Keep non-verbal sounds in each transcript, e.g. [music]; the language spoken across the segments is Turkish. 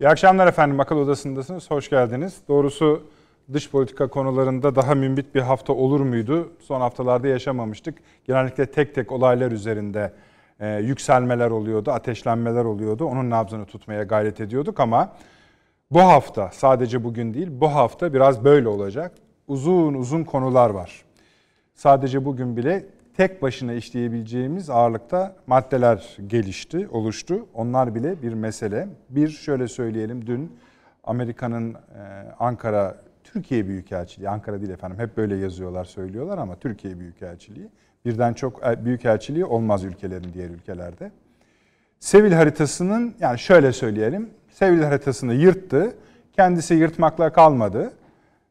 İyi akşamlar efendim. Akıl Odası'ndasınız. Hoş geldiniz. Doğrusu dış politika konularında daha mümbit bir hafta olur muydu? Son haftalarda yaşamamıştık. Genellikle tek tek olaylar üzerinde e, yükselmeler oluyordu, ateşlenmeler oluyordu. Onun nabzını tutmaya gayret ediyorduk ama bu hafta sadece bugün değil bu hafta biraz böyle olacak. Uzun uzun konular var. Sadece bugün bile tek başına işleyebileceğimiz ağırlıkta maddeler gelişti, oluştu. Onlar bile bir mesele. Bir şöyle söyleyelim dün Amerika'nın e, Ankara Türkiye Büyükelçiliği, Ankara değil efendim hep böyle yazıyorlar söylüyorlar ama Türkiye Büyükelçiliği birden çok e, büyükelçiliği olmaz ülkelerin diğer ülkelerde. Sevil haritasının yani şöyle söyleyelim Sevil haritasını yırttı. Kendisi yırtmakla kalmadı.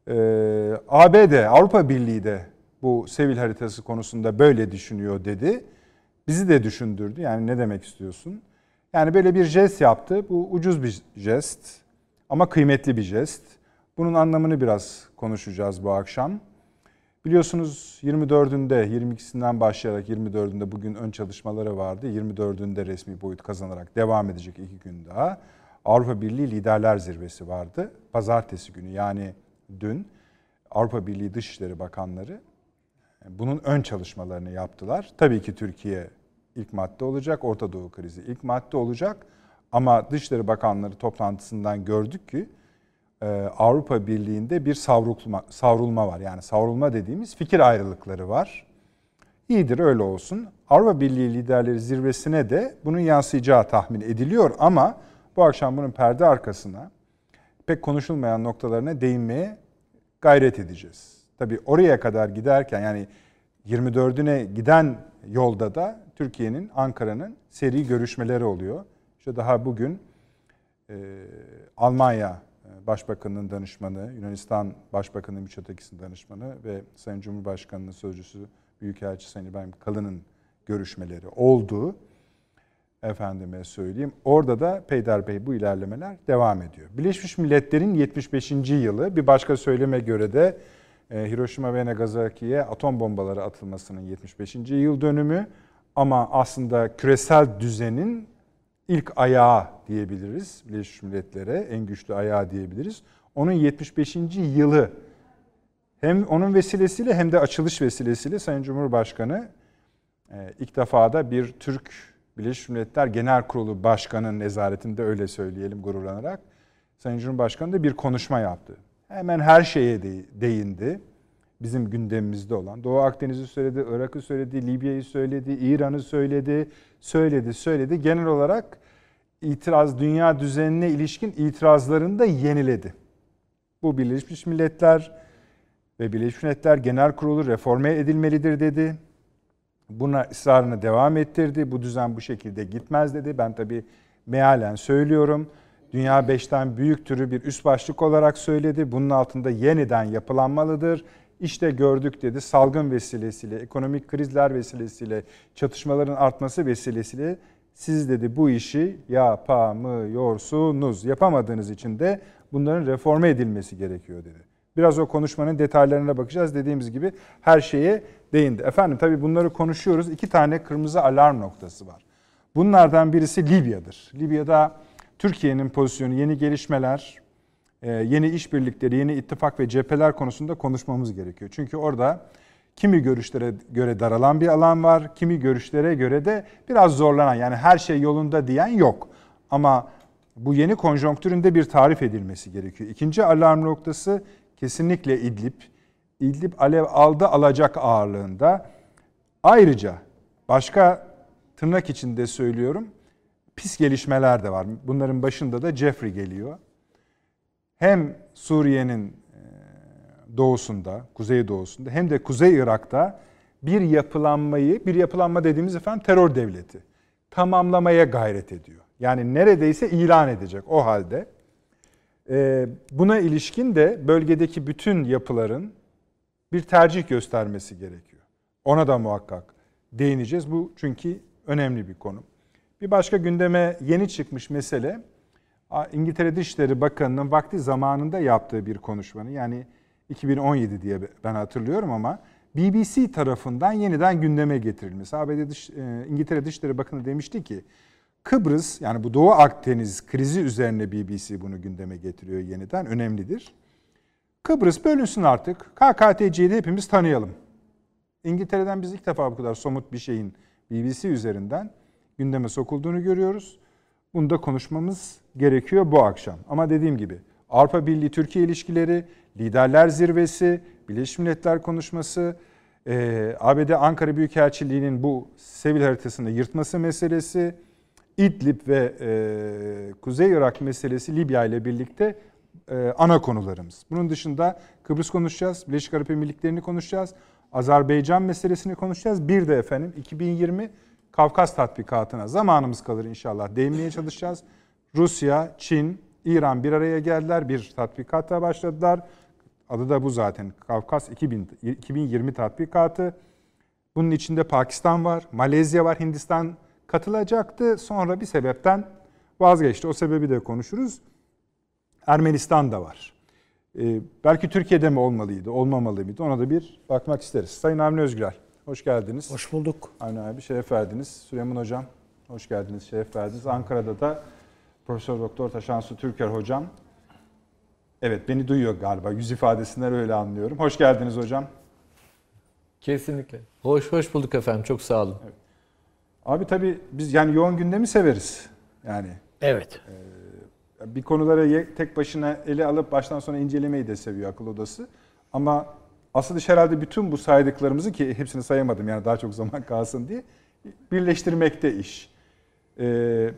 Ee, ABD, Avrupa Birliği de bu Sevil haritası konusunda böyle düşünüyor dedi. Bizi de düşündürdü. Yani ne demek istiyorsun? Yani böyle bir jest yaptı. Bu ucuz bir jest ama kıymetli bir jest. Bunun anlamını biraz konuşacağız bu akşam. Biliyorsunuz 24'ünde, 22'sinden başlayarak 24'ünde bugün ön çalışmaları vardı. 24'ünde resmi boyut kazanarak devam edecek iki gün daha. Avrupa Birliği Liderler Zirvesi vardı. Pazartesi günü yani dün Avrupa Birliği Dışişleri Bakanları bunun ön çalışmalarını yaptılar. Tabii ki Türkiye ilk madde olacak, Orta Doğu krizi ilk madde olacak. Ama Dışişleri Bakanları toplantısından gördük ki e, Avrupa Birliği'nde bir savrulma, savrulma var. Yani savrulma dediğimiz fikir ayrılıkları var. İyidir öyle olsun. Avrupa Birliği liderleri zirvesine de bunun yansıyacağı tahmin ediliyor ama bu akşam bunun perde arkasına pek konuşulmayan noktalarına değinmeye gayret edeceğiz. Tabii oraya kadar giderken yani 24'üne giden yolda da Türkiye'nin, Ankara'nın seri görüşmeleri oluyor. İşte daha bugün e, Almanya e, Başbakanı'nın danışmanı, Yunanistan Başbakanı Mitsotakis'in danışmanı ve Sayın Cumhurbaşkanı'nın sözcüsü Büyükelçi Sayın İbrahim Kalın'ın görüşmeleri oldu efendime söyleyeyim. Orada da peyderpey bu ilerlemeler devam ediyor. Birleşmiş Milletler'in 75. yılı bir başka söyleme göre de Hiroşima ve Nagasaki'ye atom bombaları atılmasının 75. yıl dönümü ama aslında küresel düzenin ilk ayağı diyebiliriz. Birleşmiş Milletler'e en güçlü ayağı diyebiliriz. Onun 75. yılı hem onun vesilesiyle hem de açılış vesilesiyle Sayın Cumhurbaşkanı e, ilk defa da bir Türk Birleşmiş Milletler Genel Kurulu Başkanı'nın nezaretinde öyle söyleyelim gururlanarak Sayın Cumhurbaşkanı da bir konuşma yaptı. Hemen her şeye değindi. Bizim gündemimizde olan. Doğu Akdeniz'i söyledi, Irak'ı söyledi, Libya'yı söyledi, İran'ı söyledi, söyledi, söyledi. Genel olarak itiraz, dünya düzenine ilişkin itirazlarını da yeniledi. Bu Birleşmiş Milletler ve Birleşmiş Milletler Genel Kurulu reforme edilmelidir dedi. Buna ısrarını devam ettirdi. Bu düzen bu şekilde gitmez dedi. Ben tabii mealen söylüyorum. Dünya beşten büyük türü bir üst başlık olarak söyledi. Bunun altında yeniden yapılanmalıdır. İşte gördük dedi salgın vesilesiyle, ekonomik krizler vesilesiyle, çatışmaların artması vesilesiyle siz dedi bu işi yapamıyorsunuz. Yapamadığınız için de bunların reforme edilmesi gerekiyor dedi. Biraz o konuşmanın detaylarına bakacağız. Dediğimiz gibi her şeye değindi. Efendim tabii bunları konuşuyoruz. İki tane kırmızı alarm noktası var. Bunlardan birisi Libya'dır. Libya'da Türkiye'nin pozisyonu, yeni gelişmeler, e, yeni işbirlikleri, yeni ittifak ve cepheler konusunda konuşmamız gerekiyor. Çünkü orada kimi görüşlere göre daralan bir alan var, kimi görüşlere göre de biraz zorlanan yani her şey yolunda diyen yok. Ama bu yeni konjonktüründe bir tarif edilmesi gerekiyor. İkinci alarm noktası kesinlikle İdlib. İdlib alev aldı alacak ağırlığında. Ayrıca başka tırnak içinde söylüyorum pis gelişmeler de var. Bunların başında da Jeffrey geliyor. Hem Suriye'nin e, doğusunda, kuzey doğusunda hem de Kuzey Irak'ta bir yapılanmayı, bir yapılanma dediğimiz efendim terör devleti tamamlamaya gayret ediyor. Yani neredeyse ilan edecek o halde. E, buna ilişkin de bölgedeki bütün yapıların bir tercih göstermesi gerekiyor. Ona da muhakkak değineceğiz. Bu çünkü önemli bir konu. Bir başka gündeme yeni çıkmış mesele İngiltere Dışişleri Bakanı'nın vakti zamanında yaptığı bir konuşmanın yani 2017 diye ben hatırlıyorum ama BBC tarafından yeniden gündeme getirilmesi. ABD Dış, e, İngiltere Dışişleri Bakanı demişti ki Kıbrıs yani bu Doğu Akdeniz krizi üzerine BBC bunu gündeme getiriyor yeniden. Önemlidir. Kıbrıs bölünsün artık. KKTC'yi de hepimiz tanıyalım. İngiltere'den biz ilk defa bu kadar somut bir şeyin BBC üzerinden gündeme sokulduğunu görüyoruz. Bunu da konuşmamız gerekiyor bu akşam. Ama dediğim gibi Avrupa Birliği Türkiye ilişkileri, liderler zirvesi, Birleşmiş Milletler konuşması, e, ABD Ankara Büyükelçiliği'nin bu Sevil haritasını yırtması meselesi, İdlib ve e, Kuzey Irak meselesi Libya ile birlikte e, ana konularımız. Bunun dışında Kıbrıs konuşacağız, Birleşik Arap Emirlikleri'ni konuşacağız, Azerbaycan meselesini konuşacağız. Bir de efendim 2020 Kafkas tatbikatına zamanımız kalır inşallah değinmeye çalışacağız. Rusya, Çin, İran bir araya geldiler, bir tatbikata başladılar. Adı da bu zaten. Kafkas 2000, 2020 tatbikatı. Bunun içinde Pakistan var, Malezya var, Hindistan katılacaktı. Sonra bir sebepten vazgeçti. O sebebi de konuşuruz. Ermenistan da var. Ee, belki Türkiye'de mi olmalıydı, olmamalı mıydı? Ona da bir bakmak isteriz. Sayın Avni Özgürel, hoş geldiniz. Hoş bulduk. Avni abi şeref verdiniz. Süleyman Hocam, hoş geldiniz, şeref verdiniz. Ankara'da da Profesör Doktor Taşansu Türker Hocam. Evet, beni duyuyor galiba. Yüz ifadesinden öyle anlıyorum. Hoş geldiniz hocam. Kesinlikle. Hoş hoş bulduk efendim. Çok sağ olun. Evet. Abi tabii biz yani yoğun gündemi severiz. Yani. Evet. E, bir konuları tek başına ele alıp baştan sona incelemeyi de seviyor akıl odası. Ama aslında herhalde bütün bu saydıklarımızı ki hepsini sayamadım yani daha çok zaman kalsın diye birleştirmekte iş. Ee,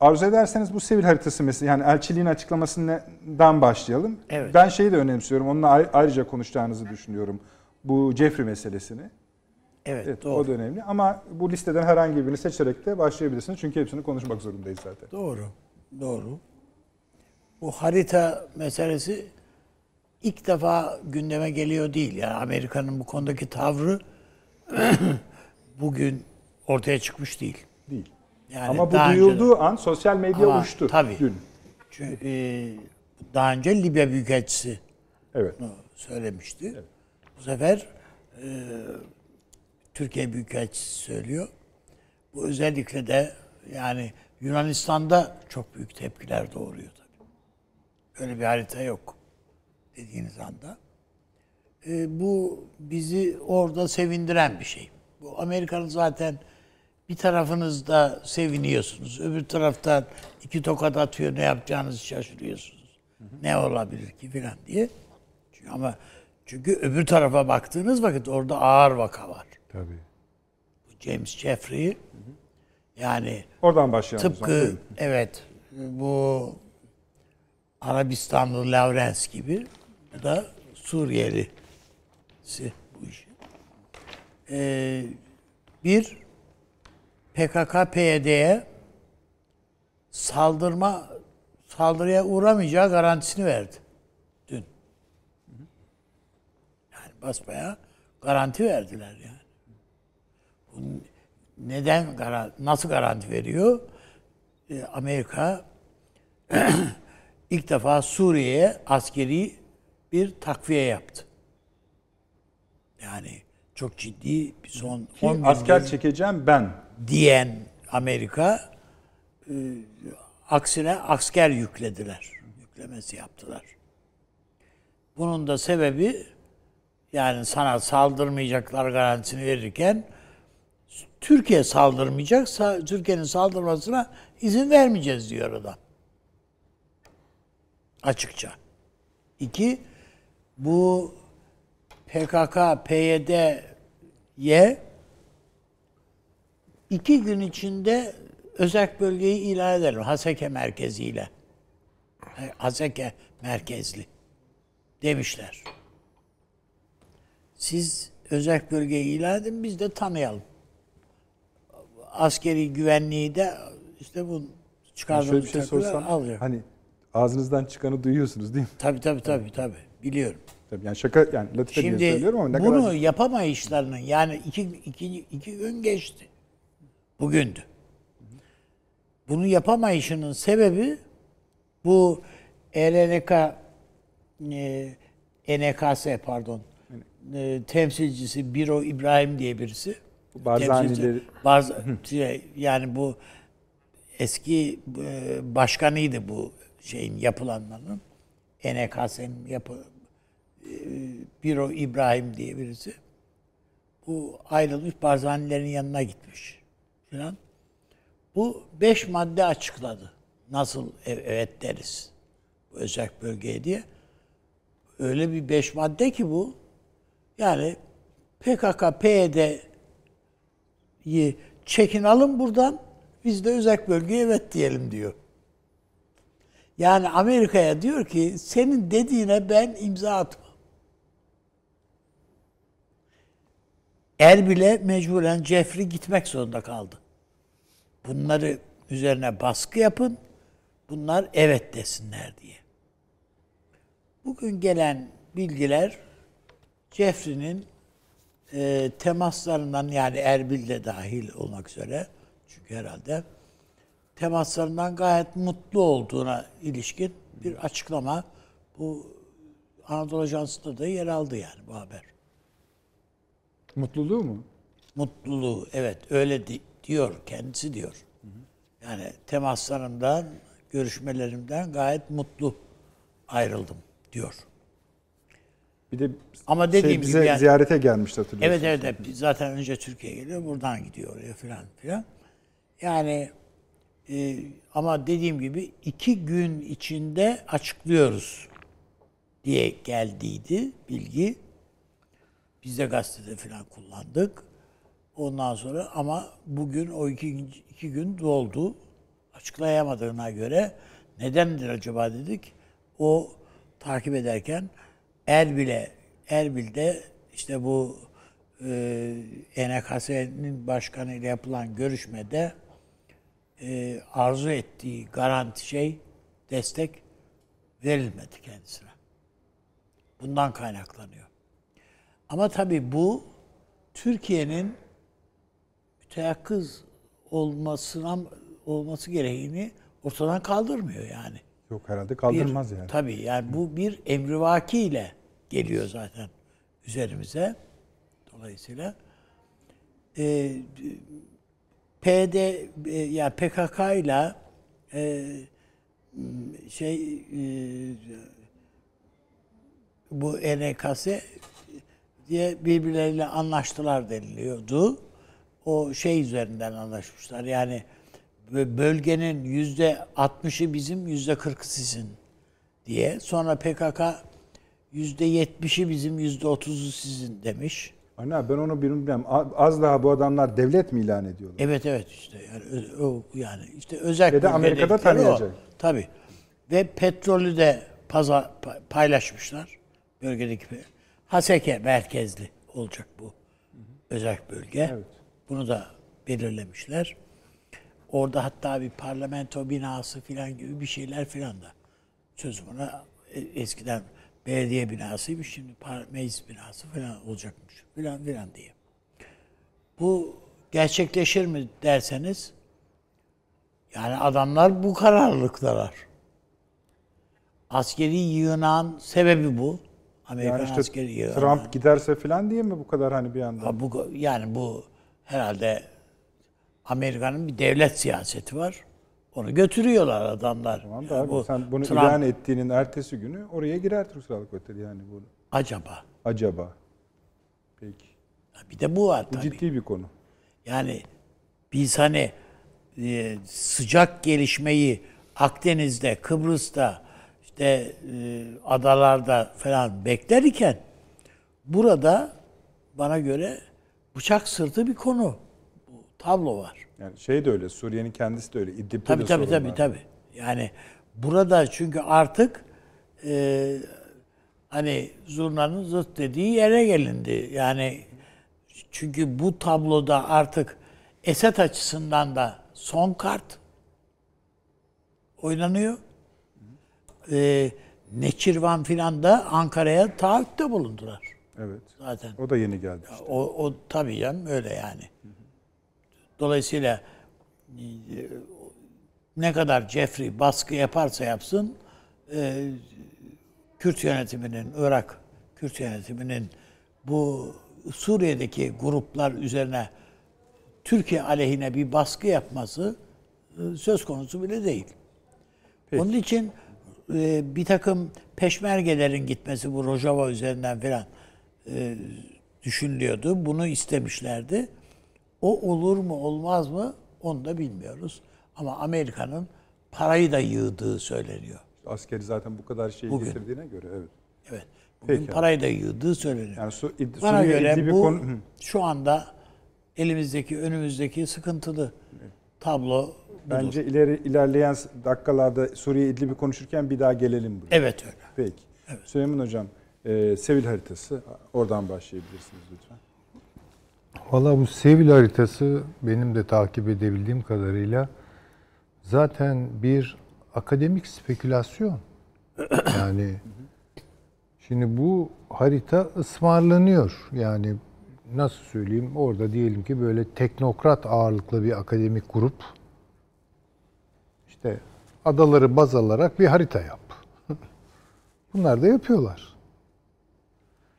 arzu ederseniz bu Sevil haritası mesela yani elçiliğin açıklamasından başlayalım. Evet. Ben şeyi de önemsiyorum. Onunla ayrıca konuşacağınızı düşünüyorum. Bu Jeffrey meselesini. Evet, evet doğru. O da önemli ama bu listeden herhangi birini seçerek de başlayabilirsiniz. Çünkü hepsini konuşmak zorundayız zaten. Doğru. Doğru. Bu harita meselesi ilk defa gündeme geliyor değil. Yani Amerika'nın bu konudaki tavrı [clears throat] bugün ortaya çıkmış değil. Değil. Yani Ama bu duyulduğu önce, an sosyal medya ama, uçtu tabii. dün. Çünkü, e, daha önce Libya Büyükelçisi evet. söylemişti. Evet. Bu sefer e, Türkiye Büyükelçisi söylüyor. Bu özellikle de yani Yunanistan'da çok büyük tepkiler doğuruyor tabii. Öyle bir harita yok dediğiniz anda. E, bu bizi orada sevindiren bir şey. Bu Amerika'nın zaten bir tarafınızda seviniyorsunuz. Öbür taraftan iki tokat atıyor ne yapacağınızı şaşırıyorsunuz. Hı hı. Ne olabilir ki filan diye. Çünkü ama çünkü öbür tarafa baktığınız vakit orada ağır vaka var. Tabii. Bu James Jeffrey yani oradan başlayalım. Tıpkı evet bu Arabistanlı Lawrence gibi da Suriyelisi bu işi. Ee, bir PKK PYD'ye saldırma saldırıya uğramayacağı garantisini verdi dün. Yani basbaya garanti verdiler yani. Bu neden nasıl garanti veriyor? Ee, Amerika [clears throat] ilk defa Suriye'ye askeri bir takviye yaptı. Yani çok ciddi bir son Ki 10 asker çekeceğim ben diyen Amerika e, aksine asker yüklediler. Yüklemesi yaptılar. Bunun da sebebi yani sana saldırmayacaklar garantisini verirken Türkiye saldırmayacak, Türkiye'nin saldırmasına izin vermeyeceğiz diyor adam. Açıkça. İki, bu PKK, PYD'ye iki gün içinde özel bölgeyi ilan edelim. Haseke merkeziyle. Haseke merkezli demişler. Siz özel bölgeyi ilan edin biz de tanıyalım. Askeri güvenliği de işte bu çıkardığımız yani şöyle bir şey sorsam, alacak. Hani ağzınızdan çıkanı duyuyorsunuz değil mi? Tabii tabii tabii tabii. Biliyorum. Tabii yani şaka yani latife Şimdi, diye söylüyorum ama ne bunu kadar... yapamayışlarının yani iki, iki, iki gün geçti. Bugündü. Bunu yapamayışının sebebi bu ELNK e, ENKS pardon e, temsilcisi Biro İbrahim diye birisi. Barzanileri. Barz, şey, yani bu eski e, başkanıydı bu şeyin yapılanmanın. NKS'nin yapı e, Biro İbrahim diye birisi. Bu ayrılmış Barzanilerin yanına gitmiş filan. Bu beş madde açıkladı. Nasıl ev- evet deriz bu özel bölgeye diye. Öyle bir beş madde ki bu. Yani PKK, PYD'yi çekin alın buradan. Biz de özel bölgeye evet diyelim diyor. Yani Amerika'ya diyor ki senin dediğine ben imza atmam. Erbil'e mecburen Jeffrey gitmek zorunda kaldı. Bunları üzerine baskı yapın. Bunlar evet desinler diye. Bugün gelen bilgiler Jeffrey'nin e, temaslarından yani Erbil de dahil olmak üzere çünkü herhalde temaslarından gayet mutlu olduğuna ilişkin bir açıklama bu Anadolu Ajansı'nda da yer aldı yani bu haber. Mutluluğu mu? Mutluluğu evet öyle di- diyor kendisi diyor. Yani temaslarımdan, görüşmelerimden gayet mutlu ayrıldım diyor. Bir de Ama şey, dediğim bize gibi yani- ziyarete gelmişti hatırlıyorsunuz. Evet evet zaten önce Türkiye'ye geliyor buradan gidiyor oraya filan filan. Yani e, ama dediğim gibi iki gün içinde açıklıyoruz diye geldiydi bilgi. Biz de gazetede filan kullandık. Ondan sonra ama bugün o iki, iki gün doldu. Açıklayamadığına göre nedendir acaba dedik. O takip ederken Erbil'e, Erbil'de işte bu e, NKS'nin başkanı ile yapılan görüşmede e, arzu ettiği garanti şey, destek verilmedi kendisine. Bundan kaynaklanıyor. Ama tabii bu Türkiye'nin müteyakkız olmasına olması gereğini ortadan kaldırmıyor yani. Yok herhalde kaldırmaz Bir- yani. Tabii yani bu bir emrivaki ile geliyor zaten üzerimize. Dolayısıyla e, PD e, ya PKK ile e, şey e, bu NKS diye birbirleriyle anlaştılar deniliyordu. O şey üzerinden anlaşmışlar. Yani bö- bölgenin yüzde 60'ı bizim, yüzde 40'ı sizin diye. Sonra PKK yüzde 70'i bizim, yüzde 30'u sizin demiş. Ana ben onu bilmem. Az daha bu adamlar devlet mi ilan ediyorlar? Evet evet işte yani o yani işte özel Ve de Amerika'da tanıyacak. Tabii. Ve petrolü de paza, pa- paylaşmışlar. Bölgedeki Haseke merkezli olacak bu özel bölge. Evet. Bunu da belirlemişler. Orada hatta bir parlamento binası filan gibi bir şeyler filan da çözümüne e, eskiden belediye binasıymış şimdi meclis binası falan olacakmış filan filan diye. Bu gerçekleşir mi derseniz yani adamlar bu kararlılıktalar. Askeri yığınan sebebi bu. Amerikan Yani işte askeri yığınağı. Trump giderse falan diye mi bu kadar hani bir anda? Ha, bu yani bu herhalde Amerika'nın bir devlet siyaseti var. Onu götürüyorlar adamlar. Tamam da abi bu sen bunu Trump- ilan ettiğinin ertesi günü oraya girer Türk Silahlı Kuvvetleri yani bu. acaba. Acaba. Peki. Bir de bu var Bu tabii. ciddi bir konu. Yani biz hani e, sıcak gelişmeyi Akdeniz'de, Kıbrıs'ta, işte e, adalarda falan bekler iken burada bana göre bıçak sırtı bir konu. Tablo var. Yani şey de öyle, Suriye'nin kendisi de öyle. İdlib'de Tabii de tabii sorun tabii var. tabii. Yani burada çünkü artık e, hani zurnanın zıt dediği yere gelindi. Yani çünkü bu tabloda artık Esed açısından da son kart oynanıyor. E, Neçirvan filan da Ankara'ya taahhütte bulundular Evet. zaten. O da yeni geldi. işte. O, o tabii canım öyle yani. Dolayısıyla e, ne kadar Jeffrey baskı yaparsa yapsın e, Kürt yönetiminin, Irak Kürt yönetiminin bu Suriye'deki gruplar üzerine Türkiye aleyhine bir baskı yapması e, söz konusu bile değil. Onun için e, bir takım peşmergelerin gitmesi bu Rojava üzerinden falan e, düşünülüyordu. Bunu istemişlerdi. O olur mu olmaz mı onu da bilmiyoruz. Ama Amerika'nın parayı da yığdığı söyleniyor. Askeri zaten bu kadar şey Bugün. getirdiğine göre evet. Evet. Bugün Peki. parayı da yığdığı söyleniyor. Yani Su, İd- Bana göre bu konu- şu anda elimizdeki, önümüzdeki sıkıntılı tablo budur. Bence ileri ilerleyen dakikalarda Suriye İdlib'i konuşurken bir daha gelelim buraya. Evet öyle. Peki. Süleyman Hocam, e, Sevil haritası oradan başlayabilirsiniz lütfen. Valla bu Sevil haritası benim de takip edebildiğim kadarıyla zaten bir akademik spekülasyon. [clears throat] Yani şimdi bu harita ısmarlanıyor. Yani nasıl söyleyeyim orada diyelim ki böyle teknokrat ağırlıklı bir akademik grup işte adaları baz alarak bir harita yap. [laughs] Bunlar da yapıyorlar.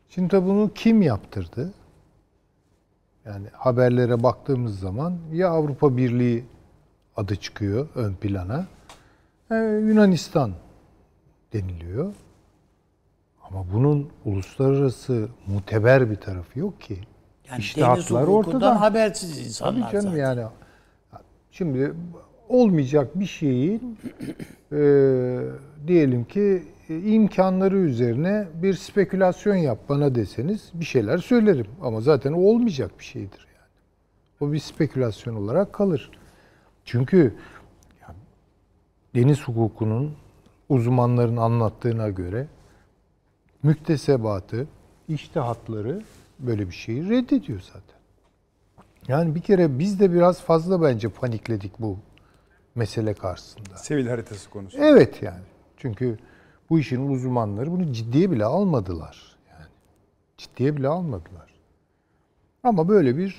Şimdi tabii bunu kim yaptırdı? Yani haberlere baktığımız zaman ya Avrupa Birliği adı çıkıyor ön plana. e, Yunanistan deniliyor. Ama bunun uluslararası muteber bir tarafı yok ki. Yani İşte deniz hatlar hukukundan ortada. habersiz insanlar Tabii canım zaten. yani. Şimdi olmayacak bir şeyin e, diyelim ki imkanları üzerine bir spekülasyon yap bana deseniz bir şeyler söylerim. Ama zaten o olmayacak bir şeydir yani. O bir spekülasyon olarak kalır. Çünkü ya, deniz hukukunun uzmanların anlattığına göre müktesebatı, iştihatları böyle bir şeyi reddediyor zaten. Yani bir kere biz de biraz fazla bence panikledik bu mesele karşısında. Sevil haritası konusu. Evet yani. Çünkü bu işin uzmanları bunu ciddiye bile almadılar. Yani ciddiye bile almadılar. Ama böyle bir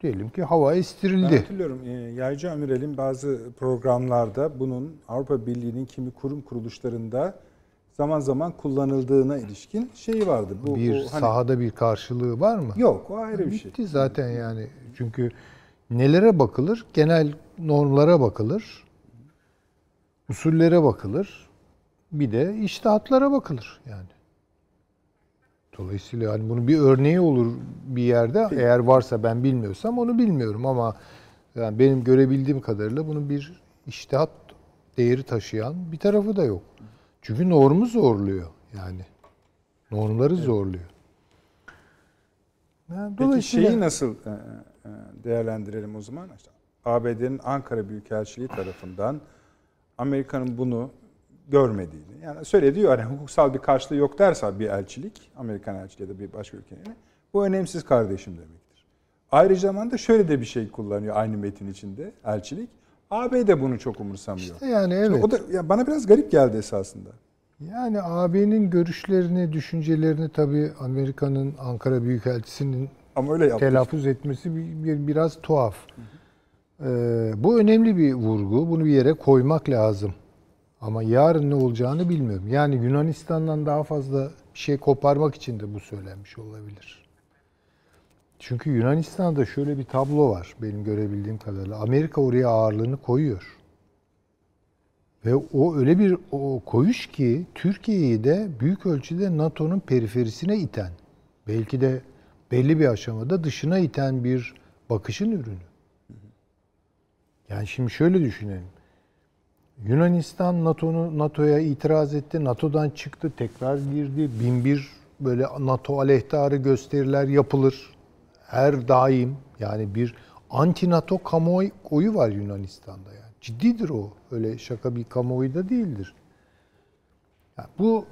diyelim ki hava Ben estirildi. hatırlıyorum e, Yaycı Amiral'in bazı programlarda bunun Avrupa Birliği'nin kimi kurum kuruluşlarında zaman zaman kullanıldığına ilişkin şeyi vardı. Bu, bir bu hani- sahada bir karşılığı var mı? Yok o ayrı bir şey. Bitti zaten yani. Çünkü nelere bakılır? Genel normlara bakılır. Usullere bakılır. Bir de iştihatlara bakılır yani. Dolayısıyla yani bunun bir örneği olur bir yerde. Eğer varsa ben bilmiyorsam onu bilmiyorum ama yani benim görebildiğim kadarıyla bunun bir iştihat değeri taşıyan bir tarafı da yok. Çünkü normu zorluyor yani. Normları zorluyor. Yani Peki dolayısıyla- şeyi nasıl e, e, değerlendirelim o zaman? İşte ABD'nin Ankara Büyükelçiliği tarafından Amerika'nın bunu görmediğini, yani söylediği hani hukuksal bir karşılığı yok derse bir elçilik, Amerikan elçiliği ya da bir başka ülkenin, bu önemsiz kardeşim demektir. Ayrıca zamanda şöyle de bir şey kullanıyor aynı metin içinde elçilik. ABD bunu çok umursamıyor. İşte yani evet. O da ya bana biraz garip geldi esasında. Yani AB'nin görüşlerini, düşüncelerini tabii Amerika'nın Ankara Büyükelçisi'nin Ama öyle telaffuz etmesi bir, bir- biraz tuhaf. Ee, bu önemli bir vurgu. Bunu bir yere koymak lazım. Ama yarın ne olacağını bilmiyorum. Yani Yunanistan'dan daha fazla bir şey koparmak için de bu söylenmiş olabilir. Çünkü Yunanistan'da şöyle bir tablo var benim görebildiğim kadarıyla. Amerika oraya ağırlığını koyuyor. Ve o öyle bir o koyuş ki Türkiye'yi de büyük ölçüde NATO'nun periferisine iten, belki de belli bir aşamada dışına iten bir bakışın ürünü. Yani şimdi şöyle düşünelim. Yunanistan NATO'nu NATO'ya itiraz etti. NATO'dan çıktı, tekrar girdi. Bin bir böyle NATO aleyhtarı gösteriler yapılır. Her daim yani bir anti NATO kamuoyu var Yunanistan'da yani. Ciddidir o. Öyle şaka bir kamuoyu da değildir. Yani bu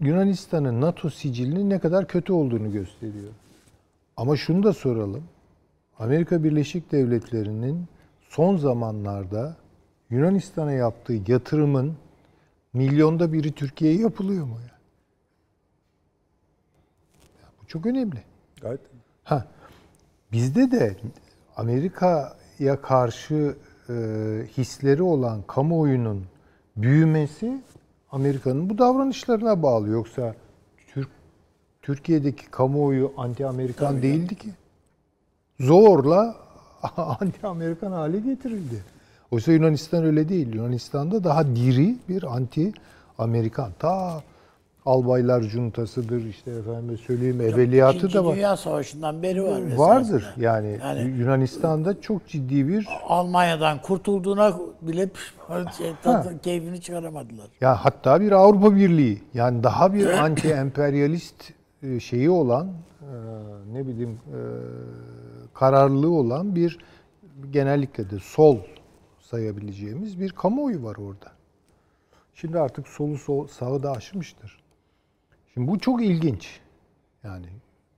Yunanistan'ın NATO sicilinin ne kadar kötü olduğunu gösteriyor. Ama şunu da soralım. Amerika Birleşik Devletleri'nin son zamanlarda Yunanistan'a yaptığı yatırımın milyonda biri Türkiye'ye yapılıyor mu? Yani? Ya bu çok önemli. Gayet. Ha, bizde de Amerika'ya karşı e, hisleri olan kamuoyunun büyümesi Amerika'nın bu davranışlarına bağlı. Yoksa Türk Türkiye'deki kamuoyu anti-Amerikan değildi ki. Zorla [laughs] anti-Amerikan hale getirildi. Oysa Yunanistan öyle değil. Yunanistan'da daha diri bir anti Amerikan. Ta albaylar juntasıdır işte efendim söyleyeyim evveliyatı İkinci da var. Dünya Savaşı'ndan beri var. Vardır esasında. yani, Yani- Yunanistan'da çok ciddi bir Almanya'dan kurtulduğuna bile şey, tadı- keyfini çıkaramadılar. ya hatta bir Avrupa Birliği yani daha bir anti emperyalist e, şeyi olan e, ne bileyim e, kararlılığı olan bir genellikle de sol sayabileceğimiz bir kamuoyu var orada. Şimdi artık solu sol, sağı da aşmıştır. Şimdi bu çok ilginç. Yani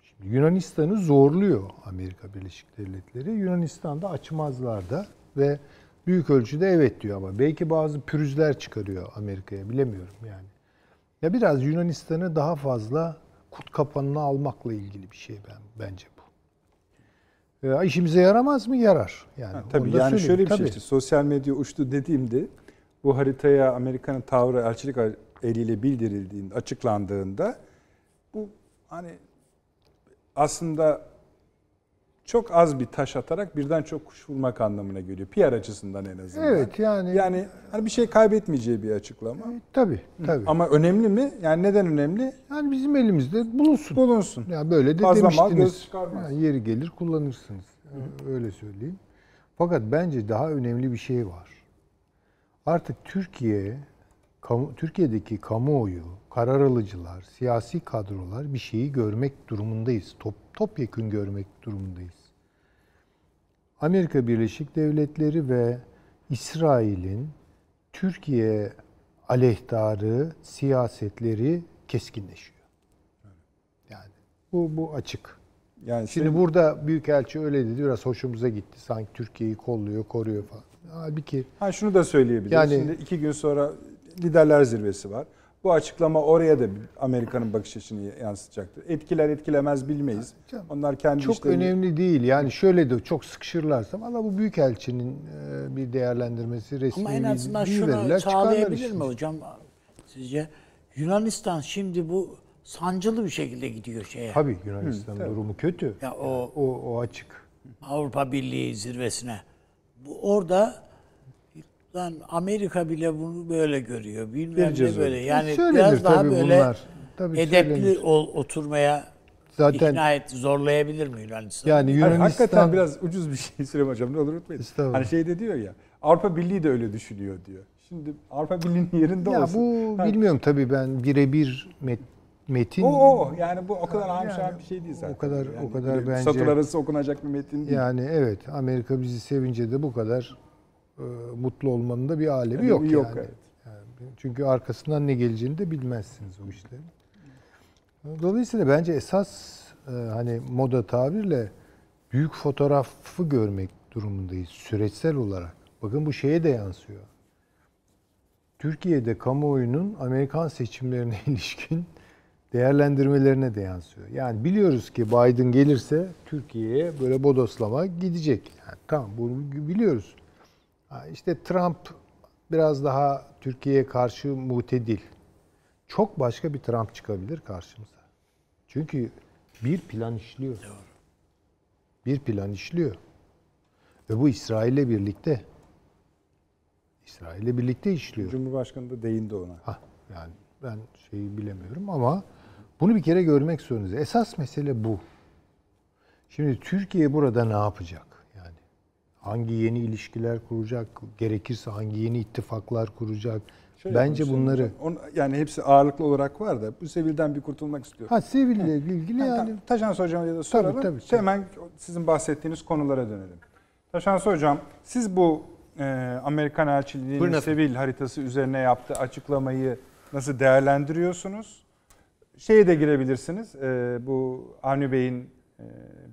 şimdi Yunanistan'ı zorluyor Amerika Birleşik Devletleri. Yunanistan'da açmazlar da ve büyük ölçüde evet diyor ama belki bazı pürüzler çıkarıyor Amerika'ya bilemiyorum yani. Ya biraz Yunanistan'ı daha fazla kut kapanına almakla ilgili bir şey ben bence. E, işimize yaramaz mı? Yarar. Yani Ha, tabii yani söyleyeyim. şöyle bir Tabii. şey işte sosyal medya uçtu dediğimde bu haritaya Amerika'nın tavrı elçilik eliyle bildirildiğinde, açıklandığında bu hani aslında çok az bir taş atarak birden çok kuş vurmak anlamına geliyor. PR açısından en azından. Evet yani, Yani hani bir şey kaybetmeyeceği bir açıklama. tabii tabii. Ama önemli mi? Yani neden önemli? Yani bizim elimizde bulunsun. Bulunsun. Ya böyle de Fazla demiştiniz. göz çıkarmaz. Yani yeri gelir kullanırsınız. Öyle söyleyeyim. Fakat bence daha önemli bir şey var. Artık Türkiye, kamu, Türkiye'deki kamuoyu, karar alıcılar, siyasi kadrolar bir şeyi görmek durumundayız. Top, topyekün görmek durumundayız. Amerika Birleşik Devletleri ve İsrail'in Türkiye aleyhtarı siyasetleri keskinleşiyor. Yani bu bu açık. Yani Şimdi senin- burada Büyükelçi öyle dedi biraz hoşumuza gitti. Sanki Türkiye'yi kolluyor, koruyor falan. Halbuki Ha şunu da söyleyebiliriz. Yani- Şimdi iki gün sonra liderler zirvesi var. Bu açıklama oraya da Amerika'nın bakış açısını yansıtacaktır. Etkiler etkilemez bilmeyiz. Canım, Onlar kendi çok işlerini- önemli değil. Yani şöyle de çok sıkışırlarsa valla bu Büyükelçinin e, bir değerlendirmesi resmi Ama en azından bir şunu sağlayabilir mi hocam sizce? Yunanistan şimdi bu sancılı bir şekilde gidiyor şeye. Tabii Yunanistan'ın durumu kötü. Ya o O, o açık. Avrupa Birliği zirvesine. Bu orada lan Amerika bile bunu böyle görüyor. Bilmem Göreceğiz ne böyle. öyle. Yani Söylenir biraz daha tabii böyle bunlar. Tabii edepli söylenir. ol, oturmaya Zaten ikna et, zorlayabilir mi Yunanistan? yani Yunanistan hakikaten biraz ucuz bir şey [laughs] Süleyman Hocam ne olur unutmayın. Hani şey de diyor ya Avrupa Birliği de öyle düşünüyor diyor. Şimdi Avrupa Birliği'nin yerinde ya olsun. bu Ha, bilmiyorum tabii ben birebir met, metin o, o yani bu o kadar Yani bir şey değil zaten. o kadar- Yani o kadar bence- Satır arası okunacak bir metin değil. yani evet Amerika bizi sevince de bu kadar e, mutlu olmanın da bir alemi yok, yok, yani. evet. Yani Çünkü arkasından ne geleceğini de bilmezsiniz o işlerin. Dolayısıyla bence esas e, hani moda tabirle büyük fotoğrafı görmek durumundayız süreçsel olarak. Bakın bu şeye de yansıyor. Türkiye'de kamuoyunun Amerikan seçimlerine [laughs] ilişkin değerlendirmelerine de yansıyor. Yani biliyoruz ki Biden gelirse Türkiye'ye böyle bodoslama gidecek. Yani tamam bunu biliyoruz. Ha, İşte Trump biraz daha Türkiye'ye karşı mutedil. Çok başka bir Trump çıkabilir karşımıza. Çünkü bir plan işliyor. Bir plan işliyor. Ve bu İsrail'le birlikte. İsrail'le birlikte işliyor. Cumhurbaşkanı da değindi ona. Hah, yani ben şeyi bilemiyorum ama bunu bir kere görmek zorundayız. Esas mesele bu. Şimdi Türkiye burada ne yapacak? Yani hangi yeni ilişkiler kuracak? Gerekirse hangi yeni ittifaklar kuracak? Şöyle Bence bunları. On- yani hepsi ağırlıklı olarak var da bu sevilden bir kurtulmak istiyorum. ha Sevil'le ilgili yani Taşans Hocam'a da soralım. tabii, İşte tabii. Hemen sizin bahsettiğiniz konulara dönelim. Taşans Hocam siz bu e, Amerikan Elçiliği'nin. Sevil haritası üzerine yaptığı açıklamayı nasıl değerlendiriyorsunuz? Şeye de girebilirsiniz. E, bu Avni Bey'in e,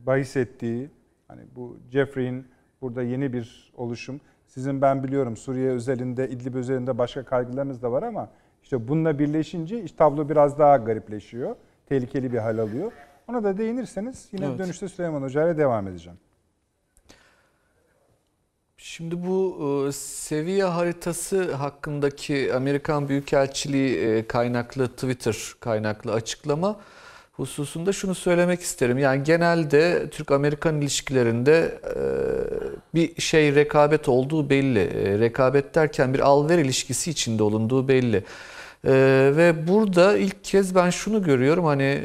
bahis ettiği hani bu Jeffrey'in burada yeni bir oluşum. Sizin ben biliyorum Suriye özelinde, İdlib özelinde başka kaygılarınız da var ama işte bununla birleşince iş tablo biraz daha garipleşiyor. Tehlikeli bir hal alıyor. Ona da değinirseniz yine Evet. dönüşte Süleyman Hoca ile devam edeceğim. Şimdi bu e, seviye haritası hakkındaki Amerikan Büyükelçiliği e, kaynaklı Twitter kaynaklı açıklama hususunda şunu söylemek isterim. Yani genelde Türk-Amerikan ilişkilerinde e, bir şey rekabet olduğu belli. E, rekabet derken bir al-ver ilişkisi içinde olunduğu belli. E, ve burada ilk kez ben şunu görüyorum hani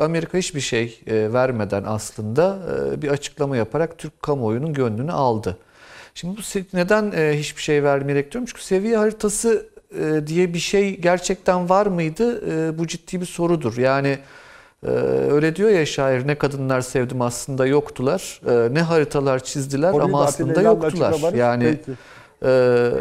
Amerika hiçbir şey vermeden aslında bir açıklama yaparak Türk kamuoyunun gönlünü aldı. Şimdi bu neden hiçbir şey vermeyerek diyorum? Çünkü seviye haritası diye bir şey gerçekten var mıydı? Bu ciddi bir sorudur. Yani e, öyle diyor ya şair ne kadınlar sevdim aslında yoktular. E, ne haritalar çizdiler Orayı ama da aslında yoktular. Yani ee,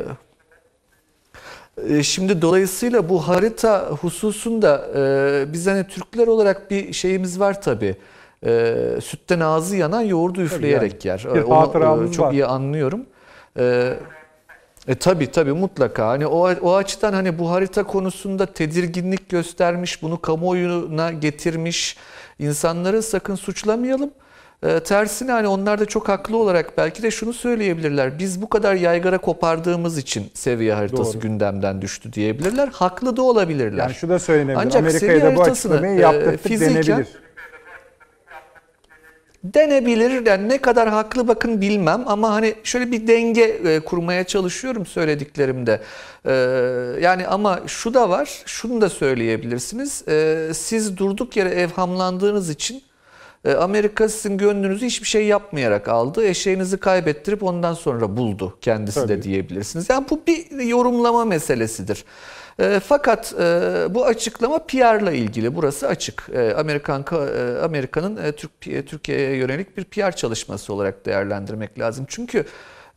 e, Şimdi dolayısıyla bu harita hususunda e, biz hani Türkler olarak bir şeyimiz var tabii. E, sütten ağzı yanan yoğurdu üfleyerek yer. Bir E, Onu, e, çok var. iyi anlıyorum. E, e tabii tabii mutlaka. Hani o o açıdan hani bu harita konusunda tedirginlik göstermiş, bunu kamuoyuna getirmiş insanları sakın suçlamayalım. E, tersine hani onlar da çok haklı olarak belki de şunu söyleyebilirler. Biz bu kadar yaygara kopardığımız için seviye haritası Doğru. gündemden düştü diyebilirler. Haklı da olabilirler. Yani şu da söylenebilir. Ancak Amerika'ya da bu açıklamayı e, yaptırdık fiziken- denebilir. Denebilir. Yani ne kadar haklı bakın bilmem ama hani şöyle bir denge e, kurmaya çalışıyorum söylediklerimde. E, yani ama şu da var, şunu da söyleyebilirsiniz. E, siz durduk yere evhamlandığınız için e, Amerika sizin gönlünüzü hiçbir şey yapmayarak aldı. Eşeğinizi kaybettirip ondan sonra buldu kendisi de Tabii. diyebilirsiniz. Yani bu bir yorumlama meselesidir. E, fakat e, bu açıklama PR'la ilgili. Burası açık. E, Amerikan ka- e, Amerika'nın e, Türk e, Türkiye'ye yönelik bir PR çalışması olarak değerlendirmek lazım. Çünkü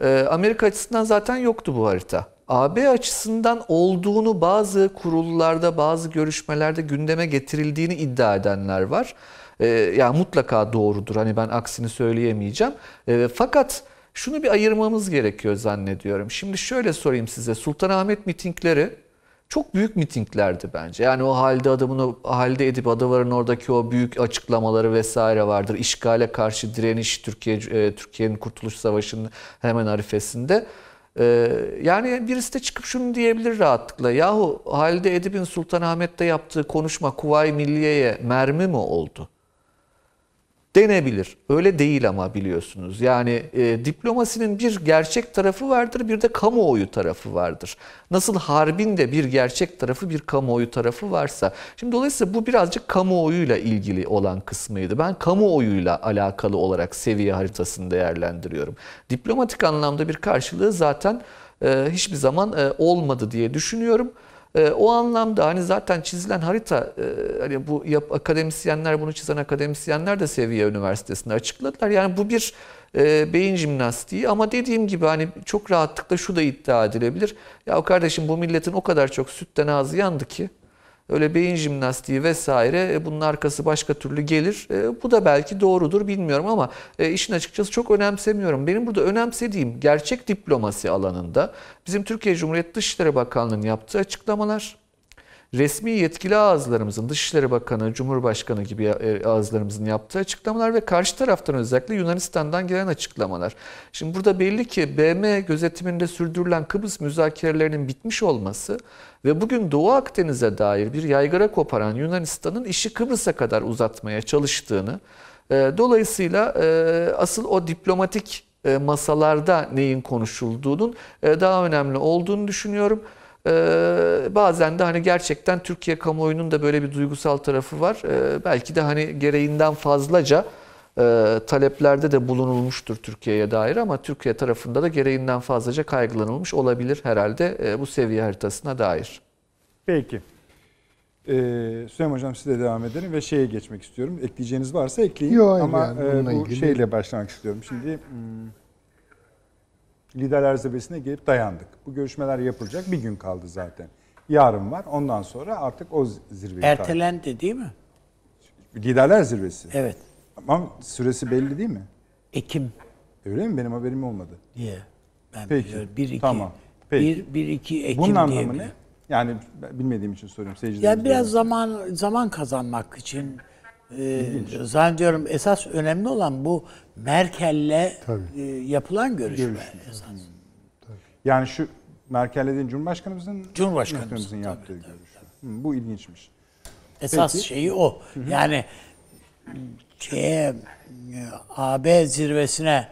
e, Amerika açısından zaten yoktu bu harita. AB açısından olduğunu bazı kurullarda, bazı görüşmelerde gündeme getirildiğini iddia edenler var. E, yani mutlaka doğrudur. Hani ben aksini söyleyemeyeceğim. E, fakat şunu bir ayırmamız gerekiyor zannediyorum. Şimdi şöyle sorayım size. Sultanahmet mitingleri çok büyük mitinglerdi bence. Yani o halde adamını halde edip Adavar'ın oradaki o büyük açıklamaları vesaire vardır. İşgale karşı direniş Türkiye e, Türkiye'nin Kurtuluş Savaşı'nın hemen arifesinde. E, yani birisi de çıkıp şunu diyebilir rahatlıkla. Yahu Halide Edip'in Sultanahmet'te yaptığı konuşma Kuvayi Milliye'ye mermi mi oldu? Denebilir. Öyle değil ama biliyorsunuz. Yani e, diplomasinin bir gerçek tarafı vardır, bir de kamuoyu tarafı vardır. Nasıl harbin de bir gerçek tarafı, bir kamuoyu tarafı varsa. Şimdi dolayısıyla bu birazcık kamuoyuyla ilgili olan kısmıydı. Ben kamuoyuyla alakalı olarak seviye haritasını değerlendiriyorum. Diplomatik anlamda bir karşılığı zaten e, hiçbir zaman e, olmadı diye düşünüyorum. E, o anlamda hani zaten çizilen harita e, hani bu yap, akademisyenler bunu çizen akademisyenler de Seviye Üniversitesi'nde açıkladılar. Yani bu bir e, beyin jimnastiği ama dediğim gibi hani çok rahatlıkla şu da iddia edilebilir. Ya kardeşim bu milletin o kadar çok sütten ağzı yandı ki öyle beyin jimnastiği vesaire e, bunun arkası başka türlü gelir. E, bu da belki doğrudur bilmiyorum ama e, işin açıkçası çok önemsemiyorum. Benim burada önemsediğim gerçek diplomasi alanında bizim Türkiye Cumhuriyeti Dışişleri Bakanlığı'nın yaptığı açıklamalar, resmi yetkili ağızlarımızın, Dışişleri Bakanı, Cumhurbaşkanı gibi e, ağızlarımızın yaptığı açıklamalar ve karşı taraftan özellikle Yunanistan'dan gelen açıklamalar. Şimdi burada belli ki BM gözetiminde sürdürülen Kıbrıs müzakerelerinin bitmiş olması ve bugün Doğu Akdeniz'e dair bir yaygara koparan Yunanistan'ın işi Kıbrıs'a kadar uzatmaya çalıştığını, e, dolayısıyla e, asıl o diplomatik e, masalarda neyin konuşulduğunun e, daha önemli olduğunu düşünüyorum. Ee, bazen de hani gerçekten Türkiye kamuoyunun da böyle bir duygusal tarafı var. Ee, belki de hani gereğinden fazlaca e, taleplerde de bulunulmuştur Türkiye'ye dair ama Türkiye tarafında da gereğinden fazlaca kaygılanılmış olabilir herhalde e, bu seviye haritasına dair. Peki. Ee, Süleyman Hocam size devam edelim ve şeye geçmek istiyorum. Ekleyeceğiniz varsa ekleyin. Hayır, Ama yani e, bu ilgili- şeyle başlamak istiyorum. Şimdi hmm, liderler zirvesine gelip dayandık. Bu görüşmeler yapılacak. Bir gün kaldı zaten. Yarın var. Ondan sonra artık o zirveyi takip- Ertelendi değil mi? Liderler zirvesi. Evet. Ama süresi belli değil mi? Ekim Öyle mi? Benim haberim olmadı. diye. Ben Peki, biliyorum. 1 2 tamam. Peki. 1 1 2 Ekim Bunun anlamı ne? Yani bilmediğim için soruyorum. Seyircilerimiz Ya biraz zaman zaman kazanmak için e, zannediyorum esas önemli olan bu Merkel'le Tabii. e, yapılan görüşme. Görüşme. esas. Yani şu Merkel'le değil Cumhurbaşkanımızın Cumhurbaşkanımızın, tabii, yaptığı tabii, görüşme. Hı, bu ilginçmiş. Esas Peki. şeyi o. Yani şeye e, AB zirvesine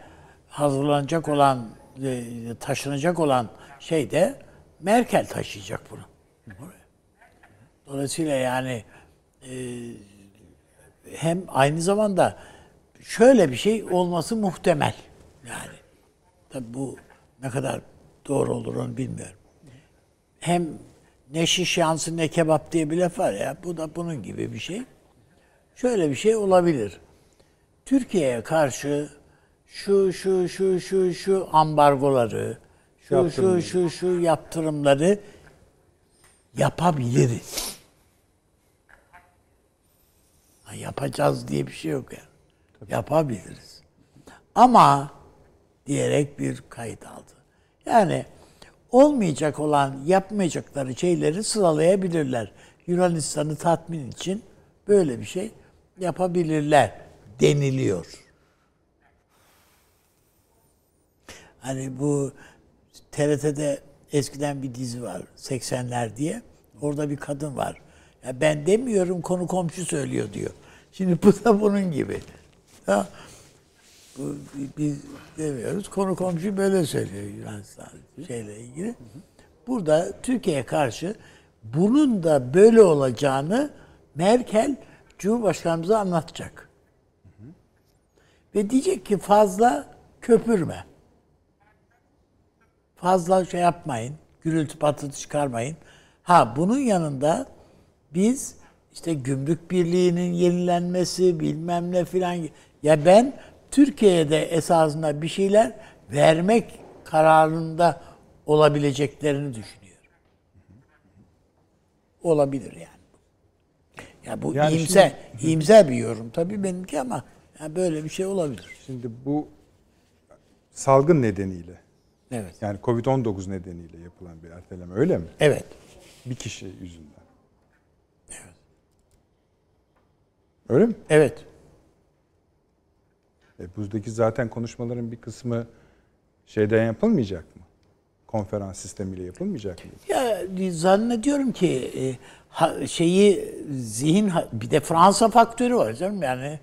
hazırlanacak olan e, taşınacak olan şey de Merkel taşıyacak bunu. Dolayısıyla yani e, hem aynı zamanda şöyle bir şey olması muhtemel. Yani tabi bu ne kadar doğru olur onu bilmiyorum. Hem ne şiş yansın ne kebap diye bir laf var ya bu da bunun gibi bir şey. Şöyle bir şey olabilir. Türkiye'ye karşı şu şu şu şu şu ambargoları, şu şu şu şu yaptırımları yapabiliriz. Ha, yapacağız diye bir şey yok yani. Yapabiliriz. Ama diyerek bir kayıt aldı. Yani olmayacak olan yapmayacakları şeyleri sıralayabilirler. Yunanistan'ı tatmin için böyle bir şey yapabilirler deniliyor. Hani bu TRT'de eskiden bir dizi var 80'ler diye. Orada bir kadın var. Ya ben demiyorum konu komşu söylüyor diyor. Şimdi bu da bunun gibi. Ya, bu, biz demiyoruz. Konu komşu böyle söylüyor Yunanistan şeyle ilgili. Burada Türkiye'ye karşı bunun da böyle olacağını Merkel Cumhurbaşkanımıza anlatacak. Ve diyecek ki fazla köpürme. Fazla şey yapmayın. Gürültü patırtı çıkarmayın. Ha bunun yanında biz işte gümrük birliğinin yenilenmesi bilmem ne filan. Ya ben Türkiye'de esasında bir şeyler vermek kararında olabileceklerini düşünüyorum. Olabilir yani. Ya bu Yani iyimser, iyimser bir yorum tabii benimki ama ya böyle bir şey olabilir. Şimdi bu salgın nedeniyle Evet. yani Covid-19 nedeniyle yapılan bir erteleme öyle mi? Evet. Bir kişi yüzünden. Öyle mi? Evet. E, buradaki zaten konuşmaların bir kısmı şeyden yapılmayacak mı? Konferans sistemiyle yapılmayacak mı? Ya zannediyorum ki e, ha- şeyi zihin bir de Fransa faktörü var canım yani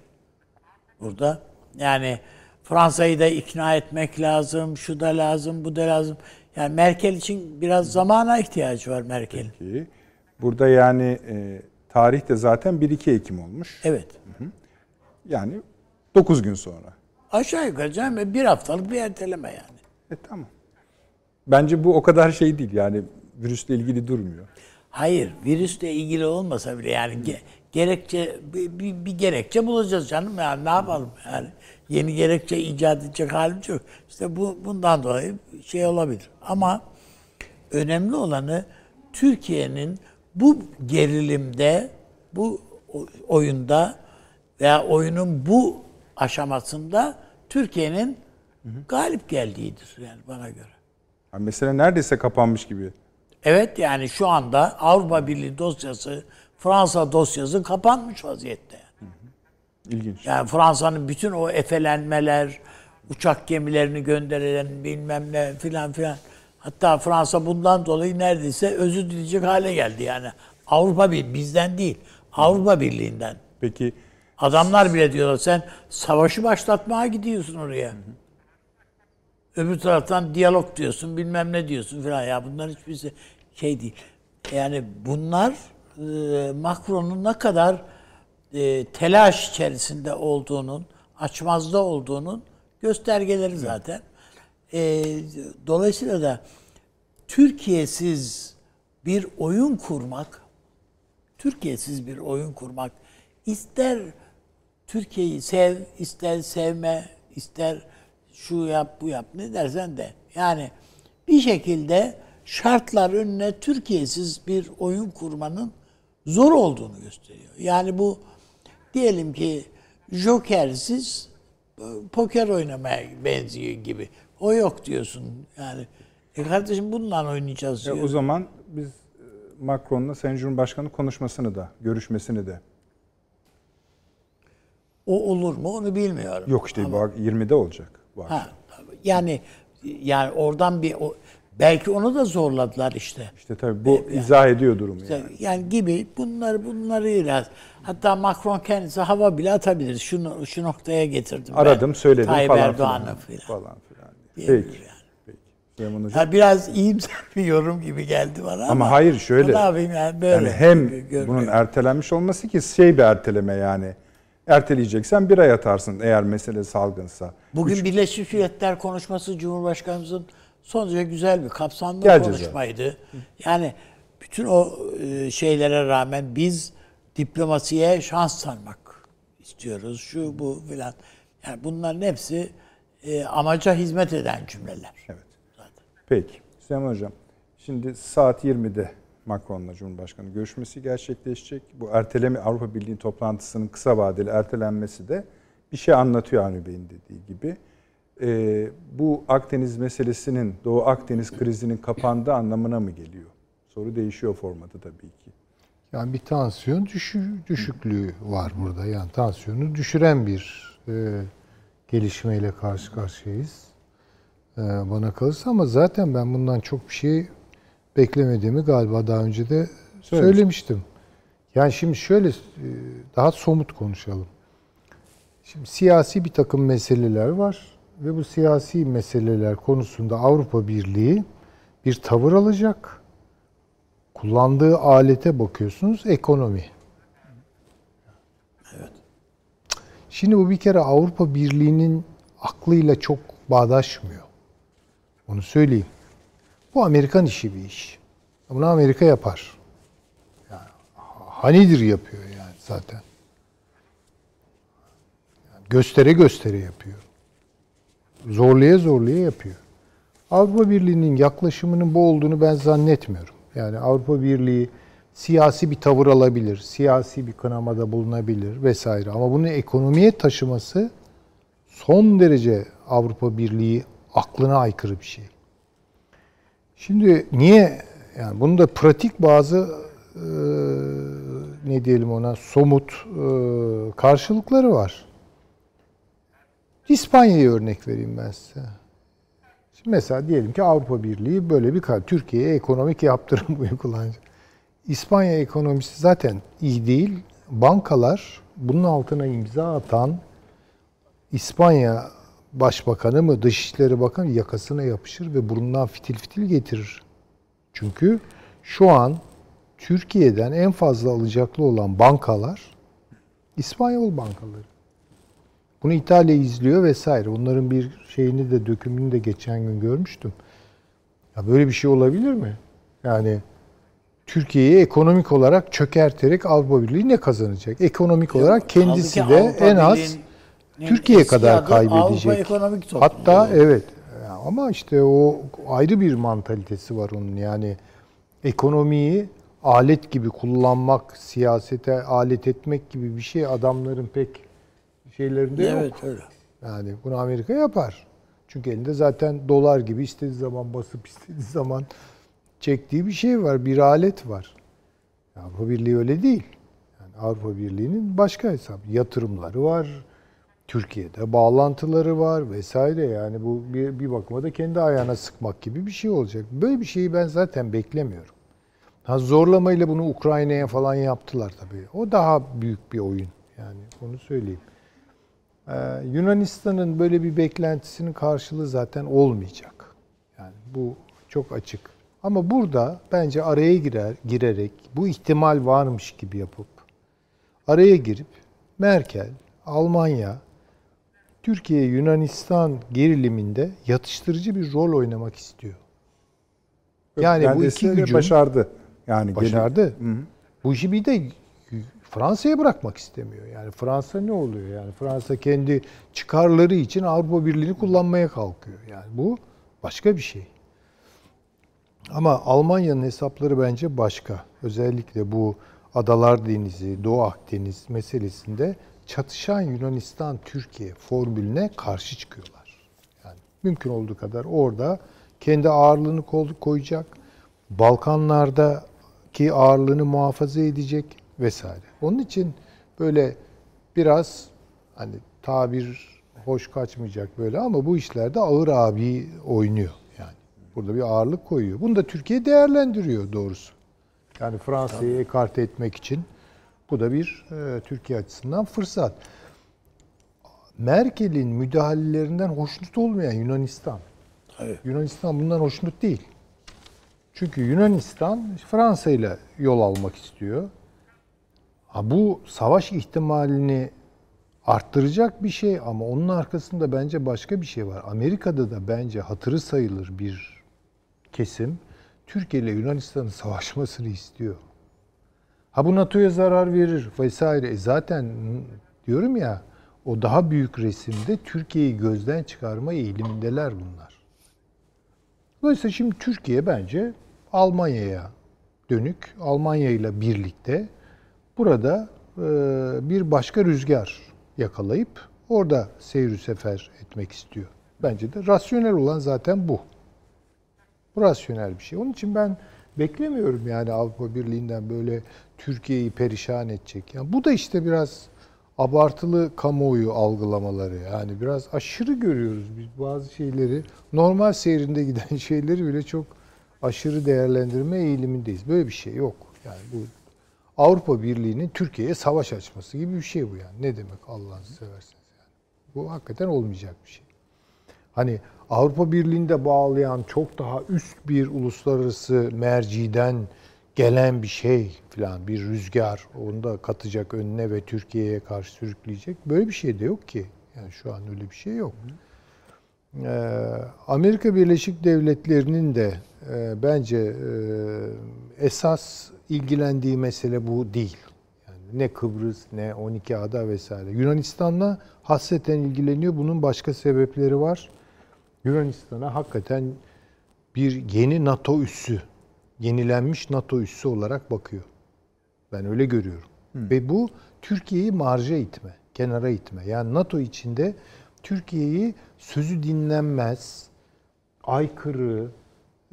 burada yani Fransa'yı da ikna etmek lazım, şu da lazım, bu da lazım. Yani Merkel için biraz zamana ihtiyacı var Merkel'in. Ki burada yani e, tarih de zaten 1-2 Ekim olmuş. Evet. Yani 9 gün sonra. Aşağı yukarı canım bir haftalık bir erteleme yani. E tamam. Bence bu o kadar şey değil yani virüsle ilgili durmuyor. Hayır, virüsle ilgili olmasa bile yani ge- gerekçe bir, bir, bir gerekçe bulacağız canım yani ne yapalım yani yeni gerekçe icat edecek halimiz yok. İşte bu bundan dolayı şey olabilir. Ama önemli olanı Türkiye'nin bu gerilimde, bu oyunda veya oyunun bu aşamasında Türkiye'nin galip geldiğidir yani bana göre. Yani mesele neredeyse kapanmış gibi. Evet yani şu anda Avrupa Birliği dosyası, Fransa dosyası kapanmış vaziyette. İlginç. Yani Fransa'nın bütün o efelenmeler, uçak gemilerini gönderilen bilmem ne filan filan. Hatta Fransa bundan dolayı neredeyse özür dileyecek hale geldi yani. Avrupa Birliği bizden değil, Avrupa Birliği'nden. Peki Adamlar bile diyorlar sen savaşı başlatmaya gidiyorsun oraya. Öbür taraftan diyalog diyorsun, bilmem ne diyorsun falan. Ya bunların hiçbirisi şey değil. Yani bunlar e, Macron'un ne kadar e, telaş içerisinde olduğunun, açmazda olduğunun göstergeleri zaten. E, dolayısıyla da Türkiye'siz bir oyun kurmak, Türkiye'siz bir oyun kurmak ister Türkiye'yi sev, ister sevme, ister şu yap, bu yap ne dersen de. Yani bir şekilde şartlar önüne Türkiye'siz bir oyun kurmanın zor olduğunu gösteriyor. Yani bu diyelim ki jokersiz e, poker oynamaya benziyor gibi. O yok diyorsun. Yani e kardeşim bununla oynayacağız e, diyor. o zaman biz e, Macron'la Sayın Cumhurbaşkanı konuşmasını da, görüşmesini de. O olur mu onu bilmiyorum. Yok işte bu 20'de olacak. Bu akşam. Ha, yani yani oradan bir o, Belki onu da zorladılar işte. İşte tabii bu izah ediyor durumu yani. Yani. yani gibi bunları bunları biraz. Hatta Macron kendisi hava bile atabilir. Şunu şu noktaya getirdim. ben. Aradım, söyledim Tayyip falan Erdoğan'ı filan. Falan filan. Diyebilir Peki. yani. Peki. Süleyman Hocam. Ya biraz iyimser [laughs] bir yorum gibi geldi bana ama. Ama hayır şöyle. Ne yapayım yani böyle. Yani hem görmüyorum. bunun ertelenmiş olması ki şey bir erteleme yani. Erteleyeceksen bir ay atarsın eğer mesele salgınsa. Bugün Birleşmiş Milletler konuşması Cumhurbaşkanımızın son derece güzel bir kapsamlı Geleceğiz konuşmaydı. Yani bütün o e, şeylere rağmen biz diplomasiye şans tanımak istiyoruz. Şu bu filan. Yani bunların hepsi e, amaca hizmet eden cümleler. Evet. Peki. Süleyman Hocam, şimdi saat 20'de Macron'la Cumhurbaşkanı görüşmesi gerçekleşecek. Bu erteleme Avrupa Birliği toplantısının kısa vadeli ertelenmesi de bir şey anlatıyor Avni Bey'in dediği gibi. Ee, bu Akdeniz meselesinin, Doğu Akdeniz krizinin kapandığı anlamına mı geliyor? Soru değişiyor formatı tabii ki. Yani bir tansiyon düşü, düşüklüğü var burada. Yani tansiyonu düşüren bir e, gelişmeyle karşı karşıyayız. E, bana kalırsa ama zaten ben bundan çok bir şey beklemediğimi galiba daha önce de söylemiştim. Yani şimdi şöyle e, daha somut konuşalım. Şimdi siyasi bir takım meseleler var ve bu siyasi meseleler konusunda Avrupa Birliği bir tavır alacak. Kullandığı alete bakıyorsunuz ekonomi. Şimdi bu bir kere Avrupa Birliği'nin aklıyla çok bağdaşmıyor. Onu söyleyeyim. Bu Amerikan işi bir iş. Bunu Amerika yapar. Yani, hanidir yapıyor yani zaten. Yani göstere göstere yapıyor. Zorlaya zorlaya yapıyor. Avrupa Birliği'nin yaklaşımının bu olduğunu ben zannetmiyorum. Yani Avrupa Birliği siyasi bir tavır alabilir, siyasi bir kınamada bulunabilir vesaire. Ama bunu ekonomiye taşıması son derece Avrupa Birliği aklına aykırı bir şey. Şimdi niye yani bunun da pratik bazı e, ne diyelim ona somut e, karşılıkları var. İspanya'ya örnek vereyim ben size. Şimdi mesela diyelim ki Avrupa Birliği böyle bir Türkiye'ye ekonomik yaptırım [laughs] uygulanacak. İspanya ekonomisi zaten iyi değil. Bankalar bunun altına imza atan İspanya Başbakanı mı Dışişleri Bakanı yakasına yapışır ve burnundan fitil fitil getirir. Çünkü şu an Türkiye'den en fazla alacaklı olan bankalar İspanyol bankaları. Bunu İtalya izliyor vesaire. Bunların bir şeyini de dökümünü de geçen gün görmüştüm. Ya böyle bir şey olabilir mi? Yani Türkiye'yi ekonomik olarak çökerterek Avrupa Birliği ne kazanacak? Ekonomik olarak kendisi de Avrupa en az Türkiye kadar kaybedecek. Avrupa Ekonomik. Hatta evet Ya ama işte o ayrı bir mantalitesi var onun yani ekonomiyi alet gibi kullanmak, siyasete alet etmek gibi bir şey adamların pek şeylerinde yok. Evet öyle. Yani bunu Amerika yapar. Çünkü elinde zaten dolar gibi istediği zaman basıp istediği zaman çektiği bir şey var, bir alet var. Avrupa Birliği öyle değil. Yani Avrupa Birliği'nin başka hesap, yatırımları var. Türkiye'de bağlantıları var vesaire yani bu bir, bir bakıma da kendi ayağına sıkmak gibi bir şey olacak. Böyle bir şeyi ben zaten beklemiyorum. Ha zorlamayla bunu Ukrayna'ya falan yaptılar tabii. O daha büyük bir oyun yani onu söyleyeyim. Ee, Yunanistan'ın böyle bir beklentisinin karşılığı zaten olmayacak. Yani bu çok açık. Ama burada bence araya girer girerek bu ihtimal varmış gibi yapıp araya girip Merkel, Almanya, Türkiye Yunanistan geriliminde yatıştırıcı bir rol oynamak istiyor. Yani bu iki Kendisi gücün başardı. Yani başardı. Hı hı. Bu işi bir de Fransa'ya bırakmak istemiyor. Yani Fransa ne oluyor? Yani Fransa kendi çıkarları için Avrupa Birliği'ni kullanmaya kalkıyor. Yani bu başka bir şey. Ama Almanya'nın hesapları bence başka. Özellikle bu Adalar Denizi, Doğu Akdeniz meselesinde çatışan Yunanistan-Türkiye formülüne karşı çıkıyorlar. Yani mümkün olduğu kadar orada kendi ağırlığını koyacak. Balkanlardaki ağırlığını muhafaza edecek vesaire. Onun için böyle biraz hani tabir hoş kaçmayacak böyle ama bu işlerde ağır abi oynuyor. Burada bir ağırlık koyuyor. Bunu da Türkiye değerlendiriyor doğrusu. Yani Fransa'yı ekarte etmek için bu da bir e, Türkiye açısından fırsat. Merkel'in müdahalelerinden hoşnut olmayan Yunanistan. Tabii. Yunanistan bundan hoşnut değil. Çünkü Yunanistan Fransa ile yol almak istiyor. Ha, bu savaş ihtimalini arttıracak bir şey ama onun arkasında bence başka bir şey var. Amerika'da da bence hatırı sayılır bir kesim Türkiye ile Yunanistan'ın savaşmasını istiyor. Ha bu NATO'ya zarar verir vesaire. E zaten diyorum ya o daha büyük resimde Türkiye'yi gözden çıkarma eğilimindeler bunlar. Dolayısıyla şimdi Türkiye bence Almanya'ya dönük, Almanya ile birlikte burada e, bir başka rüzgar yakalayıp orada seyir sefer etmek istiyor. Bence de rasyonel olan zaten bu. Rasyonel bir şey. Onun için ben beklemiyorum yani Avrupa Birliği'nden böyle Türkiye'yi perişan edecek. Yani bu da işte biraz abartılı kamuoyu algılamaları. Yani biraz aşırı görüyoruz biz bazı şeyleri. Normal seyrinde giden [laughs] şeyleri bile çok aşırı değerlendirme eğilimindeyiz. Böyle bir şey yok. Yani bu Avrupa Birliği'nin Türkiye'ye savaş açması gibi bir şey bu yani. Ne demek Allah'ını severseniz yani. Bu hakikaten olmayacak bir şey. Hani Avrupa Birliği'nde bağlayan çok daha üst bir uluslararası merciden gelen bir şey falan bir rüzgar onu da katacak önüne ve Türkiye'ye karşı sürükleyecek. Böyle bir şey de yok ki. Yani şu an öyle bir şey yok. Ee, Amerika Birleşik Devletleri'nin de e, bence e, esas ilgilendiği mesele bu değil. Yani ne Kıbrıs ne 12 ada vesaire. Yunanistan'la hasreten ilgileniyor. Bunun başka sebepleri var. Yunanistan'a hakikaten bir yeni NATO üssü, yenilenmiş NATO üssü olarak bakıyor. Ben öyle görüyorum. Ve bu Türkiye'yi marja itme, kenara itme. Yani NATO içinde Türkiye'yi sözü dinlenmez, aykırı,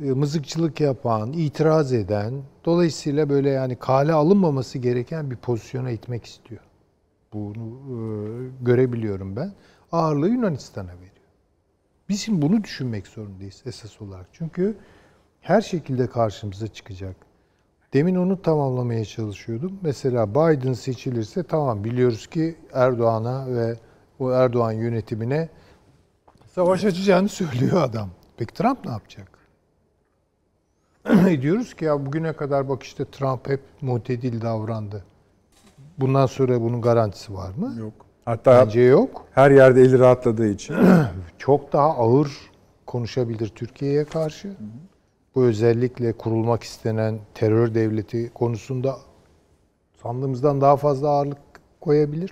e, mızıkçılık yapan, itiraz eden, dolayısıyla böyle yani kale alınmaması gereken bir pozisyona itmek istiyor. Bunu e, görebiliyorum ben. Ağırlığı Yunanistan'a veriyor. Biz şimdi bunu düşünmek zorundayız esas olarak. Çünkü her şekilde karşımıza çıkacak. Demin onu tamamlamaya çalışıyordum. Mesela Biden seçilirse tamam biliyoruz ki Erdoğan'a ve o Erdoğan yönetimine savaş açacağını söylüyor adam. Peki Trump ne yapacak? [clears throat] Diyoruz ki ya bugüne kadar bak işte Trump hep mutedil davrandı. Bundan sonra bunun garantisi var mı? Yok. Hatta Bence yok. her yerde eli rahatladığı için. [clears throat] Çok daha ağır konuşabilir Türkiye'ye karşı. Bu özellikle kurulmak istenen terör devleti konusunda sandığımızdan daha fazla ağırlık koyabilir.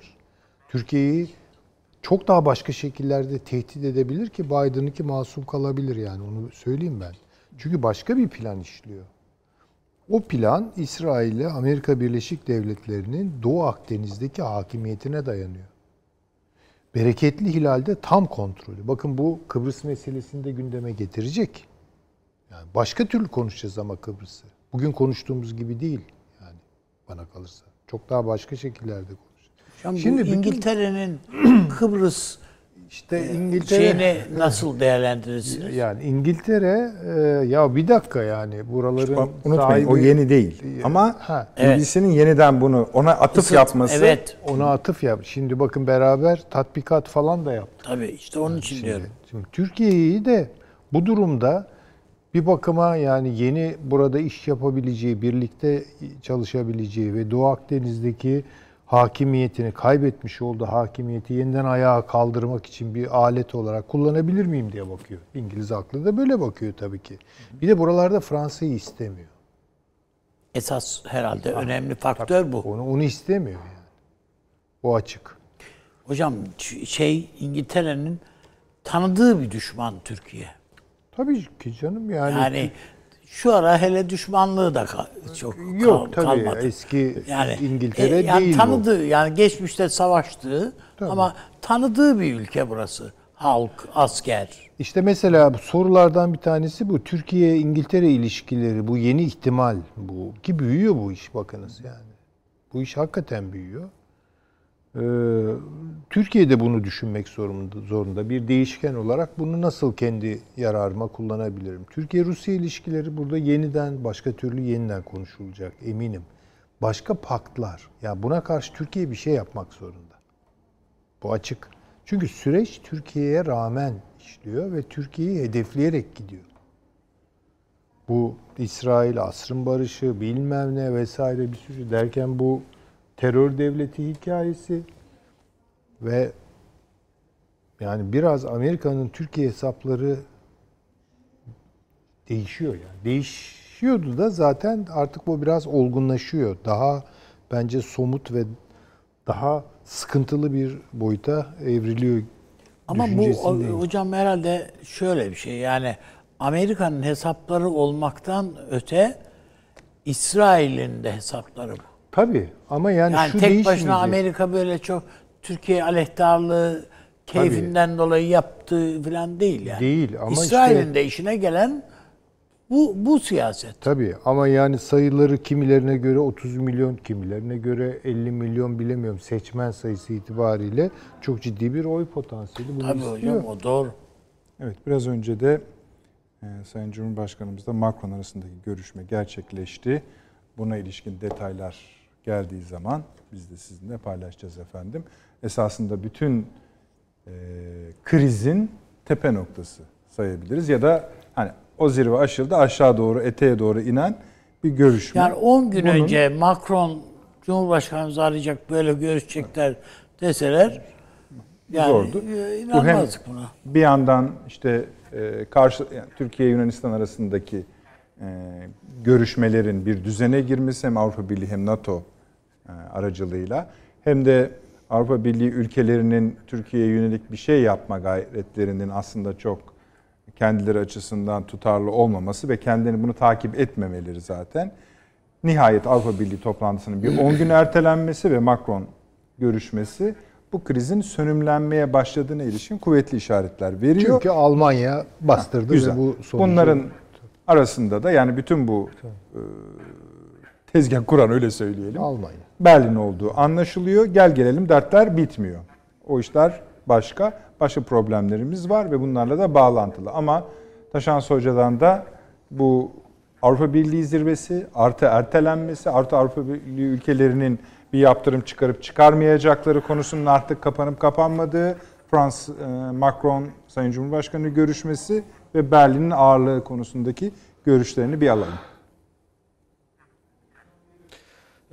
Türkiye'yi çok daha başka şekillerde tehdit edebilir ki Biden'ınki masum kalabilir yani onu söyleyeyim ben. Çünkü başka bir plan işliyor. O plan İsrail ile Amerika Birleşik Devletleri'nin Doğu Akdeniz'deki hakimiyetine dayanıyor. Bereketli Hilal'de tam kontrolü. Bakın bu Kıbrıs meselesini de gündeme getirecek. Yani başka türlü konuşacağız ama Kıbrıs'ı. Bugün konuştuğumuz gibi değil yani bana kalırsa. Çok daha başka şekillerde konuşacağız. Şimdi İngiltere'nin [clears throat] Kıbrıs İşte İngiltere şeyini nasıl değerlendirirsiniz? yani İngiltere e, ya bir dakika yani buraların Bak, Unutmayın o sahibi- yeni değil. Ama Ha. BBC'nin yeniden bunu ona atıf Isıt- yapması Evet. ona atıf yap. Şimdi bakın beraber tatbikat falan da yaptık. Tabii işte onun için diyorum. Şimdi Türkiye'yi de bu durumda bir bakıma yani yeni burada iş yapabileceği, birlikte çalışabileceği ve Doğu Akdeniz'deki hakimiyetini kaybetmiş olduğu hakimiyeti yeniden ayağa kaldırmak için bir alet olarak kullanabilir miyim diye bakıyor. İngiliz aklı da böyle bakıyor tabii ki. Bir de buralarda Fransa'yı istemiyor. Esas herhalde önemli faktör bu. Onu onu istemiyor yani. O açık. Hocam şey İngiltere'nin tanıdığı bir düşman Türkiye. Tabii ki canım yani. Yani şu ara hele düşmanlığı da çok Yok kal- tabii kalmadı. eski Yani İngiltere e, yani değil bu. tanıdığı yani geçmişte savaştığı ama tanıdığı bir ülke burası. Halk, asker. İşte mesela bu sorulardan bir tanesi bu. Türkiye-İngiltere ilişkileri bu yeni ihtimal bu. Ki büyüyor bu iş bakınız yani. Bu iş hakikaten büyüyor. Ee, Türkiye de bunu düşünmek zorunda, zorunda. Bir değişken olarak bunu nasıl kendi yararıma kullanabilirim? Türkiye-Rusya ilişkileri burada yeniden, başka türlü yeniden konuşulacak eminim. Başka paktlar. Ya buna karşı Türkiye bir şey yapmak zorunda. Bu açık. Çünkü süreç Türkiye'ye rağmen işliyor ve Türkiye'yi hedefleyerek gidiyor. Bu İsrail asrın barışı bilmem ne vesaire bir sürü derken bu terör devleti hikayesi ve yani biraz Amerika'nın Türkiye hesapları değişiyor yani. Değişiyordu da zaten artık bu biraz olgunlaşıyor. Daha bence somut ve daha sıkıntılı bir boyuta evriliyor. Ama bu hocam herhalde şöyle bir şey yani Amerika'nın hesapları olmaktan öte İsrail'in de hesapları bu. Tabii ama yani, Yani şu tek değişmeyecek. başına Amerika böyle çok Türkiye aleyhtarlığı keyfinden dolayı yaptığı falan değil yani. Değil ama İsrail'in işte- de işine gelen bu bu siyaset. Tabii ama yani sayıları kimilerine göre 30 milyon, kimilerine göre 50 milyon bilemiyorum. Seçmen sayısı itibariyle çok ciddi bir oy potansiyeli bunu Tabii istiyor. hocam o doğru. Evet biraz önce de e, Sayın Cumhurbaşkanımızla Macron arasındaki görüşme gerçekleşti. Buna ilişkin detaylar geldiği zaman biz de sizinle paylaşacağız efendim. Esasında bütün e, krizin tepe noktası sayabiliriz ya da hani o zirve aşıldı aşağı doğru eteğe doğru inen bir görüşme. Yani 10 gün Bunun- önce Macron Cumhurbaşkanımızı arayacak böyle görüşecekler deseler yani Zordu. e, inanmazdık buna. Bir yandan işte e, karşı yani Türkiye Yunanistan arasındaki e, görüşmelerin bir düzene girmesi hem Avrupa Birliği hem NATO aracılığıyla hem de Avrupa Birliği ülkelerinin Türkiye'ye yönelik bir şey yapma gayretlerinin aslında çok kendileri açısından tutarlı olmaması ve kendilerini bunu takip etmemeleri zaten. Nihayet Avrupa Birliği toplantısının bir 10 gün ertelenmesi ve Macron görüşmesi bu krizin sönümlenmeye başladığına ilişkin kuvvetli işaretler veriyor. Çünkü Almanya bastırdı Güzel. ve bu sonucu... Bunların arasında da yani bütün bu e, tezgah kuran öyle söyleyelim. Almanya. Berlin olduğu anlaşılıyor. Gel gelelim dertler bitmiyor. O işler başka. Başka problemlerimiz var ve bunlarla da bağlantılı. Ama Taşan Hoca'dan da bu Avrupa Birliği zirvesi, artı ertelenmesi, artı Avrupa Birliği ülkelerinin bir yaptırım çıkarıp çıkarmayacakları konusunun artık kapanıp kapanmadığı, Frans e, Macron Sayın Cumhurbaşkanı görüşmesi ve Berlin'in ağırlığı konusundaki görüşlerini bir alalım.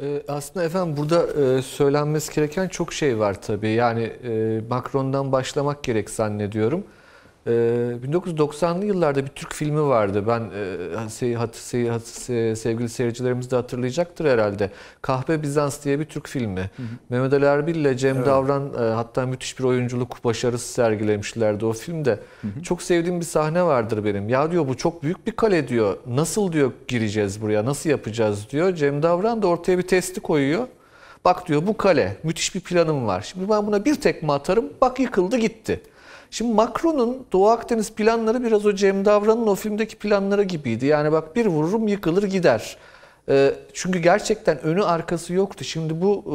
Ee, Aslında efendim burada e, söylenmesi gereken çok şey var tabii. Yani e, Macron'dan başlamak gerek zannediyorum. E, 1990'lı yıllarda bir Türk filmi vardı. Ben e, hat- hat- se- sevgili seyircilerimiz de hatırlayacaktır herhalde. Kahpe Bizans diye bir Türk filmi. Mehmet Ali Erbil ile Cem Davran e, hatta müthiş bir oyunculuk başarısı sergilemişlerdi o filmde. Çok sevdiğim bir sahne vardır benim. Ya diyor bu çok büyük bir kale diyor. Nasıl diyor gireceğiz buraya? Nasıl yapacağız diyor. Cem Davran da ortaya bir testi koyuyor. Bak diyor bu kale müthiş bir planım var. Şimdi ben buna bir tekme atarım. Bak yıkıldı gitti. Şimdi Macron'un Doğu Akdeniz planları biraz o Cem Davran'ın o filmdeki planları gibiydi. Yani bak bir vururum yıkılır gider. Ee, çünkü gerçekten önü arkası yoktu. Şimdi bu e,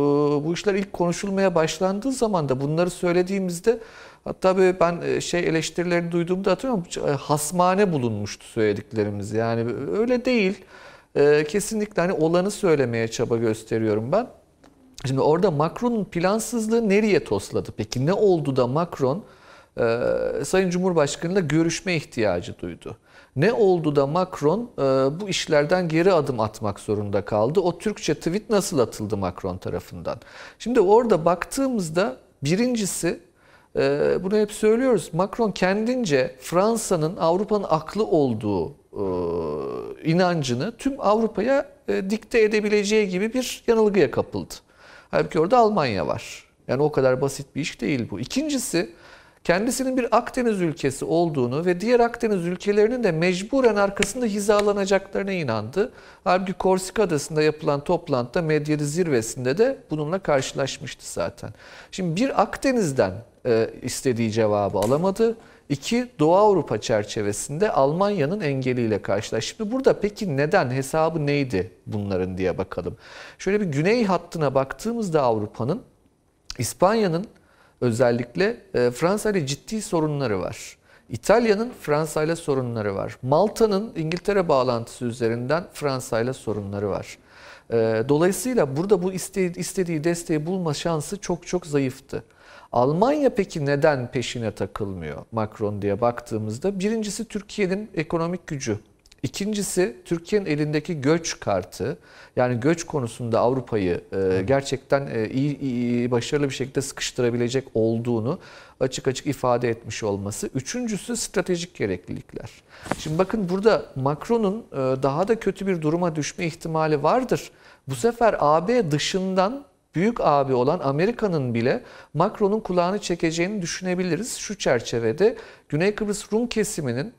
bu işler ilk konuşulmaya başlandığı zaman da bunları söylediğimizde hatta böyle ben e, şey eleştirilerini duyduğumda hatırlıyorum e, hasmane bulunmuştu söylediklerimiz. Yani öyle değil. Kesinlikle hani olanı söylemeye çaba gösteriyorum ben. Şimdi orada Macron'un plansızlığı nereye tosladı? Peki ne oldu da Macron e, Sayın Cumhurbaşkanı'yla görüşme ihtiyacı duydu? Ne oldu da Macron e, bu işlerden geri adım atmak zorunda kaldı? O Türkçe tweet nasıl atıldı Macron tarafından? Şimdi orada baktığımızda birincisi e, bunu hep söylüyoruz. Macron kendince Fransa'nın Avrupa'nın aklı olduğu e, inancını tüm Avrupa'ya e, dikte edebileceği gibi bir yanılgıya kapıldı. Halbuki orada Almanya var. Yani o kadar basit bir iş değil bu. İkincisi kendisinin bir Akdeniz ülkesi olduğunu ve diğer Akdeniz ülkelerinin de mecburen arkasında hizalanacaklarına inandı. Halbuki Korsika Adası'nda yapılan toplantıda Medyeli zirvesinde de bununla karşılaşmıştı zaten. Şimdi bir Akdeniz'den e, istediği cevabı alamadı. İki, Doğu Avrupa çerçevesinde Almanya'nın engeliyle karşılaştı. Şimdi burada peki neden, hesabı neydi bunların diye bakalım. Şöyle bir güney hattına baktığımızda Avrupa'nın İspanya'nın özellikle e, Fransa ile ciddi sorunları var. İtalya'nın Fransa ile sorunları var. Malta'nın İngiltere bağlantısı üzerinden Fransa ile sorunları var. E, dolayısıyla burada bu istediği desteği bulma şansı çok çok zayıftı. Almanya peki neden peşine takılmıyor Macron diye baktığımızda birincisi Türkiye'nin ekonomik gücü. İkincisi Türkiye'nin elindeki göç kartı. Yani göç konusunda Avrupa'yı e, gerçekten e, iyi, iyi, başarılı bir şekilde sıkıştırabilecek olduğunu açık açık ifade etmiş olması. Üçüncüsü stratejik gereklilikler. Şimdi bakın burada Macron'un e, daha da kötü bir duruma düşme ihtimali vardır. Bu sefer AB dışından büyük abi olan Amerika'nın bile Macron'un kulağını çekeceğini düşünebiliriz. Şu çerçevede Güney Kıbrıs Rum kesiminin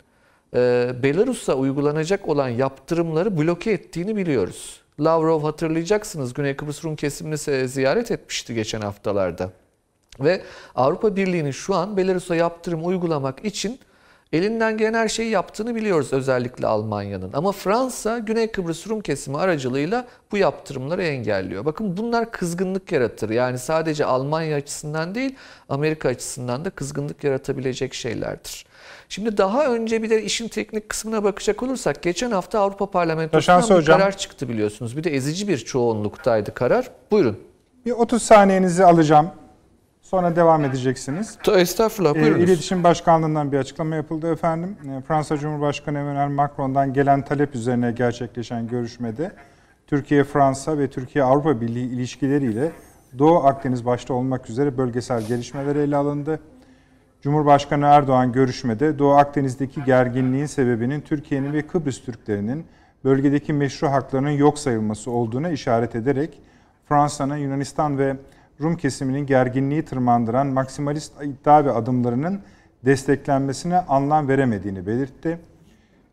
e, Belarus'a uygulanacak olan yaptırımları bloke ettiğini biliyoruz. Lavrov hatırlayacaksınız Güney Kıbrıs Rum kesimini ziyaret etmişti geçen haftalarda. Ve Avrupa Birliği'nin şu an Belarus'a yaptırım uygulamak için elinden gelen her şeyi yaptığını biliyoruz özellikle Almanya'nın. Ama Fransa Güney Kıbrıs Rum kesimi aracılığıyla bu yaptırımları engelliyor. Bakın bunlar kızgınlık yaratır. Yani sadece Almanya açısından değil Amerika açısından da kızgınlık yaratabilecek şeylerdir. Şimdi daha önce bir de işin teknik kısmına bakacak olursak geçen hafta Avrupa Parlamentosu'ndan bir hocam. karar çıktı biliyorsunuz. Bir de ezici bir çoğunluktaydı karar. Buyurun. Bir 30 saniyenizi alacağım. Sonra devam edeceksiniz. Estağfurullah ee, buyurunuz. İletişim Başkanlığı'ndan bir açıklama yapıldı efendim. Ee, Fransa Cumhurbaşkanı Emmanuel Macron'dan gelen talep üzerine gerçekleşen görüşmede Türkiye, Fransa ve Türkiye-Avrupa Birliği ilişkileriyle Doğu Akdeniz başta olmak üzere bölgesel gelişmeler ele alındı. Cumhurbaşkanı Erdoğan görüşmede Doğu Akdeniz'deki gerginliğin sebebinin Türkiye'nin ve Kıbrıs Türklerinin bölgedeki meşru haklarının yok sayılması olduğuna işaret ederek Fransa'nın Yunanistan ve Rum kesiminin gerginliği tırmandıran maksimalist iddia ve adımlarının desteklenmesine anlam veremediğini belirtti.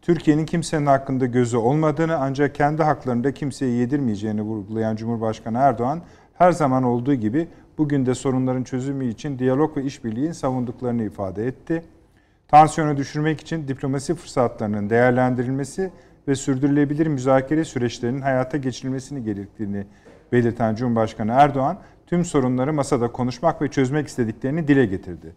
Türkiye'nin kimsenin hakkında gözü olmadığını ancak kendi haklarında kimseye yedirmeyeceğini vurgulayan Cumhurbaşkanı Erdoğan her zaman olduğu gibi bugün de sorunların çözümü için diyalog ve işbirliğini savunduklarını ifade etti. Tansiyonu düşürmek için diplomasi fırsatlarının değerlendirilmesi ve sürdürülebilir müzakere süreçlerinin hayata geçirilmesini gerektiğini belirten Cumhurbaşkanı Erdoğan, tüm sorunları masada konuşmak ve çözmek istediklerini dile getirdi.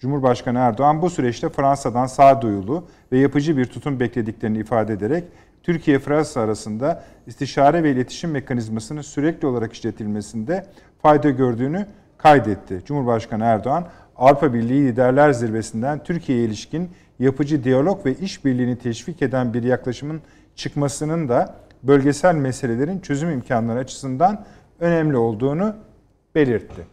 Cumhurbaşkanı Erdoğan bu süreçte Fransa'dan sağduyulu ve yapıcı bir tutum beklediklerini ifade ederek Türkiye-Fransa arasında istişare ve iletişim mekanizmasının sürekli olarak işletilmesinde fayda gördüğünü kaydetti. Cumhurbaşkanı Erdoğan, Avrupa Birliği Liderler Zirvesi'nden Türkiye'ye ilişkin yapıcı diyalog ve işbirliğini teşvik eden bir yaklaşımın çıkmasının da bölgesel meselelerin çözüm imkanları açısından önemli olduğunu belirtti.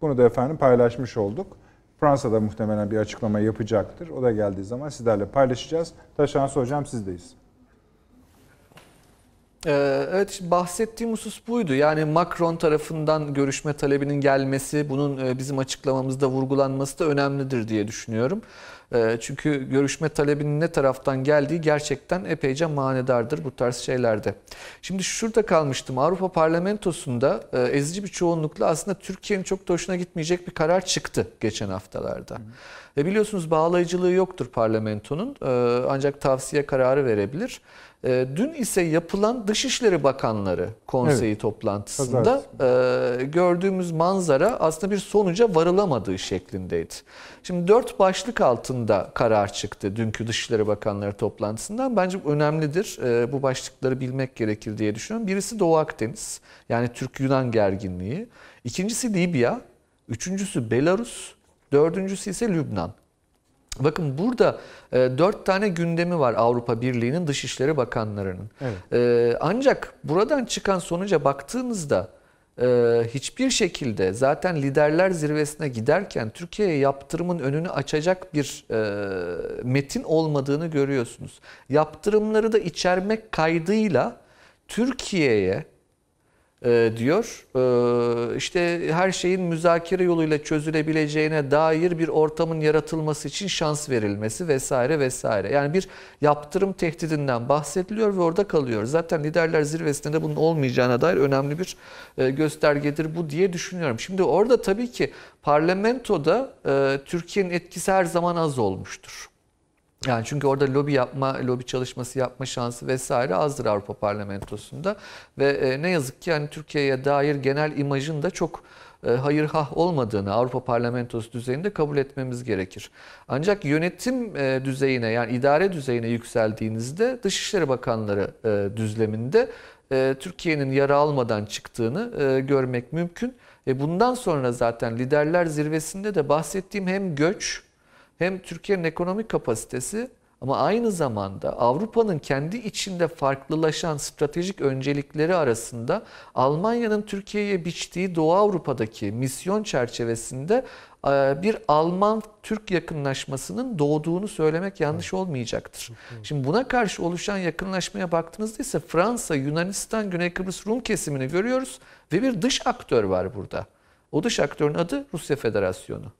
Bunu da efendim paylaşmış olduk. Fransa'da muhtemelen bir açıklama yapacaktır. O da geldiği zaman sizlerle paylaşacağız. Taşansı Hocam sizdeyiz. Ee, evet bahsettiğim husus buydu. Yani Macron tarafından görüşme talebinin gelmesi, bunun e, bizim açıklamamızda vurgulanması da önemlidir diye düşünüyorum. Ee, çünkü görüşme talebinin ne taraftan geldiği gerçekten epeyce manedardır bu tarz şeylerde. Şimdi şurada kalmıştım. Avrupa Parlamentosu'nda e, ezici bir çoğunlukla aslında Türkiye'nin çok da hoşuna gitmeyecek bir karar çıktı geçen haftalarda. Hı. Ve biliyorsunuz bağlayıcılığı yoktur parlamentonun e, ancak tavsiye kararı verebilir. E, dün ise yapılan Dışişleri Bakanları Konseyi evet. toplantısında e, gördüğümüz manzara aslında bir sonuca varılamadığı şeklindeydi. Şimdi dört başlık altında karar çıktı dünkü Dışişleri Bakanları toplantısından. Bence önemlidir. E, bu başlıkları bilmek gerekir diye düşünüyorum. Birisi Doğu Akdeniz yani Türk-Yunan gerginliği. İkincisi Libya. Üçüncüsü Belarus. Dördüncüsü ise Lübnan. Bakın burada e, dört tane gündemi var Avrupa Birliği'nin Dışişleri Bakanlarının. Evet. E, ancak buradan çıkan sonuca baktığınızda e, hiçbir şekilde zaten liderler zirvesine giderken Türkiye'ye yaptırımın önünü açacak bir e, metin olmadığını görüyorsunuz. Yaptırımları da içermek kaydıyla Türkiye'ye e, diyor. E, işte her şeyin müzakere yoluyla çözülebileceğine dair bir ortamın yaratılması için şans verilmesi vesaire vesaire. Yani bir yaptırım tehdidinden bahsediliyor ve orada kalıyor. Zaten liderler zirvesinde de bunun olmayacağına dair önemli bir e, göstergedir bu diye düşünüyorum. Şimdi orada tabii ki parlamentoda e, Türkiye'nin etkisi her zaman az olmuştur. Yani çünkü orada lobi yapma, lobi çalışması yapma şansı vesaire azdır Avrupa Parlamentosu'nda ve e, ne yazık ki yani Türkiye'ye dair genel imajın da çok e, hayır hah olmadığını Avrupa Parlamentosu düzeyinde kabul etmemiz gerekir. Ancak yönetim e, düzeyine yani idare düzeyine yükseldiğinizde Dışişleri Bakanları e, düzleminde Türkiye'nin yara almadan çıktığını görmek mümkün. Bundan sonra zaten liderler zirvesinde de bahsettiğim hem göç hem Türkiye'nin ekonomik kapasitesi ama aynı zamanda Avrupa'nın kendi içinde farklılaşan stratejik öncelikleri arasında Almanya'nın Türkiye'ye biçtiği Doğu Avrupa'daki misyon çerçevesinde e, bir Alman-Türk yakınlaşmasının doğduğunu söylemek yanlış olmayacaktır. Şimdi buna karşı oluşan yakınlaşmaya baktığınızda ise Fransa, Yunanistan, Güney Kıbrıs Rum kesimini görüyoruz ve bir dış aktör var burada. O dış aktörün adı Rusya Federasyonu.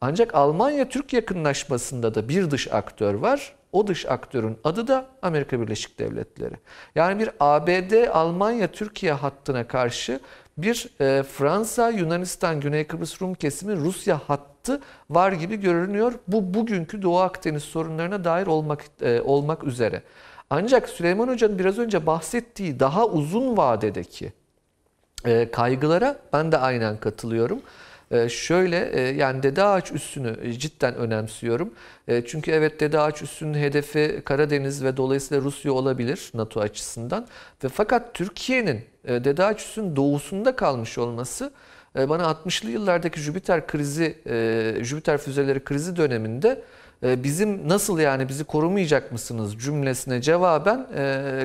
Ancak Almanya-Türk yakınlaşmasında da bir dış aktör var. O dış aktörün adı da Amerika Birleşik Devletleri. Yani bir ABD-Almanya-Türkiye hattına karşı bir e, Fransa, Yunanistan, Güney Kıbrıs Rum kesimi Rusya hattı var gibi görünüyor. Bu bugünkü Doğu Akdeniz sorunlarına dair olmak e, olmak üzere. Ancak Süleyman Hoca'nın biraz önce bahsettiği daha uzun vadedeki e, kaygılara ben de aynen katılıyorum. Ee, şöyle e, yani Dede Ağaç üssünü e, cidden önemsiyorum. E, çünkü evet Dede Ağaç üssünün hedefi Karadeniz ve dolayısıyla Rusya olabilir NATO açısından. Ve fakat Türkiye'nin Dede Ağaç üssünün doğusunda kalmış olması bana 60'lı yıllardaki Jüpiter krizi, Jüpiter füzeleri krizi döneminde bizim nasıl yani bizi korumayacak mısınız cümlesine cevaben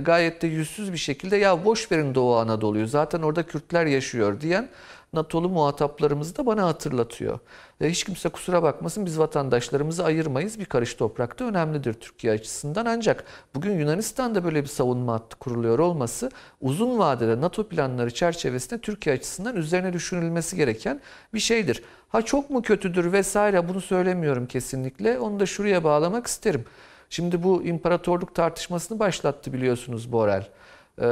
gayet de yüzsüz bir şekilde ya boş verin Doğu Anadolu'yu zaten orada Kürtler yaşıyor diyen NATO'lu muhataplarımız da bana hatırlatıyor. E, hiç kimse kusura bakmasın biz vatandaşlarımızı ayırmayız. Bir karış toprakta önemlidir Türkiye açısından. Ancak bugün Yunanistan'da böyle bir savunma hattı kuruluyor olması uzun vadede NATO planları çerçevesinde Türkiye açısından üzerine düşünülmesi gereken bir şeydir. Ha çok mu kötüdür vesaire bunu söylemiyorum kesinlikle. Onu da şuraya bağlamak isterim. Şimdi bu imparatorluk tartışmasını başlattı biliyorsunuz Borel. Ee,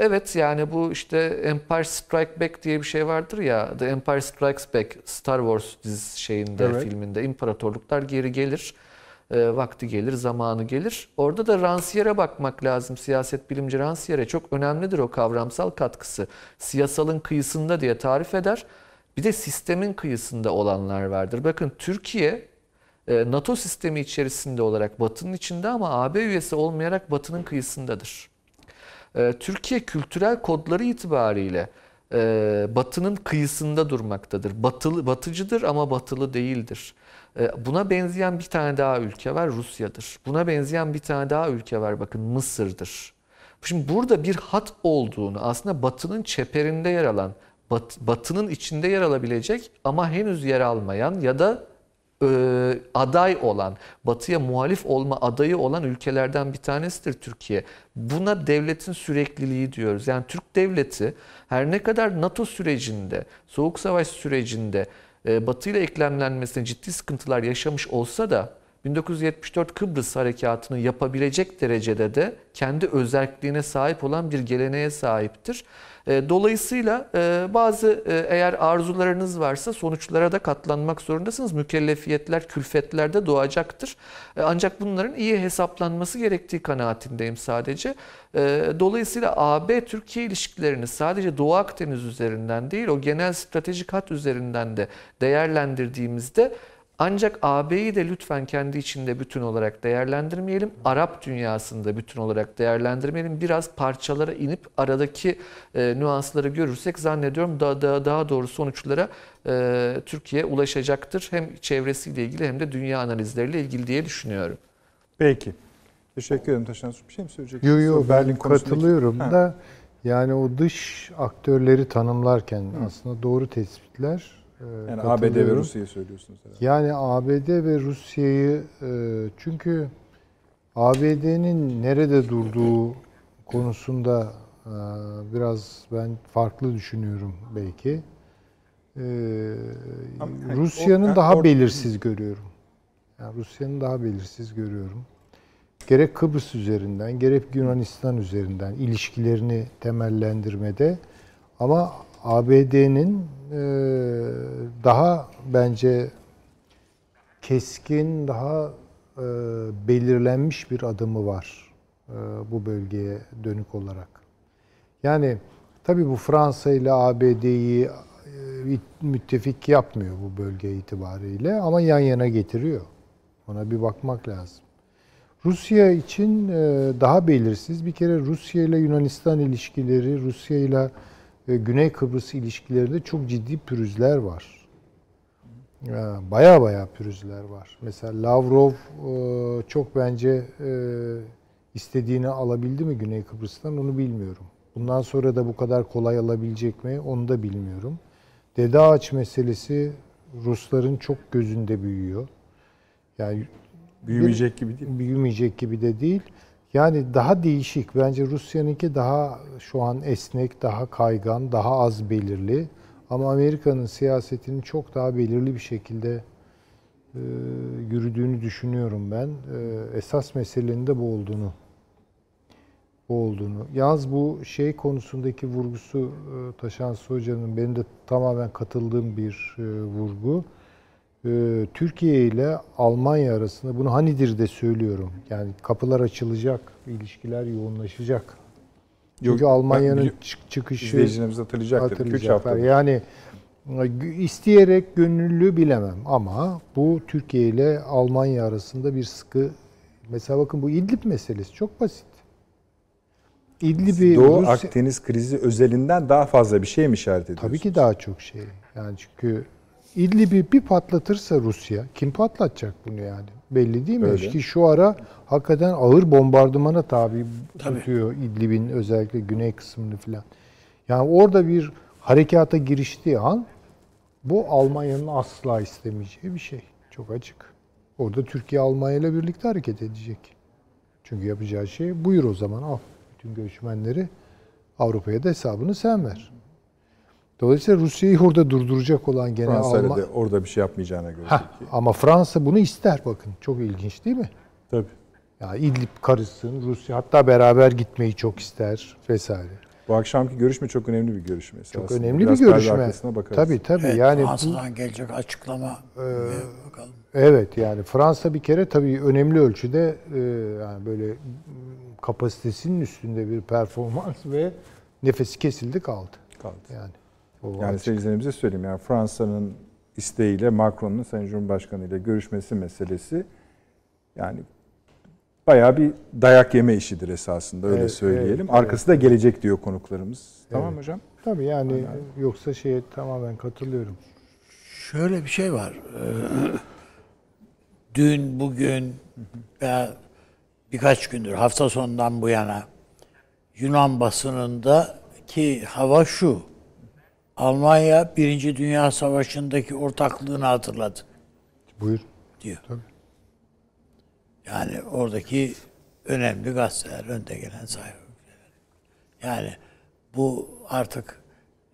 evet yani bu işte Empire Strikes Back diye bir şey vardır ya. The Empire Strikes Back Star Wars diz şeyinde evet. filminde imparatorluklar geri gelir. E, vakti gelir, zamanı gelir. Orada da Rancière'e bakmak lazım. Siyaset bilimci Rancière çok önemlidir o kavramsal katkısı. Siyasalın kıyısında diye tarif eder. Bir de sistemin kıyısında olanlar vardır. Bakın Türkiye e, NATO sistemi içerisinde olarak Batı'nın içinde ama AB üyesi olmayarak Batı'nın kıyısındadır. Ee, Türkiye kültürel kodları itibariyle e, Batı'nın kıyısında durmaktadır. Batılı, batıcıdır ama batılı değildir. Ee, buna benzeyen bir tane daha ülke var Rusya'dır. Buna benzeyen bir tane daha ülke var bakın Mısır'dır. Şimdi burada bir hat olduğunu aslında Batı'nın çeperinde yer alan, Batı'nın içinde yer alabilecek ama henüz yer almayan ya da e, aday olan, batıya muhalif olma adayı olan ülkelerden bir tanesidir Türkiye. Buna devletin sürekliliği diyoruz. Yani Türk devleti her ne kadar NATO sürecinde, Soğuk Savaş sürecinde e, Batı ile eklemlenmesine ciddi sıkıntılar yaşamış olsa da 1974 Kıbrıs harekatını yapabilecek derecede de kendi özelliğine sahip olan bir geleneğe sahiptir. E, dolayısıyla e, bazı e, eğer arzularınız varsa sonuçlara da katlanmak zorundasınız. Mükellefiyetler, külfetler de doğacaktır. Ancak bunların iyi hesaplanması gerektiği kanaatindeyim sadece. Dolayısıyla AB-Türkiye ilişkilerini sadece Doğu Akdeniz üzerinden değil o genel stratejik hat üzerinden de değerlendirdiğimizde ancak AB'yi de lütfen kendi içinde bütün olarak değerlendirmeyelim. Arap dünyasında bütün olarak değerlendirmeyelim. Biraz parçalara inip aradaki e, nüansları görürsek zannediyorum daha, daha, daha doğru sonuçlara e, Türkiye ulaşacaktır. Hem çevresiyle ilgili hem de dünya analizleriyle ilgili diye düşünüyorum. Peki. Teşekkür ederim Taşan. Bir şey mi söyleyeceksiniz? Yok yok ben katılıyorum ha. da yani o dış aktörleri tanımlarken Hı. aslında doğru tespitler yani ABD ve Rusya'yı söylüyorsunuz herhalde. Yani ABD ve Rusya'yı e, çünkü ABD'nin nerede durduğu konusunda e, biraz ben farklı düşünüyorum belki. E, Rusya'nın daha belirsiz görüyorum. Yani Rusya'nın daha belirsiz görüyorum. Gerek Kıbrıs üzerinden, gerek Yunanistan üzerinden ilişkilerini temellendirmede ama ABD'nin e, daha bence keskin, daha e, belirlenmiş bir adımı var e, bu bölgeye dönük olarak. Yani tabii bu Fransa ile ABD'yi müttefik yapmıyor bu bölge itibariyle ama yan yana getiriyor. Ona bir bakmak lazım. Rusya için daha belirsiz. Bir kere Rusya ile Yunanistan ilişkileri, Rusya ile Güney Kıbrıs ilişkilerinde çok ciddi pürüzler var. Baya baya pürüzler var. Mesela Lavrov e, çok bence istediğini alabildi mi Güney Kıbrıs'tan onu bilmiyorum. Bundan sonra da bu kadar kolay alabilecek mi onu da bilmiyorum. Dede ağaç meselesi Rusların çok gözünde büyüyor. Yani büyümeyecek gibi değil. Büyümeyecek gibi de değil. Yani daha değişik. Bence Rusya'nınki daha şu an esnek, daha kaygan, daha az belirli. Ama Amerika'nın siyasetinin çok daha belirli bir şekilde e, yürüdüğünü düşünüyorum ben. E, esas meselenin de bu olduğunu bu olduğunu. Yalnız bu şey konusundaki vurgusu e, Taşan Hoca'nın benim de tamamen katıldığım bir e, vurgu. E, Türkiye ile Almanya arasında bunu hanidir de söylüyorum. Yani kapılar açılacak, ilişkiler yoğunlaşacak. Çünkü Almanya'nın çıkışı izleyicilerimiz hatırlayacaktır. hatırlayacaklar. Yani isteyerek gönüllü bilemem ama bu Türkiye ile Almanya arasında bir sıkı mesela bakın bu İdlib meselesi çok basit. İdlib'i Doğu Rusya... Akdeniz krizi özelinden daha fazla bir şey mi işaret ediyorsunuz? Tabii ki daha çok şey. Yani çünkü İdlib'i bir patlatırsa Rusya, kim patlatacak bunu yani? Belli değil mi? Öyle. Ki şu ara hakikaten ağır bombardımana tabi Tabii. tutuyor İdlib'in özellikle güney kısmını falan. Yani orada bir harekata giriştiği an bu Almanya'nın asla istemeyeceği bir şey. Çok açık. Orada Türkiye Almanya ile birlikte hareket edecek. Çünkü yapacağı şey buyur o zaman al bütün göçmenleri Avrupa'ya da hesabını sen ver. Dolayısıyla Rusya'yı orada durduracak olan gene Fransa Alman... de orada bir şey yapmayacağına göre. Heh, ama Fransa bunu ister bakın. Çok ilginç değil mi? Tabii. Ya İdlib karışsın, Rusya hatta beraber gitmeyi çok ister vesaire. Bu akşamki görüşme çok önemli bir görüşme. Çok aslında. önemli Biraz bir görüşme. Tabii tabii. Evet, yani Fransa'dan bu, gelecek açıklama e, bakalım. Evet yani Fransa bir kere tabii önemli ölçüde e, yani böyle kapasitesinin üstünde bir performans ve nefesi kesildi kaldı. Kaldı. Yani o yani seyircilerimize söyleyeyim yani Fransa'nın isteğiyle Macron'un Sayın Cumhurbaşkanı ile görüşmesi meselesi yani bayağı bir dayak yeme işidir esasında öyle evet, söyleyelim. Evet, Arkası evet. da gelecek diyor konuklarımız. Evet. Tamam hocam? Tabii yani Aynen. yoksa şeye tamamen katılıyorum. Şöyle bir şey var. Ee, dün, bugün veya birkaç gündür hafta sonundan bu yana Yunan basınında ki hava şu. Almanya Birinci Dünya Savaşı'ndaki ortaklığını hatırladı. Buyur. Diyor. Tabii. Yani oradaki önemli gazeteler, önde gelen sayfa. Yani bu artık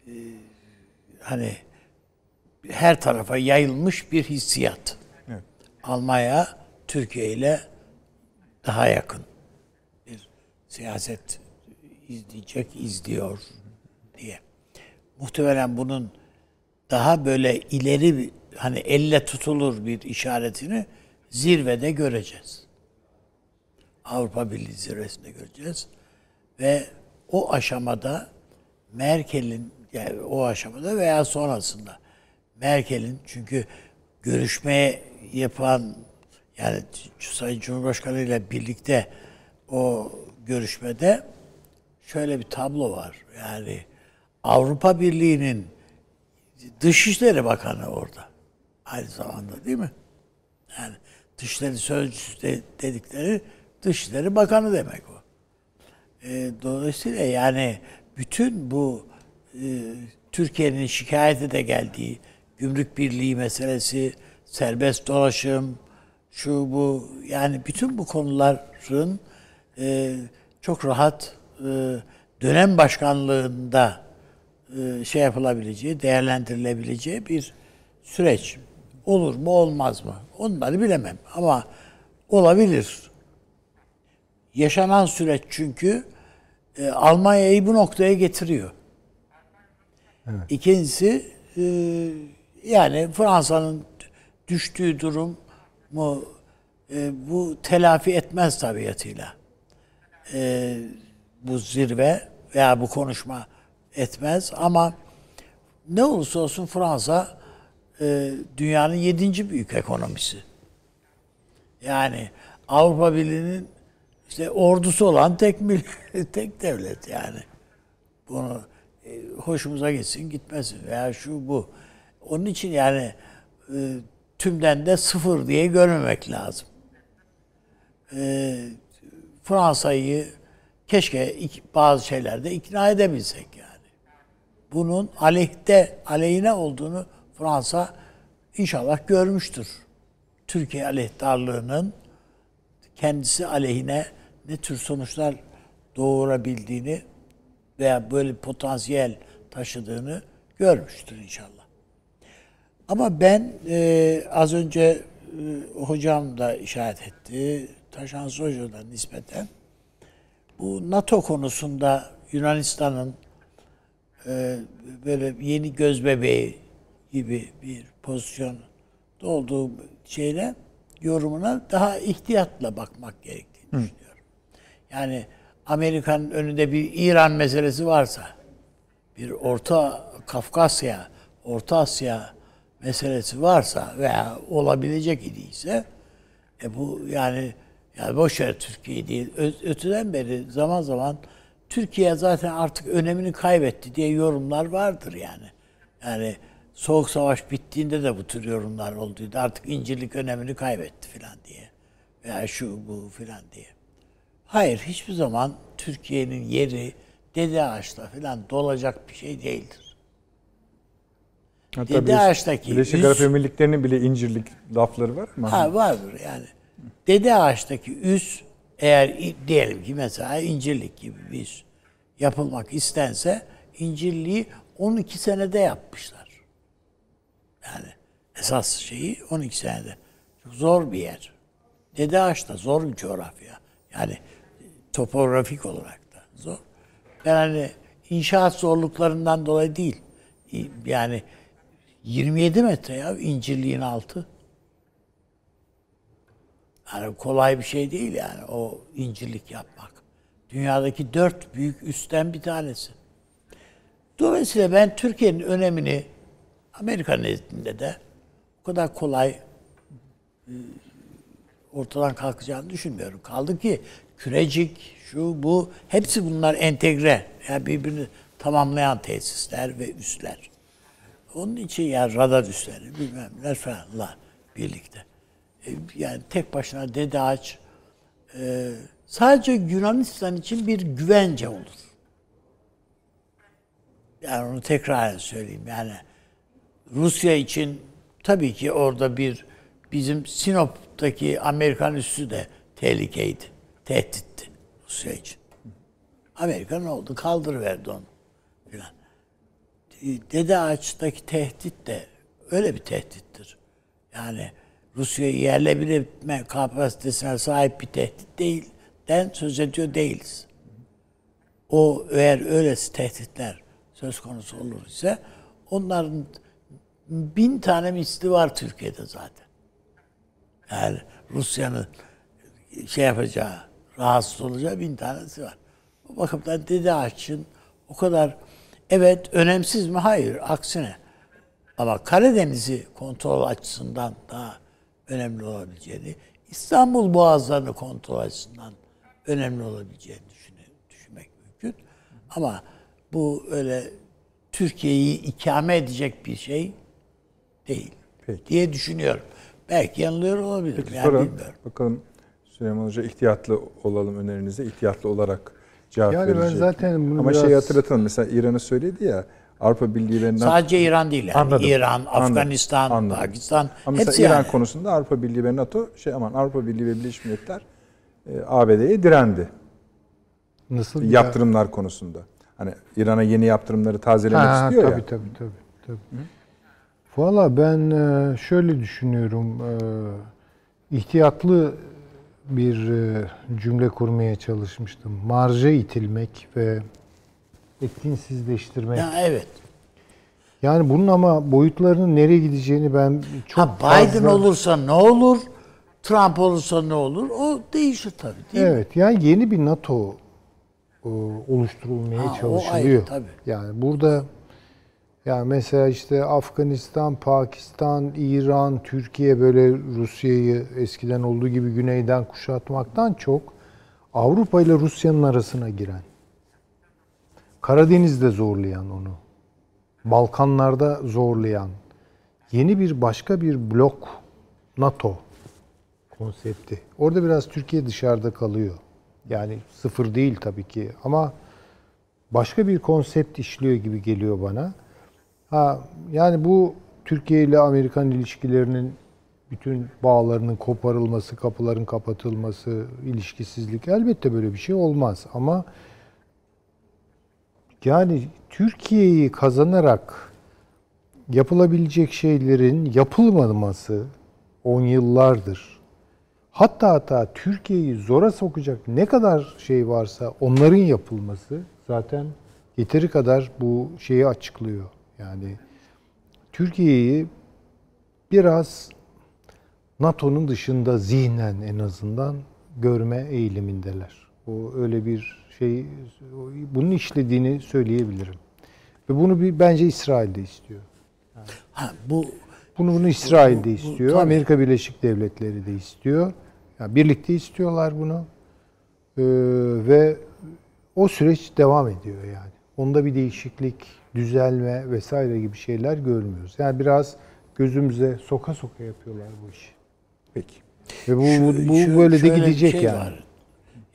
e, hani her tarafa yayılmış bir hissiyat. Evet. Almanya Türkiye ile daha yakın bir siyaset izleyecek, izliyor. Muhtemelen bunun daha böyle ileri hani elle tutulur bir işaretini zirvede göreceğiz. Avrupa Birliği zirvesinde göreceğiz. Ve o aşamada Merkel'in yani o aşamada veya sonrasında Merkel'in çünkü görüşmeye yapan yani Sayın Cumhurbaşkanı ile birlikte o görüşmede şöyle bir tablo var. Yani Avrupa Birliği'nin Dışişleri Bakanı orada. Aynı zamanda değil mi? Yani Dışişleri Sözcüsü dedikleri Dışişleri Bakanı demek o. E, dolayısıyla yani bütün bu e, Türkiye'nin şikayete de geldiği gümrük birliği meselesi, serbest dolaşım, şu bu yani bütün bu konuların e, çok rahat e, dönem başkanlığında şey yapılabileceği, değerlendirilebileceği bir süreç. Olur mu olmaz mı? Onları bilemem ama olabilir. Yaşanan süreç çünkü e, Almanya'yı bu noktaya getiriyor. Evet. İkincisi e, yani Fransa'nın düştüğü durum mu e, bu telafi etmez tabiatıyla. E, bu zirve veya bu konuşma etmez ama ne olursa olsun Fransa e, dünyanın yedinci büyük ekonomisi. Yani Avrupa Birliği'nin işte ordusu olan tek mil- [laughs] tek devlet yani. Bunu e, hoşumuza gitsin gitmesin veya şu bu. Onun için yani e, tümden de sıfır diye görmemek lazım. E, Fransa'yı keşke bazı şeylerde ikna edebilsek. Bunun aleyhte, aleyhine olduğunu Fransa inşallah görmüştür. Türkiye aleyhtarlığının kendisi aleyhine ne tür sonuçlar doğurabildiğini veya böyle potansiyel taşıdığını görmüştür inşallah. Ama ben e, az önce e, hocam da işaret etti, Taşansı Hoca da nispeten bu NATO konusunda Yunanistan'ın e, böyle yeni göz bebeği gibi bir pozisyon olduğu şeyle yorumuna daha ihtiyatla bakmak gerektiğini düşünüyorum. Yani Amerika'nın önünde bir İran meselesi varsa, bir Orta Kafkasya, Orta Asya meselesi varsa veya olabilecek idiyse e bu yani yani boş ver Türkiye değil. Ö- öteden beri zaman zaman Türkiye zaten artık önemini kaybetti diye yorumlar vardır yani. Yani Soğuk Savaş bittiğinde de bu tür yorumlar olduydu. Artık incirlik önemini kaybetti filan diye. Veya şu bu filan diye. Hayır hiçbir zaman Türkiye'nin yeri Dede Ağaç'ta filan dolacak bir şey değildir. Hatta Dede Birleşik- Ağaç'taki Birleşik Arap Emirlikleri'nin bile incirlik lafları var ama Ha vardır yani. Dede ağaçtaki üs eğer diyelim ki mesela incirlik gibi bir yapılmak istense incirliği 12 senede yapmışlar. Yani esas şeyi 12 senede. Çok zor bir yer. Dede Ağaç da zor bir coğrafya. Yani topografik olarak da zor. Hani inşaat zorluklarından dolayı değil. Yani 27 metre ya incirliğin altı. Yani kolay bir şey değil yani o incirlik yapmak. Dünyadaki dört büyük üstten bir tanesi. Dolayısıyla ben Türkiye'nin önemini Amerika nezdinde de o kadar kolay e, ortadan kalkacağını düşünmüyorum. Kaldı ki kürecik, şu bu hepsi bunlar entegre. Yani birbirini tamamlayan tesisler ve üsler. Onun için yani radar üsleri bilmem neler falanlar birlikte. E, Yani tek başına Dede Ağaç e, sadece Yunanistan için bir güvence olur. Yani onu tekrar söyleyeyim. Yani Rusya için tabii ki orada bir bizim Sinop'taki Amerikan üssü de tehlikeydi. Tehditti Rusya için. Amerika ne oldu? Kaldırıverdi onu. Filan. Dede Ağaç'taki tehdit de öyle bir tehdittir. Yani Rusya'yı yerle bir etme kapasitesine sahip bir tehdit değil, den söz ediyor değiliz. O eğer öylesi tehditler söz konusu olur ise onların bin tane misli var Türkiye'de zaten. Yani Rusya'nın şey yapacağı, rahatsız olacağı bin tanesi var. O bakımdan Dede Ağaç'ın o kadar evet önemsiz mi? Hayır, aksine. Ama Karadeniz'i kontrol açısından daha önemli olabileceğini, İstanbul boğazlarını kontrol açısından önemli olabileceğini düşüne- düşünmek mümkün. Ama bu öyle Türkiye'yi ikame edecek bir şey değil Peki. diye düşünüyorum. Belki yanılıyor olabilirim. Peki yani bilmiyorum. bakalım Süleyman Hoca ihtiyatlı olalım önerinize. ihtiyatlı olarak cevap Yani ben verecek. zaten bunu Ama biraz- şeyi hatırlatalım. Mesela İran'ı söyledi ya Avrupa Birliği ve NATO- Sadece İran değil yani. Anladım. İran. Afganistan, Anladım. Pakistan Ama hepsi İran yani. konusunda Avrupa Birliği ve NATO şey aman Avrupa Birliği ve Birleşmiş Milletler e, ABD'ye direndi. Nasıl Yaptırımlar konusunda. Hani İran'a yeni yaptırımları tazelemek Ha, istiyor tabii, ya. Tabii tabii tabii. Valla ben e, şöyle düşünüyorum. e, ihtiyatlı bir e, cümle kurmaya çalışmıştım. Marja itilmek ve etkinsizleştirmek. Ya evet. Yani bunun ama boyutlarının nereye gideceğini ben çok Ha Biden fazla... olursa ne olur? Trump olursa ne olur? O değişir tabii değil mi? Evet yani yeni bir NATO e, oluşturulmaya Ha, o çalışılıyor. ayrı, tabii. Yani burada Yani mesela işte Afganistan, Pakistan, İran, Türkiye böyle Rusya'yı eskiden olduğu gibi güneyden kuşatmaktan çok Avrupa ile Rusya'nın arasına giren, Karadeniz'de zorlayan onu, Balkanlarda zorlayan yeni bir başka bir blok NATO konsepti. Orada biraz Türkiye dışarıda kalıyor. Yani sıfır değil tabii ki ama başka bir konsept işliyor gibi geliyor bana. Ha yani bu Türkiye ile Amerikan ilişkilerinin bütün bağlarının koparılması, kapıların kapatılması, ilişkisizlik elbette böyle bir şey olmaz ama yani Türkiye'yi kazanarak yapılabilecek şeylerin yapılmaması 10 yıllardır. Hatta hatta Türkiye'yi zora sokacak ne kadar şey varsa onların yapılması zaten yeteri kadar bu şeyi açıklıyor. Yani Türkiye'yi biraz NATO'nun dışında zihnen en azından görme eğilimindeler. O öyle bir şey bunun işlediğini söyleyebilirim. Ve bunu bir bence İsrail de istiyor. Ha, bu Bunu bunu İsrail bu- de bu- istiyor. tabii. Amerika Birleşik Devletleri de istiyor. Yani birlikte istiyorlar bunu. Ee, ve o süreç devam ediyor yani. Onda bir değişiklik, düzelme vesaire gibi şeyler görmüyoruz. Yani biraz gözümüze soka soka yapıyorlar bu işi. Peki. Ve bu, Şu- bu, bu şu- böyle de gidecek şey yani. var.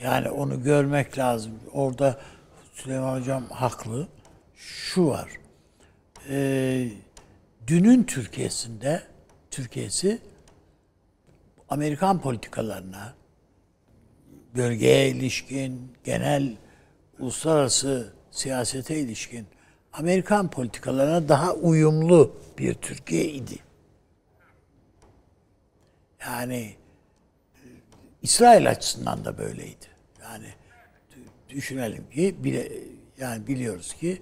Yani onu görmek lazım. Orada Süleyman Hocam haklı. Şu var. Ee, dünün Türkiye'sinde Türkiye'si Amerikan politikalarına bölgeye ilişkin, genel uluslararası siyasete ilişkin Amerikan politikalarına daha uyumlu bir Türkiye idi. Yani İsrail açısından da böyleydi. Düşünelim ki bile yani biliyoruz ki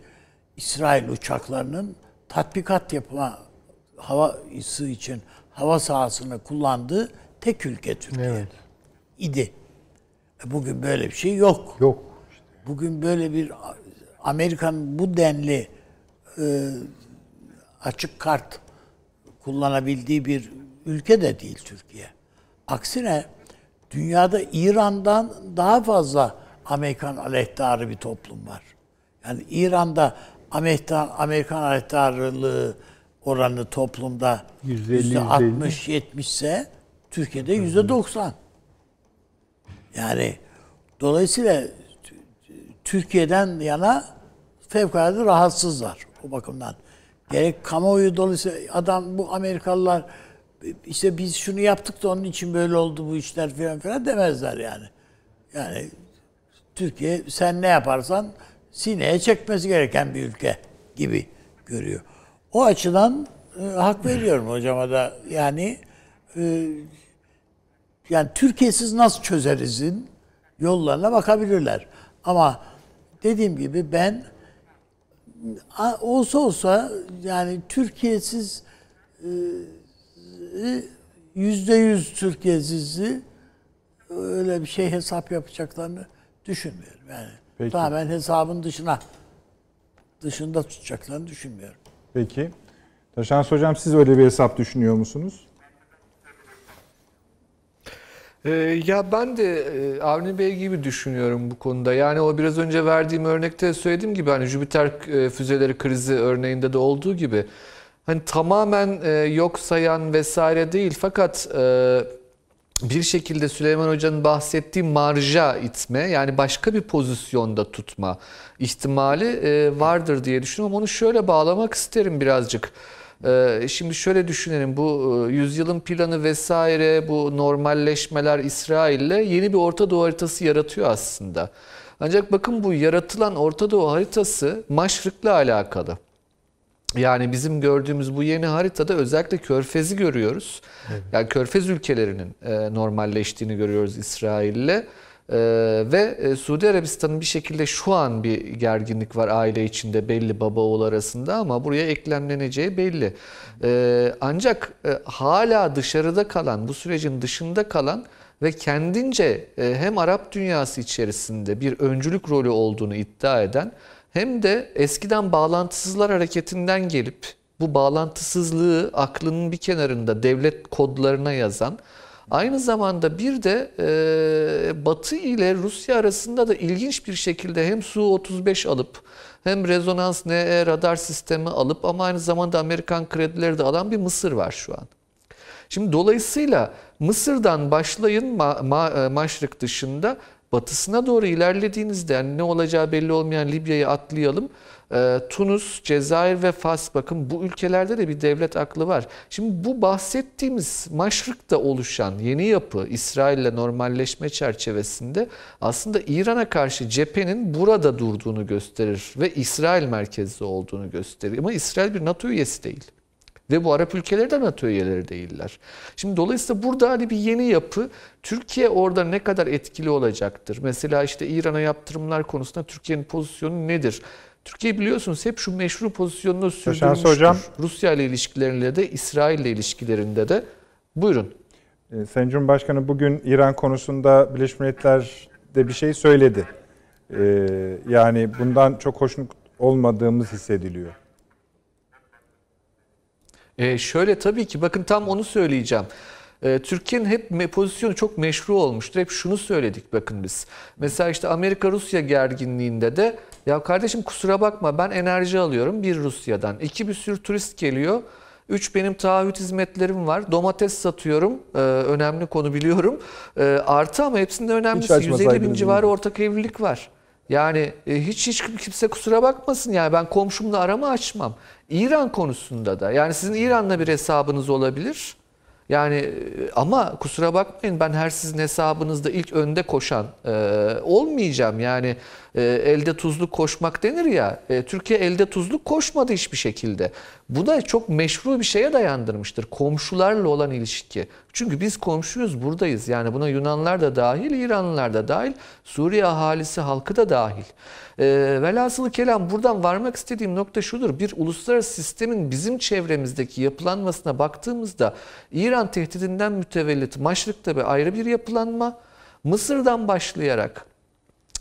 İsrail uçaklarının tatbikat yapma havası için hava sahasını kullandığı tek ülke Türkiye Evet. idi. E Bugün böyle bir şey yok. Yok. Bugün böyle bir Amerikan bu denli e, açık kart kullanabildiği bir ülke de değil Türkiye. Aksine dünyada İran'dan daha fazla Amerikan aleyhtarı bir toplum var. Yani İran'da Amerikan, Amerikan aleyhtarlığı oranı toplumda %50, yüzde 60 70 ise Türkiye'de yüzde 90. Yani dolayısıyla Türkiye'den yana fevkalade rahatsızlar o bakımdan. Gerek kamuoyu dolayısıyla adam bu Amerikalılar işte biz şunu yaptık da onun için böyle oldu bu işler falan filan demezler yani. Yani Türkiye sen ne yaparsan sineye çekmesi gereken bir ülke gibi görüyor. O açıdan e, hak veriyorum hocama da yani e, yani Türkiye'siz nasıl çözerizin yollarına bakabilirler. Ama dediğim gibi ben olsa olsa yani Türkiye'siz e, yüzde yüz Türkiye'sizi öyle bir şey hesap yapacaklarını düşünmüyorum. Yani Peki. tamamen hesabın dışına dışında tutacaklarını düşünmüyorum. Peki. Taşans Hocam siz öyle bir hesap düşünüyor musunuz? Ee, ya ben de e, Avni Bey gibi düşünüyorum bu konuda. Yani o biraz önce verdiğim örnekte söylediğim gibi hani Jüpiter e, füzeleri krizi örneğinde de olduğu gibi hani tamamen e, yok sayan vesaire değil fakat bir şekilde Süleyman Hoca'nın bahsettiği marja itme yani başka bir pozisyonda tutma ihtimali e, vardır diye düşünüyorum. Onu şöyle bağlamak isterim birazcık. Ee, Şimdi şöyle düşünelim bu e, yüzyılın planı vesaire bu normalleşmeler İsrail'le yeni bir Orta Doğu haritası yaratıyor aslında. Ancak bakın bu yaratılan Orta Doğu haritası Maşrık'la alakalı. Yani bizim gördüğümüz bu yeni haritada özellikle Körfez'i görüyoruz. Yani Körfez ülkelerinin e, normalleştiğini görüyoruz İsrail'le. E, ve e, Suudi Arabistan'ın bir şekilde şu an bir gerginlik var aile içinde belli baba oğul arasında ama buraya eklemleneceği belli. E, ancak e, hala dışarıda kalan, bu sürecin dışında kalan ve kendince e, hem Arap dünyası içerisinde bir öncülük rolü olduğunu iddia eden hem de eskiden bağlantısızlar hareketinden gelip bu bağlantısızlığı aklının bir kenarında devlet kodlarına yazan Aynı zamanda bir de e, Batı ile Rusya arasında da ilginç bir şekilde hem Su-35 alıp hem rezonans NE radar sistemi alıp ama aynı zamanda Amerikan kredileri de alan bir Mısır var şu an. Şimdi dolayısıyla Mısır'dan başlayın ma, ma, e, dışında batısına doğru ilerlediğinizde yani ne olacağı belli olmayan Libya'yı atlayalım. Ee, Tunus, Cezayir ve Fas bakın bu ülkelerde de bir devlet aklı var. Şimdi bu bahsettiğimiz Maşrık'ta oluşan yeni yapı İsrail'le normalleşme çerçevesinde aslında İran'a karşı cephenin burada durduğunu gösterir ve İsrail merkezli olduğunu gösterir. Ama İsrail bir NATO üyesi değil. Ve bu Arap ülkeleri de NATO üyeleri değiller. Şimdi dolayısıyla burada hani bir yeni yapı Türkiye orada ne kadar etkili olacaktır? Mesela işte İran'a yaptırımlar konusunda Türkiye'nin pozisyonu nedir? Türkiye biliyorsunuz hep şu meşru pozisyonunu sürdürmüştür. Hocam. Rusya ile ilişkilerinde de İsrail ile ilişkilerinde de. Buyurun. Ee, Sayın Cumhurbaşkanı bugün İran konusunda Birleşmiş Milletler'de bir şey söyledi. Ee, yani bundan çok hoşnut olmadığımız hissediliyor. Ee, şöyle tabii ki bakın tam onu söyleyeceğim. Ee, Türkiye'nin hep pozisyonu çok meşru olmuştur. Hep şunu söyledik bakın biz. Mesela işte Amerika-Rusya gerginliğinde de ya kardeşim kusura bakma ben enerji alıyorum bir Rusya'dan. iki bir sürü turist geliyor. Üç benim taahhüt hizmetlerim var. Domates satıyorum. Ee, önemli konu biliyorum. Ee, artı ama hepsinde önemlisi 150 bin civarı ortak evlilik var. Yani e, hiç hiç kimse kusura bakmasın yani ben komşumla arama açmam. İran konusunda da yani sizin İran'la bir hesabınız olabilir. Yani e, ama kusura bakmayın ben her sizin hesabınızda ilk önde koşan e, olmayacağım. Yani e, elde tuzluk koşmak denir ya. E, Türkiye elde tuzluk koşmadı hiçbir şekilde. Bu da çok meşru bir şeye dayandırmıştır. Komşularla olan ilişki. Çünkü biz komşuyuz buradayız. Yani buna Yunanlar da dahil, İranlılar da dahil, Suriye ahalisi halkı da dahil. E, velhasılı kelam buradan varmak istediğim nokta şudur. Bir uluslararası sistemin bizim çevremizdeki yapılanmasına baktığımızda İran tehdidinden mütevellit Maşrık'ta bir ayrı bir yapılanma, Mısır'dan başlayarak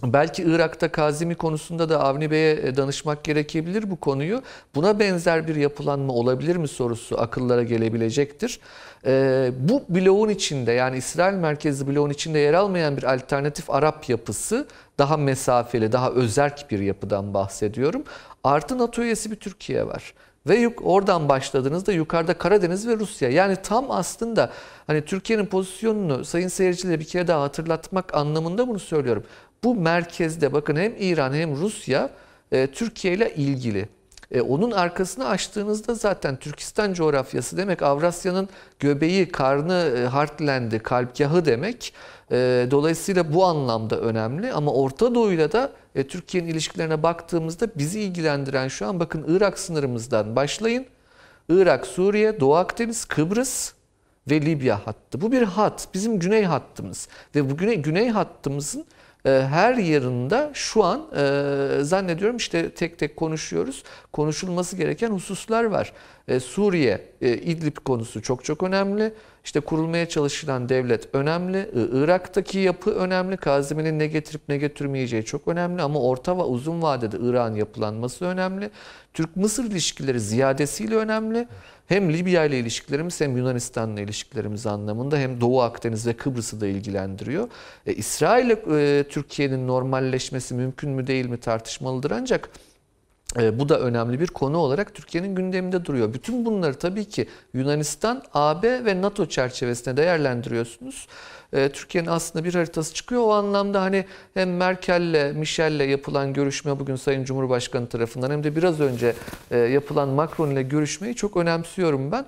Belki Irak'ta Kazimi konusunda da Avni Bey'e e, danışmak gerekebilir bu konuyu. Buna benzer bir yapılanma olabilir mi sorusu akıllara gelebilecektir. Ee, bu bloğun içinde yani İsrail merkezli bloğun içinde yer almayan bir alternatif Arap yapısı daha mesafeli, daha özerk bir yapıdan bahsediyorum. Artı NATO üyesi bir Türkiye var. Ve oradan başladığınızda yukarıda Karadeniz ve Rusya. Yani tam aslında hani Türkiye'nin pozisyonunu sayın seyircilere bir kere daha hatırlatmak anlamında bunu söylüyorum. Bu merkezde bakın hem İran hem Rusya e, Türkiye ile ilgili. E, onun arkasını açtığınızda zaten Türkistan coğrafyası demek Avrasya'nın göbeği, karnı, e, heartland'i, kalpgahı demek. E, dolayısıyla bu anlamda önemli ama Orta Doğu'yla da e, Türkiye'nin ilişkilerine baktığımızda bizi ilgilendiren şu an bakın Irak sınırımızdan başlayın. Irak, Suriye, Doğu Akdeniz, Kıbrıs ve Libya hattı. Bu bir hat, bizim güney hattımız ve bu güney, güney hattımızın her yerinde şu an e, zannediyorum işte tek tek konuşuyoruz. Konuşulması gereken hususlar var. E, Suriye, e, İdlib konusu çok çok önemli. İşte kurulmaya çalışılan devlet önemli. Irak'taki yapı önemli. Kazimi'nin ne getirip ne getirmeyeceği çok önemli. Ama orta ve uzun vadede Irak'ın yapılanması önemli. Türk-Mısır ilişkileri ziyadesiyle önemli. Hem Libya ile ilişkilerimiz hem Yunanistan'la ilişkilerimiz anlamında hem Doğu Akdeniz ve Kıbrıs'ı da ilgilendiriyor. E, İsrail ile e, Türkiye'nin normalleşmesi mümkün mü değil mi tartışmalıdır ancak e, bu da önemli bir konu olarak Türkiye'nin gündeminde duruyor. Bütün bunları tabii ki Yunanistan, AB ve NATO çerçevesinde değerlendiriyorsunuz. E, Türkiye'nin aslında bir haritası çıkıyor. O anlamda hani hem Merkel'le, Michel'le yapılan görüşme bugün Sayın Cumhurbaşkanı tarafından hem de biraz önce e, yapılan Macron ile görüşmeyi çok önemsiyorum ben.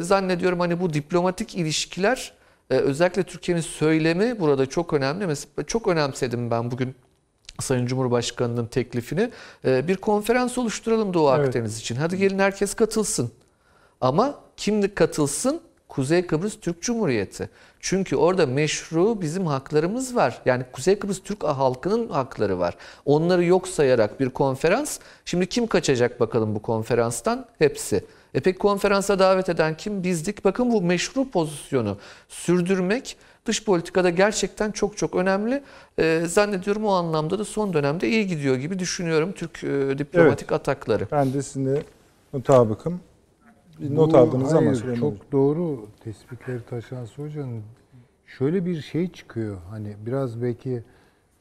Zannediyorum hani bu diplomatik ilişkiler özellikle Türkiye'nin söylemi burada çok önemli. Mesela çok önemsedim ben bugün Sayın Cumhurbaşkanı'nın teklifini e, bir konferans oluşturalım Doğu evet. Akdeniz için. Hadi gelin herkes katılsın. Ama kim katılsın? Kuzey Kıbrıs Türk Cumhuriyeti. Çünkü orada meşru bizim haklarımız var. Yani Kuzey Kıbrıs Türk halkının hakları var. Onları yok sayarak bir konferans. Şimdi kim kaçacak bakalım bu konferanstan? Hepsi. E peki konferansa davet eden kim? Bizdik. Bakın bu meşru pozisyonu sürdürmek dış politikada gerçekten çok çok önemli. Ee, zannediyorum o anlamda da son dönemde iyi gidiyor gibi düşünüyorum Türk e, diplomatik atakları. Ben de sizinle mutabıkım. Bir not Bu- aldınız ama hayır, Süleyman Hocam. çok doğru tespitleri taşıyan hocanın şöyle bir şey çıkıyor. Hani biraz belki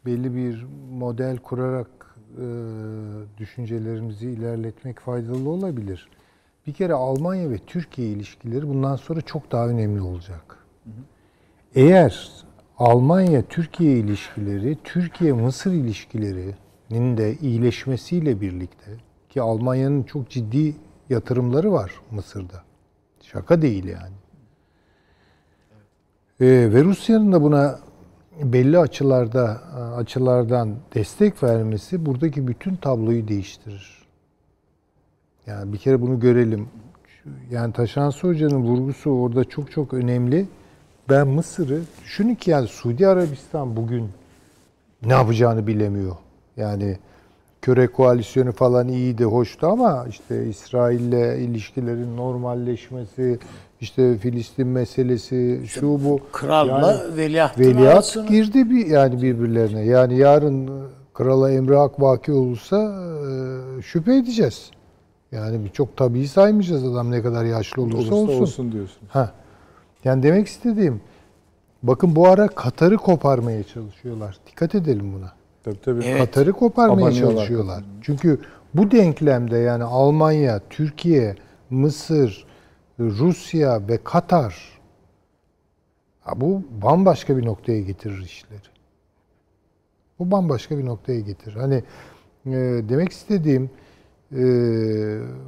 belli bir model kurarak e, düşüncelerimizi ilerletmek faydalı olabilir. Bir kere Almanya ve Türkiye ilişkileri bundan sonra çok daha önemli olacak. Eğer Almanya-Türkiye ilişkileri, Türkiye-Mısır ilişkilerinin de iyileşmesiyle birlikte ki Almanya'nın çok ciddi yatırımları var Mısır'da. Şaka değil yani. Ee, ve Rusya'nın da buna belli açılarda açılardan destek vermesi buradaki bütün tabloyu değiştirir. Yani bir kere bunu görelim. Yani Taşansı Hoca'nın vurgusu orada çok çok önemli. Ben Mısır'ı düşünün ki yani Suudi Arabistan bugün ne yapacağını bilemiyor. Yani Köre koalisyonu falan iyiydi, hoştu ama işte İsrail'le ilişkilerin normalleşmesi, işte Filistin meselesi, şu bu. Kralla Yani veliahtın Veliaht arasını- girdi bir yani birbirlerine. Yani yarın krala emri hak vaki olursa e, şüphe edeceğiz. Yani bir çok tabii saymayacağız adam ne kadar yaşlı olursa, Olursa olsun. olsun diyorsun. Ha. Yani demek istediğim bakın bu ara Katar'ı koparmaya çalışıyorlar. Dikkat edelim buna. Tabii tabii. Evet. Katar'ı koparmaya Abanıyorlar çalışıyorlar. Çünkü bu denklemde yani Almanya, Türkiye, Mısır, Rusya ve Katar ha bu bambaşka bir noktaya getirir işleri. Bu bambaşka bir noktaya getirir. Hani e, demek istediğim e,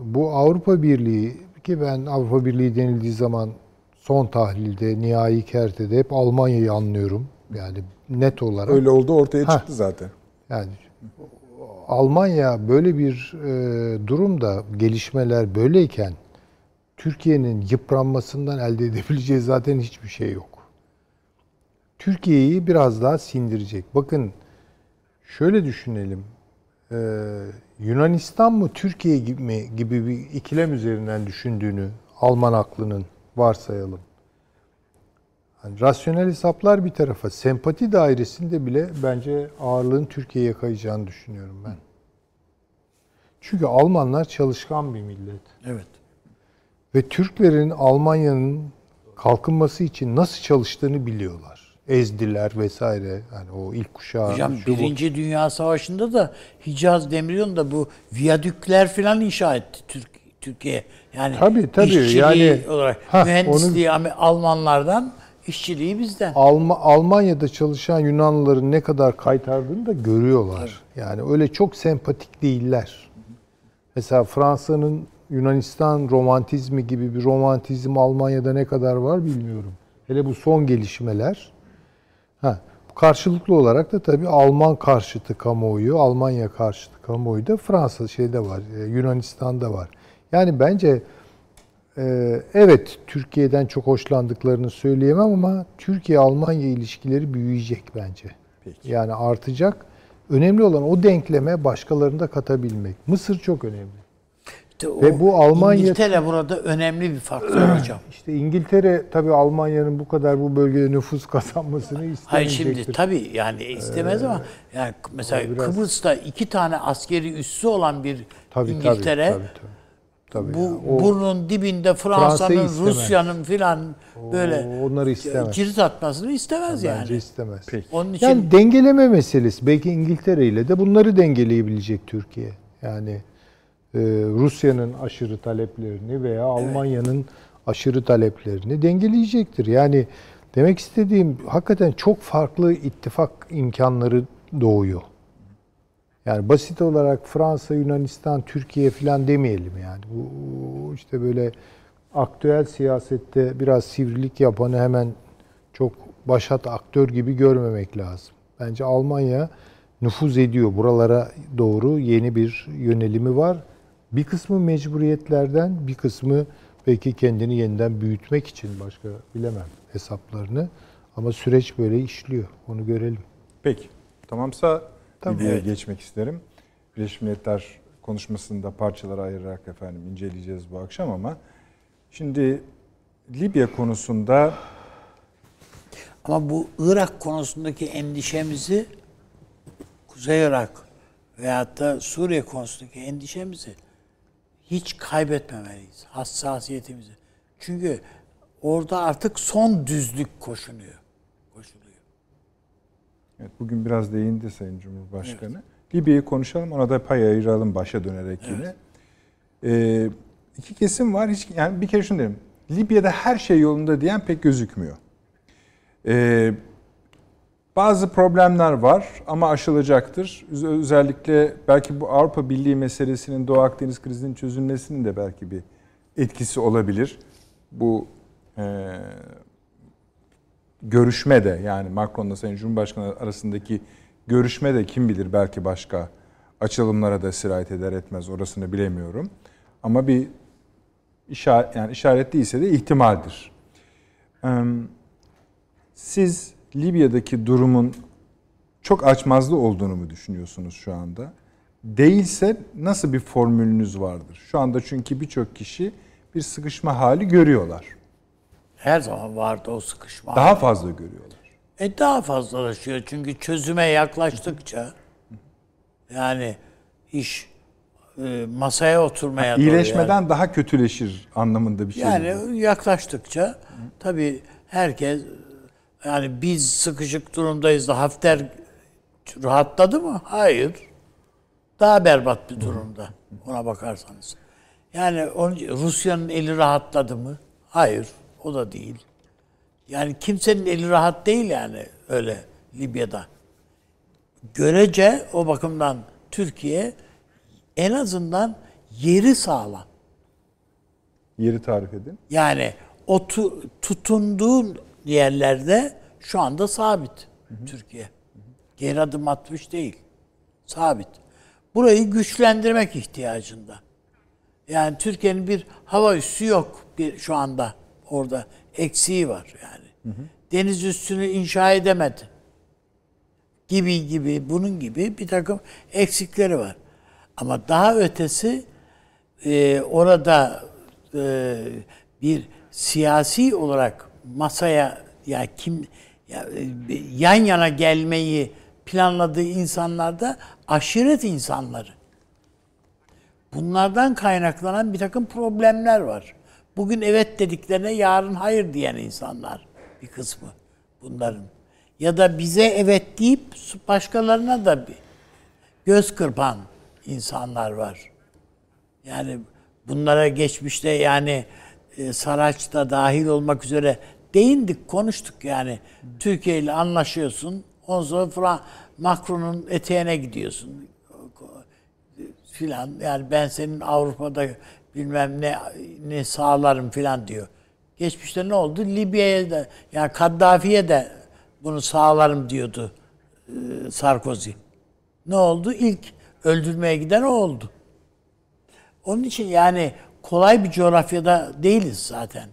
bu Avrupa Birliği ki ben Avrupa Birliği denildiği zaman son tahlilde, nihai kertede hep Almanya'yı anlıyorum. Yani net olarak. Öyle oldu ortaya Ha. çıktı zaten. Yani Almanya böyle bir e, durumda gelişmeler böyleyken Türkiye'nin yıpranmasından elde edebileceği zaten hiçbir şey yok. Türkiye'yi biraz daha sindirecek. Bakın şöyle düşünelim. Ee, Yunanistan mı Türkiye gibi, mi gibi bir ikilem üzerinden düşündüğünü Alman aklının varsayalım. Yani rasyonel hesaplar bir tarafa, sempati dairesinde bile bence ağırlığın Türkiye'ye kayacağını düşünüyorum ben. Çünkü Almanlar çalışkan bir millet. Evet. Ve Türklerin Almanya'nın kalkınması için nasıl çalıştığını biliyorlar. Ezdiler vesaire. Yani o ilk kuşağı. Hocam şu bu. Birinci Dünya Savaşı'nda da Hicaz Demiryolu'nda bu viyadükler falan inşa etti Türk, Türkiye. Yani Tabii, tabii. işçiliği Yani- olarak Hah, mühendisliği Am- Almanlardan, işçiliği bizden. Alma, Almanya'da çalışan Yunanlıların ne kadar kaytardığını da görüyorlar. Yani öyle çok sempatik değiller. Mesela Fransa'nın Yunanistan romantizmi gibi bir romantizm Almanya'da ne kadar var bilmiyorum. Hele bu son gelişmeler. Ha, karşılıklı olarak da tabii Alman karşıtı kamuoyu, Almanya karşıtı kamuoyu da Fransa şeyde var, e, Yunanistan'da var. Yani bence evet Türkiye'den çok hoşlandıklarını söyleyemem ama Türkiye-Almanya ilişkileri büyüyecek bence. Peki. Yani artacak. Önemli olan o denkleme başkalarını da katabilmek. Mısır çok önemli. İşte o Ve bu Almanya- İngiltere burada önemli bir faktör [clears throat] hocam. İşte İngiltere tabii Almanya'nın bu kadar bu bölgede nüfus [laughs] kazanmasını Hayır istemeyecektir. şimdi tabii yani istemez ama yani mesela Ee, biraz- Kıbrıs'ta iki tane askeri üssü olan bir Tabii, İngiltere tabii, tabii, tabii. Tabii bu ya, o- burnun dibinde Fransa'nın, istemez. Rusya'nın filan böyle onları istemez. cirit atmasını istemez yani. Bence istemez. Onun için Yani dengeleme meselesi. Belki İngiltere ile de bunları dengeleyebilecek Türkiye. Yani e, Rusya'nın aşırı taleplerini veya Almanya'nın aşırı taleplerini dengeleyecektir. Yani demek istediğim hakikaten çok farklı ittifak imkanları doğuyor. Yani basit olarak Fransa, Yunanistan, Türkiye falan demeyelim yani. Bu işte böyle aktüel siyasette biraz sivrilik yapanı hemen çok başat aktör gibi görmemek lazım. Bence Almanya nüfuz ediyor. Buralara doğru yeni bir yönelimi var. Bir kısmı mecburiyetlerden, bir kısmı belki kendini yeniden büyütmek için başka bilemem hesaplarını. Ama süreç böyle işliyor. Onu görelim. Peki. Tamamsa Libya'ya Evet. geçmek isterim. Birleşmiş Milletler konuşmasını da parçalara ayırarak efendim inceleyeceğiz bu akşam ama şimdi Libya konusunda Ama bu Irak konusundaki endişemizi Kuzey Irak veyahut da Suriye konusundaki endişemizi hiç kaybetmemeliyiz. Hassasiyetimizi. Çünkü orada artık son düzlük koşunuyor. Evet, bugün biraz değindi Sayın Cumhurbaşkanı. Libya'yı konuşalım, ona da pay ayıralım başa dönerek yine. Ee, iki kesim var. Hiç, yani bir kere şunu derim. Libya'da her şey yolunda diyen pek gözükmüyor. Ee, bazı problemler var ama aşılacaktır. Öz- Özellikle belki bu Avrupa Birliği meselesinin Doğu Akdeniz krizinin çözülmesinin de belki bir etkisi olabilir. Bu e, görüşme de yani Macron'la Sayın Cumhurbaşkanı arasındaki görüşme de kim bilir belki başka açılımlara da sirayet eder etmez orasını bilemiyorum. Ama bir işaret yani işaret değilse de ihtimaldir. Siz Libya'daki durumun çok açmazlı olduğunu mu düşünüyorsunuz şu anda? Değilse nasıl bir formülünüz vardır? Şu anda çünkü birçok kişi bir sıkışma hali görüyorlar. Her zaman vardı o sıkışma. Daha fazla görüyorlar. E daha fazlalaşıyor çünkü çözüme yaklaştıkça yani iş e, masaya oturmaya doğru İyileşmeden daha kötüleşir anlamında bir şey. yani, yani yaklaştıkça tabii herkes yani biz sıkışık durumdayız da Hafter rahatladı mı? Hayır. Daha berbat bir durumda ona bakarsanız. Yani Rusya'nın eli rahatladı mı? Hayır. O da değil. Yani kimsenin eli rahat değil yani öyle Libya'da. Görece o bakımdan Türkiye en azından yeri sağlam. Yeri tarif edin. Yani o tu, tutunduğu yerlerde şu anda sabit Türkiye. Geri adım atmış değil. Sabit. Burayı güçlendirmek ihtiyacında. Yani Türkiye'nin bir hava üssü yok bir şu anda orada eksiği var yani. Deniz üssünü inşa edemedi. Gibi gibi bunun gibi bir takım eksikleri var. Ama daha ötesi e, orada e, bir siyasi olarak masaya ya kim ya, e, yan yana gelmeyi planladığı insanlar da aşiret insanları. Bunlardan kaynaklanan bir takım problemler var. Bugün evet dediklerine yarın hayır diyen insanlar bir kısmı bunların. Ya da bize evet deyip başkalarına da bir göz kırpan insanlar var. Yani bunlara geçmişte yani e, Saraç'ta dahil olmak üzere değindik, konuştuk yani. Türkiye ile anlaşıyorsun. Ondan sonra Fra- Macron'un eteğine gidiyorsun filan. Yani ben senin Avrupa'da bilmem ne ne sağlarım filan diyor. Geçmişte ne oldu? Libya'ya da yani Kaddafi'ye de bunu sağlarım diyordu e, Sarkozy. Ne oldu? İlk öldürmeye giden o oldu. Onun için yani kolay bir coğrafyada değiliz zaten.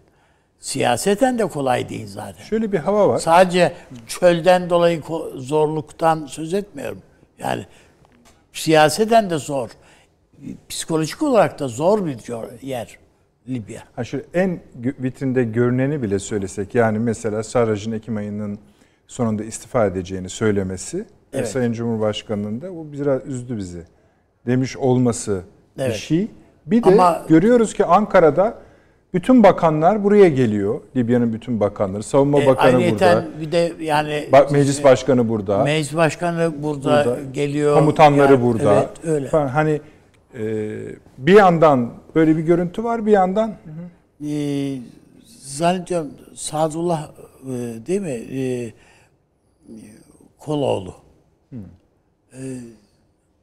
Siyaseten de kolay değil zaten. Şöyle bir hava var. Sadece çölden dolayı zorluktan söz etmiyorum. Yani siyaseten de zor. Psikolojik olarak da zor bir yer Libya. Ha şu en vitrinde görüneni bile söylesek yani mesela Sarraj'ın Ekim ayının sonunda istifa edeceğini söylemesi ve Evet. Sayın Cumhurbaşkanı'nın da bu biraz üzdü bizi demiş olması bir Evet. şey. Bir de Ama- görüyoruz ki Ankara'da bütün bakanlar buraya geliyor. Libya'nın bütün bakanları. Savunma E, Bakanı burada. bir de yani Ba- Meclis Başkanı burada. meclis başkanı burada, burada. geliyor. Komutanları Yani burada. Evet öyle. Hani e, bir yandan böyle bir görüntü var bir yandan Ee, zannediyorum Sadullah e, değil mi? Ee, Koloğlu. Ee,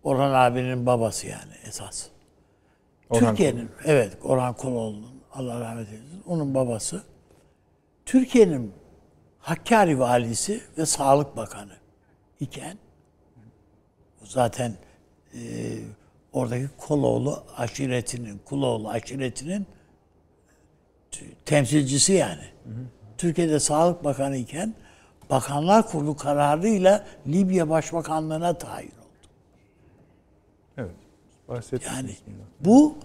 Orhan abinin babası yani esas. Türkiye'nin evet Orhan Koloğlu'nun Allah rahmet eylesin onun babası Türkiye'nin Hakkari valisi ve Sağlık Bakanı iken zaten e, oradaki Koloğlu aşiretinin, Kuloğlu aşiretinin temsilcisi yani. Türkiye'de Sağlık Bakanı iken Bakanlar Kurulu kararıyla Libya Başbakanlığına tayin oldu. evet bahsettik. Yani bu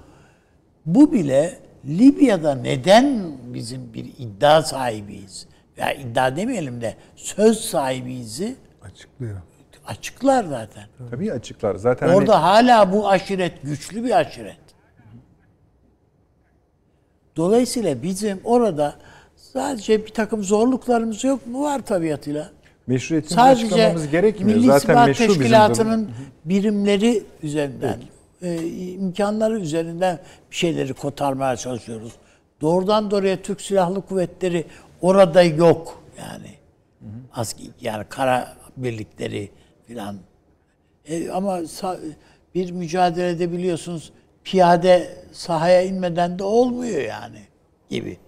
bu bile Libya'da neden bizim bir iddia sahibiyiz ya iddia demeyelim de söz sahibiyiz'i Açıklıyor. Açıklar zaten. Tabii açıklar. Zaten hani- Orada hala bu aşiret güçlü bir aşiret. Dolayısıyla bizim orada sadece bir takım zorluklarımız yok mu? Var tabiatıyla. meşruiyetini Sadece açıklamamız gerekmiyor. Milli Zaten İstihbarat meşru bizim Teşkilatı'nın durum. birimleri üzerinden, e, imkanları üzerinden bir şeyleri kotarmaya çalışıyoruz. Doğrudan doğruya Türk Silahlı Kuvvetleri orada yok yani. Aski, yani kara birlikleri filan. E, ama bir mücadelede biliyorsunuz piyade sahaya inmeden de olmuyor yani gibi.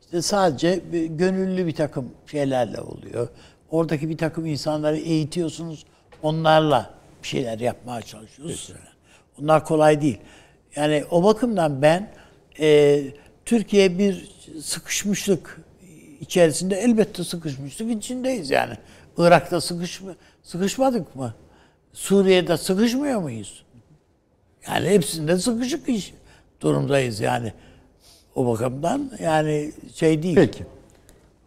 İşte sadece bir gönüllü bir takım şeylerle oluyor. Oradaki bir takım insanları eğitiyorsunuz. Onlarla bir şeyler yapmaya çalışıyorsunuz. Onlar kolay değil. Yani o bakımdan ben e, Türkiye bir sıkışmışlık içerisinde elbette sıkışmışlık içindeyiz yani. Irak'ta sıkışma, sıkışmadık mı? Suriye'de sıkışmıyor muyuz? Yani hepsinde sıkışık iş durumdayız yani. O bakımdan yani şey değil. Peki.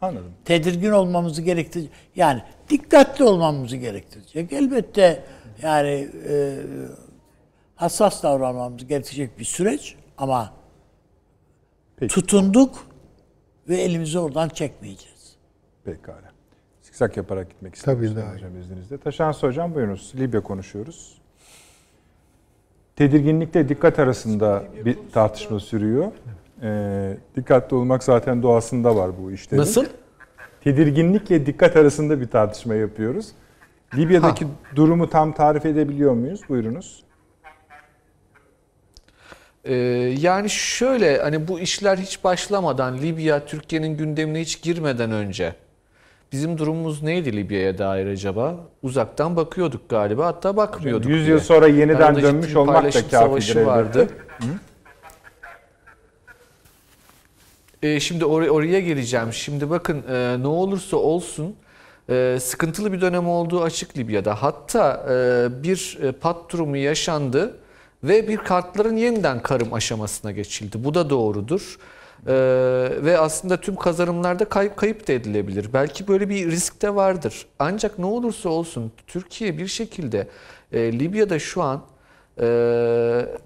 Anladım. Tedirgin olmamızı gerektirecek. Yani dikkatli olmamızı gerektirecek. Elbette yani e, hassas davranmamız gerekecek bir süreç ama Peki. tutunduk ve elimizi oradan çekmeyeceğiz. Pekala. Zikzak yaparak gitmek Tabii istiyorum daha iyi. hocam izninizle. Taşansı hocam buyurunuz. Libya konuşuyoruz. Tedirginlikle dikkat arasında bir tartışma sürüyor. Ee, dikkatli olmak zaten doğasında var bu işte. Nasıl? Tedirginlikle dikkat arasında bir tartışma yapıyoruz. Libya'daki durumu tam tarif edebiliyor muyuz? Buyurunuz. Ee, yani şöyle hani bu işler hiç başlamadan Libya Türkiye'nin gündemine hiç girmeden önce bizim durumumuz neydi Libya'ya dair acaba? Uzaktan bakıyorduk galiba hatta bakmıyorduk. 100 bile. yıl sonra yeniden ciddi dönmüş olmak da kafidir vardı. Ee, şimdi or- oraya geleceğim. Şimdi bakın e, ne olursa olsun e, sıkıntılı bir dönem olduğu açık Libya'da. Hatta e, bir e, pat durumu yaşandı ve bir kartların yeniden karım aşamasına geçildi. Bu da doğrudur. E, ve aslında tüm kazanımlarda kayıp kayıp da edilebilir. Belki böyle bir risk de vardır. Ancak ne olursa olsun Türkiye bir şekilde e, Libya'da şu an e,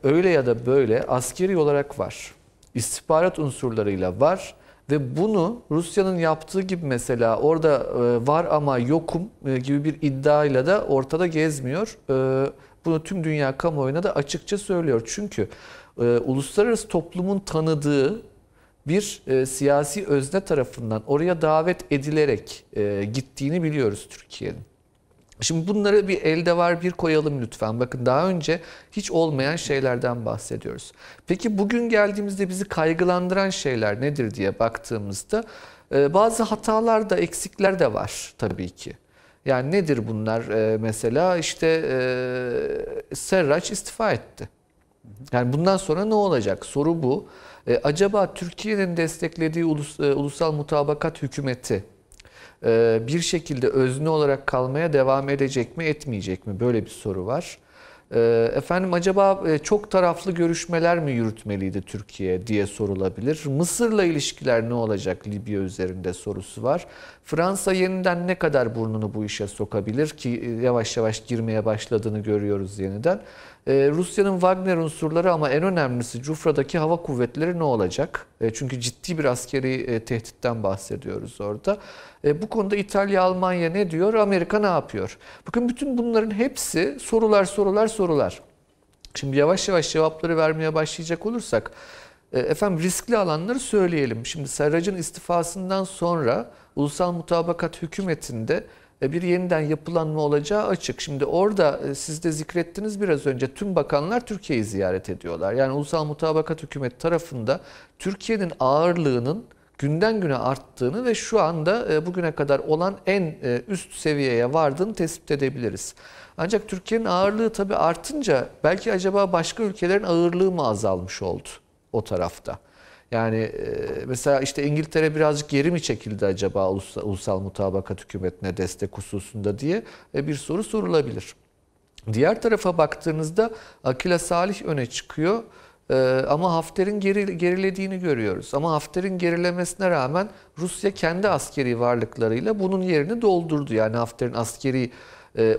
öyle ya da böyle askeri olarak var istihbarat unsurlarıyla var ve bunu Rusya'nın yaptığı gibi mesela orada e, var ama yokum e, gibi bir iddiayla da ortada gezmiyor. E, Bunu tüm dünya kamuoyuna da açıkça söylüyor. Çünkü e, uluslararası toplumun tanıdığı bir e, siyasi özne tarafından oraya davet edilerek e, gittiğini biliyoruz Türkiye'nin. Şimdi bunları bir elde var bir koyalım lütfen. Bakın daha önce hiç olmayan şeylerden bahsediyoruz. Peki bugün geldiğimizde bizi kaygılandıran şeyler nedir diye baktığımızda e, bazı hatalar da eksikler de var tabii ki. Yani nedir bunlar? E, Mesela işte e, Serraç istifa etti. Yani bundan sonra ne olacak? Soru bu. E, acaba Türkiye'nin desteklediği ulus, e, ulusal mutabakat hükümeti e, bir şekilde özne olarak kalmaya devam edecek mi, etmeyecek mi? Böyle bir soru var. E, Efendim acaba e, çok taraflı görüşmeler mi yürütmeliydi Türkiye diye sorulabilir. Mısır'la ilişkiler ne olacak Libya üzerinde sorusu var. Fransa yeniden ne kadar burnunu bu işe sokabilir ki e, yavaş yavaş girmeye başladığını görüyoruz yeniden. Ee, Rusya'nın Wagner unsurları ama en önemlisi Cufra'daki hava kuvvetleri ne olacak? E, çünkü ciddi bir askeri e, tehditten bahsediyoruz orada. E, bu konuda İtalya, Almanya ne diyor? Amerika ne yapıyor? Bakın bütün bunların hepsi sorular, sorular, sorular. Şimdi yavaş yavaş cevapları vermeye başlayacak olursak, e, efendim riskli alanları söyleyelim. Şimdi Serrac'ın istifasından sonra Ulusal Mutabakat Hükümeti'nde e, bir yeniden yapılanma olacağı açık. Şimdi orada e, siz de zikrettiniz biraz önce tüm bakanlar Türkiye'yi ziyaret ediyorlar. Yani Ulusal Mutabakat Hükümeti tarafında Türkiye'nin ağırlığının günden güne arttığını ve şu anda e, bugüne kadar olan en e, üst seviyeye vardığını tespit edebiliriz. Ancak Türkiye'nin ağırlığı tabii artınca belki acaba başka ülkelerin ağırlığı mı azalmış oldu o tarafta? Yani mesela işte İngiltere birazcık geri mi çekildi acaba ulusal, mutabakat hükümetine destek hususunda diye bir soru sorulabilir. Diğer tarafa baktığınızda Akila Salih öne çıkıyor. Ama Hafter'in geri, gerilediğini görüyoruz. Ama Hafter'in gerilemesine rağmen Rusya kendi askeri varlıklarıyla bunun yerini doldurdu. Yani Hafter'in askeri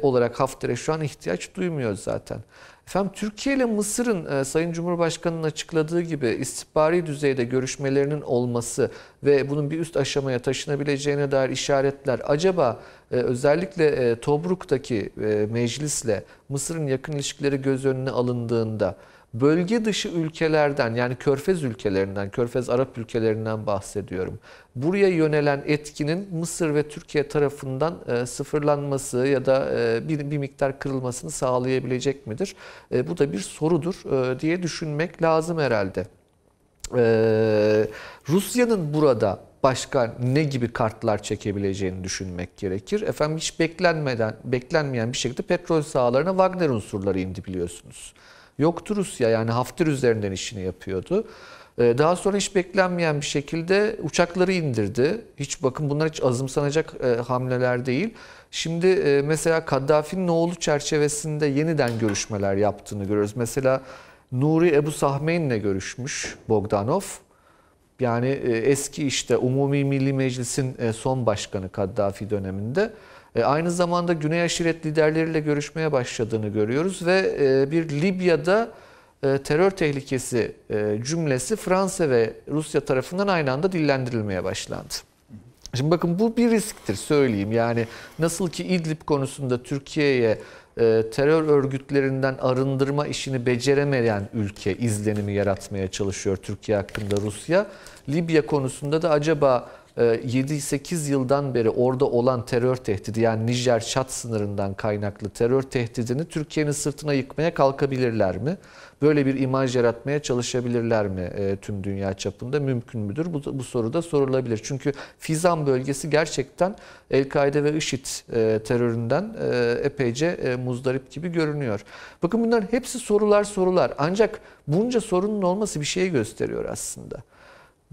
olarak Hafter'e şu an ihtiyaç duymuyor zaten. Efendim Türkiye ile Mısır'ın e, Sayın Cumhurbaşkanı'nın açıkladığı gibi istihbari düzeyde görüşmelerinin olması ve bunun bir üst aşamaya taşınabileceğine dair işaretler acaba e, özellikle e, Tobruk'taki e, meclisle Mısır'ın yakın ilişkileri göz önüne alındığında bölge dışı ülkelerden yani Körfez ülkelerinden, Körfez Arap ülkelerinden bahsediyorum. Buraya yönelen etkinin Mısır ve Türkiye tarafından e, sıfırlanması ya da e, bir, bir miktar kırılmasını sağlayabilecek midir? E, bu da bir sorudur e, diye düşünmek lazım herhalde. E, Rusya'nın burada başka ne gibi kartlar çekebileceğini düşünmek gerekir. Efendim hiç beklenmeden, beklenmeyen bir şekilde petrol sahalarına Wagner unsurları indi biliyorsunuz. Yoktu Rusya yani Hafter üzerinden işini yapıyordu. Ee, Daha sonra hiç beklenmeyen bir şekilde uçakları indirdi. Hiç bakın bunlar hiç azımsanacak e, hamleler değil. Şimdi e, mesela Kaddafi'nin oğlu çerçevesinde yeniden görüşmeler yaptığını görüyoruz. Mesela Nuri Ebu Sahmeyn'le görüşmüş Bogdanov. Yani e, eski işte Umumi Milli Meclis'in son başkanı Kaddafi döneminde. E, Aynı zamanda Güney aşiret liderleriyle görüşmeye başladığını görüyoruz ve e, bir Libya'da e, terör tehlikesi cümlesi Fransa ve Rusya tarafından aynı anda dillendirilmeye başlandı. Şimdi bakın bu bir risktir söyleyeyim. Yani nasıl ki İdlib konusunda Türkiye'ye terör örgütlerinden arındırma işini beceremeyen ülke izlenimi yaratmaya çalışıyor Türkiye hakkında Rusya. Libya konusunda da acaba 7-8 yıldan beri orada olan terör tehdidi yani Nijer-Çat sınırından kaynaklı terör tehdidini Türkiye'nin sırtına yıkmaya kalkabilirler mi? Böyle bir imaj yaratmaya çalışabilirler mi e, tüm dünya çapında? Mümkün müdür? Bu, bu soru da sorulabilir. Çünkü Fizan bölgesi gerçekten El-Kaide ve IŞİD e, teröründen e, epeyce muzdarip gibi görünüyor. Bakın bunların hepsi sorular sorular. Ancak bunca sorunun olması bir şeyi gösteriyor aslında.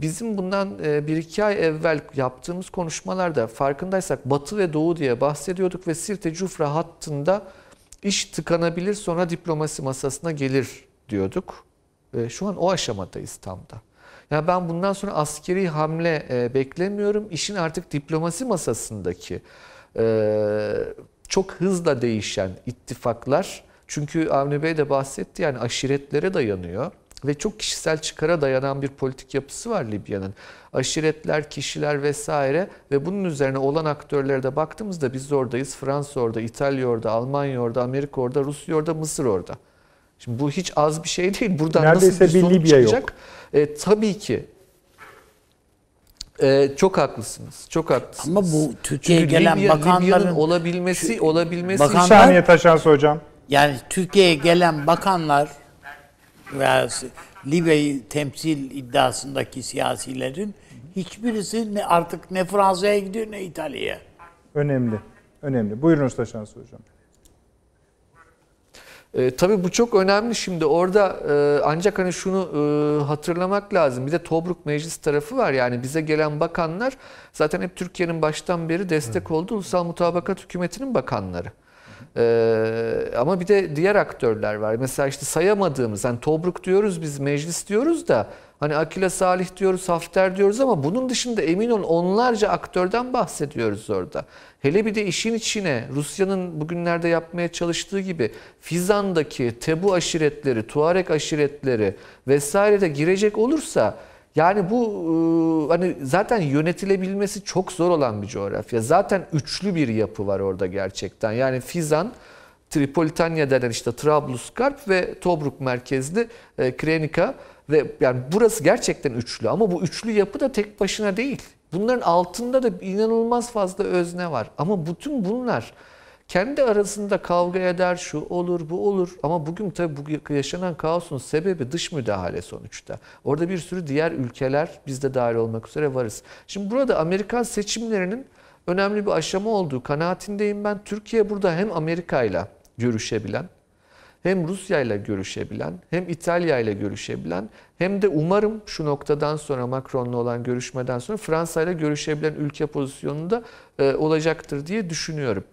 Bizim bundan e, bir iki ay evvel yaptığımız konuşmalarda farkındaysak Batı ve Doğu diye bahsediyorduk ve Sirte Cufra hattında iş tıkanabilir sonra diplomasi masasına gelir diyorduk. E, Şu an o aşamadayız tam da. Yani ben bundan sonra askeri hamle e, beklemiyorum. İşin artık diplomasi masasındaki çok hızla değişen ittifaklar çünkü Avni Bey de bahsetti yani aşiretlere dayanıyor ve çok kişisel çıkara dayanan bir politik yapısı var Libya'nın. Aşiretler, kişiler vesaire ve bunun üzerine olan aktörlere de baktığımızda biz oradayız. Fransa orada, İtalya orada, Almanya orada, Amerika orada, Rusya orada, Mısır orada. Şimdi bu hiç az bir şey değil. Buradan Neredeyse nasıl bir, bir sonuç Libya yok. çıkacak? E, tabii ki. E, çok haklısınız. Çok haklısınız. Ama bu Türkiye'ye Çünkü gelen Libya, bakanların Libya'nın olabilmesi, olabilmesi Bakan- Bir saniye Taşansı hocam. yani Türkiye'ye gelen bakanlar veya Libya'yı temsil iddiasındaki siyasilerin hiçbirisi ne artık ne Fransa'ya gidiyor ne İtalya'ya. Önemli. Önemli. Buyurunuz Taşansı hocam. E, tabii bu çok önemli şimdi orada e, ancak hani şunu e, hatırlamak lazım. Bir de Tobruk Meclis tarafı var yani bize gelen bakanlar zaten hep Türkiye'nin baştan beri destek olduğu Ulusal Mutabakat Hükümeti'nin bakanları. E, ama bir de diğer aktörler var. Mesela işte sayamadığımız hani Tobruk diyoruz biz meclis diyoruz da hani Akile Salih diyoruz, Hafter diyoruz ama bunun dışında emin olun onlarca aktörden bahsediyoruz orada. Hele bir de işin içine Rusya'nın bugünlerde yapmaya çalıştığı gibi Fizan'daki Tebu aşiretleri, Tuareg aşiretleri vesaire de girecek olursa yani bu e, hani zaten yönetilebilmesi çok zor olan bir coğrafya. Zaten üçlü bir yapı var orada gerçekten. Yani Fizan, Tripolitanya denen işte Trablusgarp ve Tobruk merkezli e, Krenika ve yani burası gerçekten üçlü ama bu üçlü yapı da tek başına değil. Bunların altında da inanılmaz fazla özne var. Ama bütün bunlar kendi arasında kavga eder, şu olur, bu olur. Ama bugün tabii bu yaşanan kaosun sebebi dış müdahale sonuçta. Orada bir sürü diğer ülkeler biz de dahil olmak üzere varız. Şimdi burada Amerikan seçimlerinin önemli bir aşama olduğu kanaatindeyim ben. Türkiye burada hem Amerika ile görüşebilen, hem Rusya ile görüşebilen, hem İtalya ile görüşebilen, hem de umarım şu noktadan sonra Macron'la olan görüşmeden sonra Fransa ile görüşebilen ülke pozisyonunda e, olacaktır diye düşünüyorum.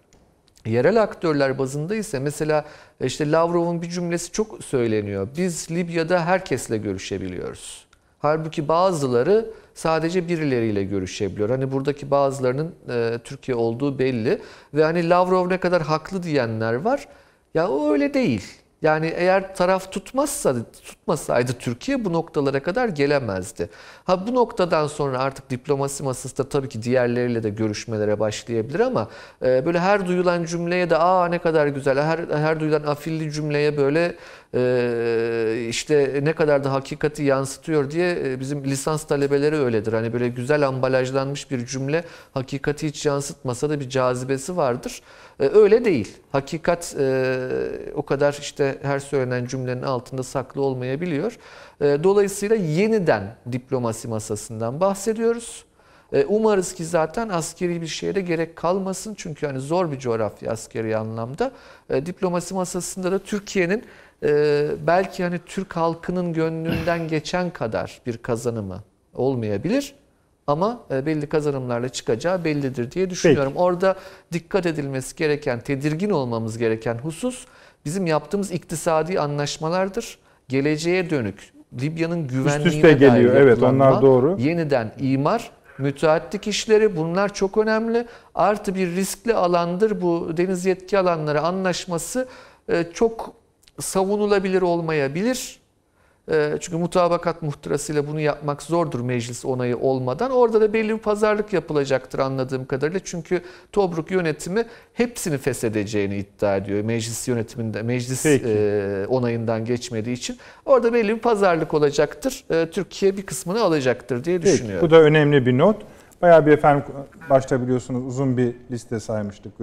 Yerel aktörler bazında ise mesela işte Lavrov'un bir cümlesi çok söyleniyor. Biz Libya'da herkesle görüşebiliyoruz. Halbuki bazıları sadece birileriyle görüşebiliyor. Hani buradaki bazılarının e, Türkiye olduğu belli ve hani Lavrov ne kadar haklı diyenler var. Ya o öyle değil. Yani eğer taraf tutmazsa tutmasaydı Türkiye bu noktalara kadar gelemezdi. Ha bu noktadan sonra artık diplomasi masasında tabii ki diğerleriyle de görüşmelere başlayabilir ama e, böyle her duyulan cümleye de aa ne kadar güzel her her duyulan afilli cümleye böyle e, işte ne kadar da hakikati yansıtıyor diye e, bizim lisans talebeleri öyledir. Hani böyle güzel ambalajlanmış bir cümle hakikati hiç yansıtmasa da bir cazibesi vardır. E, öyle değil. Hakikat e, o kadar işte her söylenen cümlenin altında saklı olmayabiliyor. E, dolayısıyla yeniden diplomasi masasından bahsediyoruz. Umarız ki zaten askeri bir şeye de gerek kalmasın. Çünkü hani zor bir coğrafya askeri anlamda. Diplomasi masasında da Türkiye'nin belki hani Türk halkının gönlünden geçen kadar bir kazanımı olmayabilir. Ama e, belli kazanımlarla çıkacağı bellidir diye düşünüyorum. Peki. Orada dikkat edilmesi gereken, tedirgin olmamız gereken husus bizim yaptığımız iktisadi anlaşmalardır. Geleceğe dönük Libya'nın güvenliğine üst üste geliyor. Evet onlar doğru. Yeniden imar, müteahhitlik işleri bunlar çok önemli. Artı bir riskli alandır bu deniz yetki alanları anlaşması e, çok savunulabilir olmayabilir. Ee, çünkü mutabakat muhtırasıyla bunu yapmak zordur meclis onayı olmadan. Orada da belli bir pazarlık yapılacaktır anladığım kadarıyla. Çünkü Tobruk yönetimi hepsini feshedeceğini iddia ediyor. Meclis yönetiminde, meclis Peki. E, onayından geçmediği için. Orada belli bir pazarlık olacaktır. E, Türkiye bir kısmını alacaktır diye Peki, düşünüyorum. Bu da önemli bir not. Bayağı bir efendim başta biliyorsunuz uzun bir liste saymıştık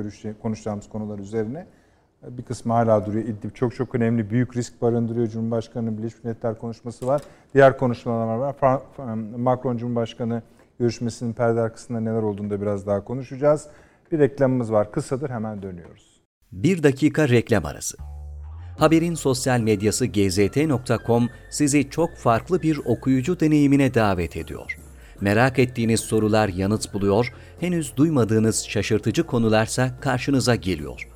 konuşacağımız konular üzerine. Bir kısmı hala duruyor. İdlib çok çok önemli, büyük risk barındırıyor. Cumhurbaşkanı Birleşmiş Milletler konuşması var. Diğer konuşmalar var. Macron Cumhurbaşkanı görüşmesinin perde arkasında neler olduğunu da biraz daha konuşacağız. Bir reklamımız var. Kısadır hemen dönüyoruz. Bir dakika reklam arası. Haberin sosyal medyası gzt.com sizi çok farklı bir okuyucu deneyimine davet ediyor. Merak ettiğiniz sorular yanıt buluyor, henüz duymadığınız şaşırtıcı konularsa karşınıza geliyor.''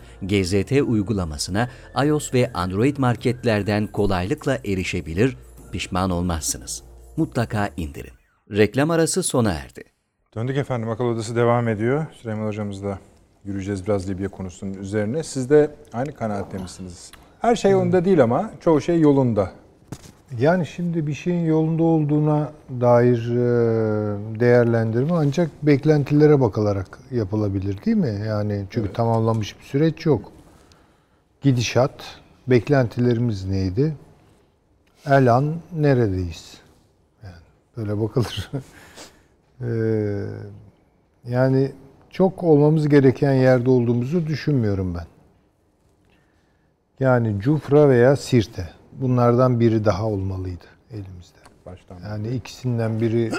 GZT uygulamasına iOS ve Android marketlerden kolaylıkla erişebilir, pişman olmazsınız. Mutlaka indirin. Reklam arası sona erdi. Döndük efendim. Akıl Odası devam ediyor. Süleyman Hocamızla yürüyeceğiz biraz Libya konusunun üzerine. Siz de aynı kanaatte misiniz? Her şey yolunda değil ama çoğu şey yolunda. Yani şimdi bir şeyin yolunda olduğuna dair e, değerlendirme ancak beklentilere bakılarak yapılabilir değil mi? Yani çünkü evet. tamamlanmış bir süreç yok. Gidişat, beklentilerimiz neydi? Elan neredeyiz? Yani böyle bakılır. ee, [laughs] yani çok olmamız gereken yerde olduğumuzu düşünmüyorum ben. Yani Cufra veya Sirte bunlardan biri daha olmalıydı elimizde. Baştan. Yani ikisinden biri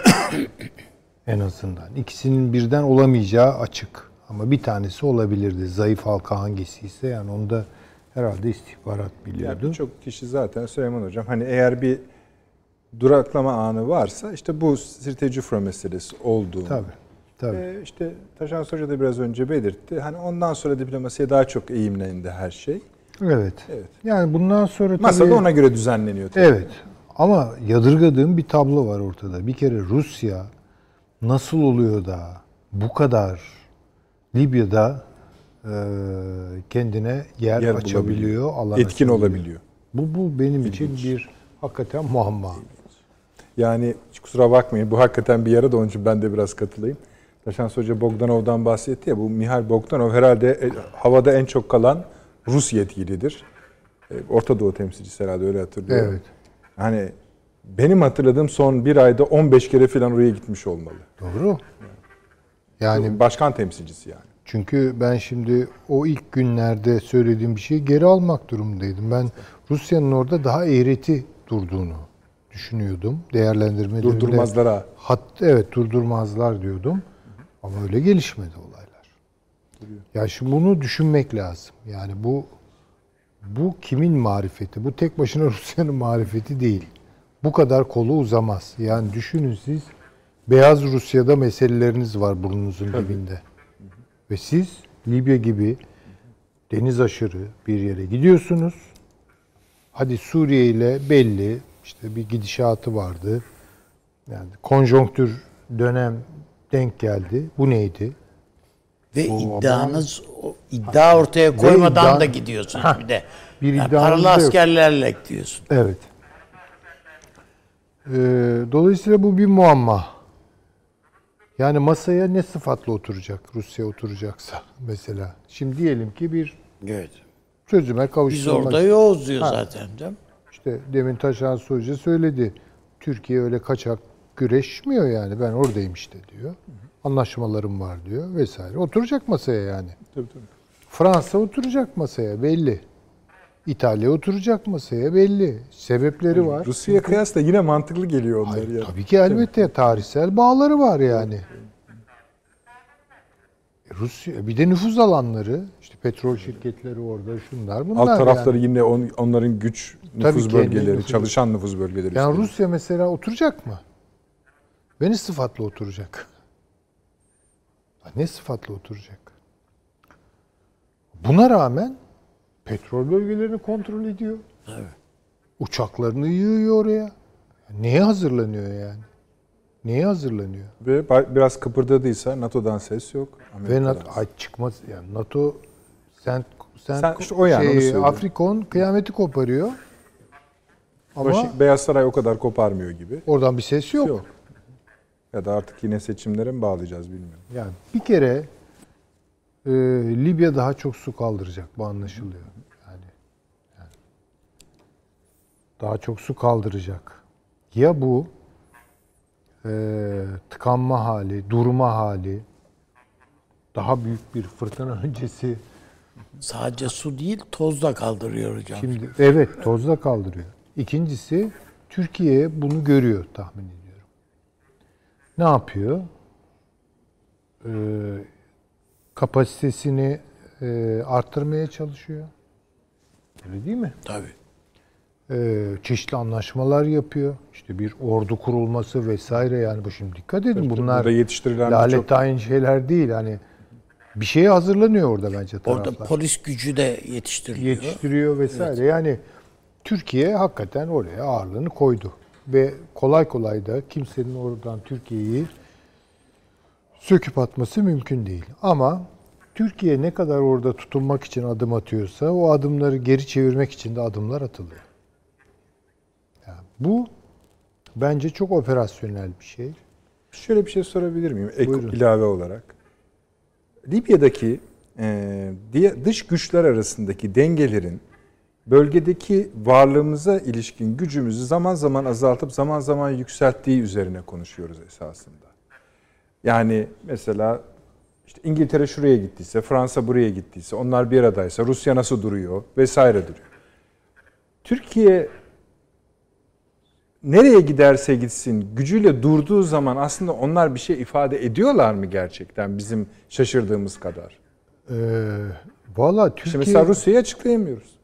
[coughs] en azından. İkisinin birden olamayacağı açık. Ama bir tanesi olabilirdi. Zayıf halka hangisi ise yani onda herhalde istihbarat biliyordu. Yani Birçok kişi zaten Süleyman Hocam hani eğer bir duraklama anı varsa işte bu Sirte Cufra meselesi olduğunu. Tabii. Tabii. Ee, işte Taşan Hoca da biraz önce belirtti. Hani ondan sonra diplomasiye daha çok eğimlendi her şey. Evet. evet. Yani bundan sonra tabii... Masada ona göre düzenleniyor tabii. Evet. Ama yadırgadığım bir tablo var ortada. Bir kere Rusya nasıl oluyor da bu kadar Libya'da e, kendine yer, yer açabiliyor, alan etkin açabiliyor. olabiliyor. Bu bu benim İlginç. için bir hakikaten muamma. Yani kusura bakmayın bu hakikaten bir yara da onun için ben de biraz katılayım. Taşans Hoca Bogdanov'dan bahsetti ya bu Mihail Bogdanov herhalde e, havada en çok kalan Rus yetkilidir. E, Orta Doğu temsilcisi herhalde öyle hatırlıyorum. Evet. Hani benim hatırladığım son bir ayda 15 kere falan oraya gitmiş olmalı. Doğru. Yani başkan temsilcisi yani. Çünkü ben şimdi o ilk günlerde söylediğim bir şeyi geri almak durumundaydım. Ben Rusya'nın orada daha eğreti durduğunu düşünüyordum. Değerlendirmelerimde. Durdurmazlar ha. Hat, evet durdurmazlar diyordum. Ama öyle gelişmedi olaylar. Ya şimdi bunu düşünmek lazım. Yani bu bu kimin marifeti? Bu tek başına [laughs] Rusya'nın marifeti değil. Bu kadar kolu uzamaz. Yani düşünün siz Beyaz Rusya'da meseleleriniz var burnunuzun dibinde. Ve siz Libya gibi deniz aşırı bir yere gidiyorsunuz. Hadi Suriye ile belli işte bir gidişatı vardı. Yani konjonktür dönem denk geldi. Bu neydi? Ve O iddianız o iddia ortaya koymadan iddia- da gidiyorsunuz bir de. bir Yani paralı yok. askerlerle gidiyorsun. Evet. Ee, dolayısıyla bu bir muamma. Yani masaya ne sıfatla oturacak Rusya oturacaksa mesela. Şimdi diyelim ki bir Evet. çözüme Biz kavuşturmak. orada yoğuz diyor Ha. zaten değil mi? İşte demin Taşan Hoca söyledi. Türkiye öyle kaçak güreşmiyor yani. Ben oradayım işte diyor. Anlaşmalarım var diyor vesaire. Oturacak masaya yani. Tabii tabii. Fransa oturacak masaya belli. İtalya oturacak masaya belli. Sebepleri var. Rusya'ya kıyasla yine mantıklı geliyor onlar Hayır, tabii ki elbette tarihsel bağları var yani. Rusya bir de nüfuz alanları işte petrol şirketleri orada şunlar bunlar Alt tarafları yani. yine on- onların güç Tabii nüfuz kendi bölgeleri, nüfuzu. çalışan nüfuz bölgeleri. Yani üstelik. Rusya mesela oturacak mı? Ve ne sıfatla oturacak? Ne sıfatla oturacak? Buna rağmen petrol bölgelerini kontrol ediyor. Uçaklarını yığıyor oraya. Neye hazırlanıyor yani? Neye hazırlanıyor? Ve biraz kıpırdadıysa NATO'dan ses yok. Ve NATO, ay çıkmaz yani NATO sen sen, Sen işte o yani, söylüyorum. Afrikon kıyameti koparıyor. Ama Beyaz Saray o kadar koparmıyor gibi. oradan bir ses yok. Yok. Ya da artık yine seçimlere mi bağlayacağız bilmiyorum. Yani bir kere e, Libya daha çok su kaldıracak bu anlaşılıyor. Yani, yani daha çok su kaldıracak. Ya bu e, tıkanma hali, durma hali, daha büyük bir fırtına [laughs] öncesi. Sadece su değil toz da kaldırıyor hocam. Şimdi evet tozda kaldırıyor. İkincisi Türkiye bunu görüyor tahmin ediyorum. Ne yapıyor? Ee, kapasitesini e, arttırmaya çalışıyor. Öyle değil mi? Tabii. Ee, çeşitli anlaşmalar yapıyor. İşte bir ordu kurulması vesaire yani bu şimdi dikkat edin bunlar Burada yetiştirilen lalet birçok aynı şeyler değil. Hani bir şeye hazırlanıyor orada bence taraflar. Orada polis gücü de yetiştiriliyor. yetiştiriyor vesaire. Yani Türkiye hakikaten oraya ağırlığını koydu. Ve kolay kolay da kimsenin oradan Türkiye'yi söküp atması mümkün değil. Ama Türkiye ne kadar orada tutunmak için adım atıyorsa o adımları geri çevirmek için de adımlar atılıyor. Yani bu bence çok operasyonel bir şey. Şöyle bir şey sorabilir miyim? Ek Buyurun. ilave olarak. Libya'daki e, dış güçler arasındaki dengelerin bölgedeki varlığımıza ilişkin gücümüzü zaman zaman azaltıp zaman zaman yükselttiği üzerine konuşuyoruz esasında. Yani mesela işte İngiltere şuraya gittiyse, Fransa buraya gittiyse, onlar bir aradaysa, Rusya nasıl duruyor vesaire duruyor. Türkiye nereye giderse gitsin gücüyle durduğu zaman aslında onlar bir şey ifade ediyorlar mı gerçekten bizim şaşırdığımız kadar? Ee, Valla Türkiye... mesela Rusya'yı açıklayamıyoruz.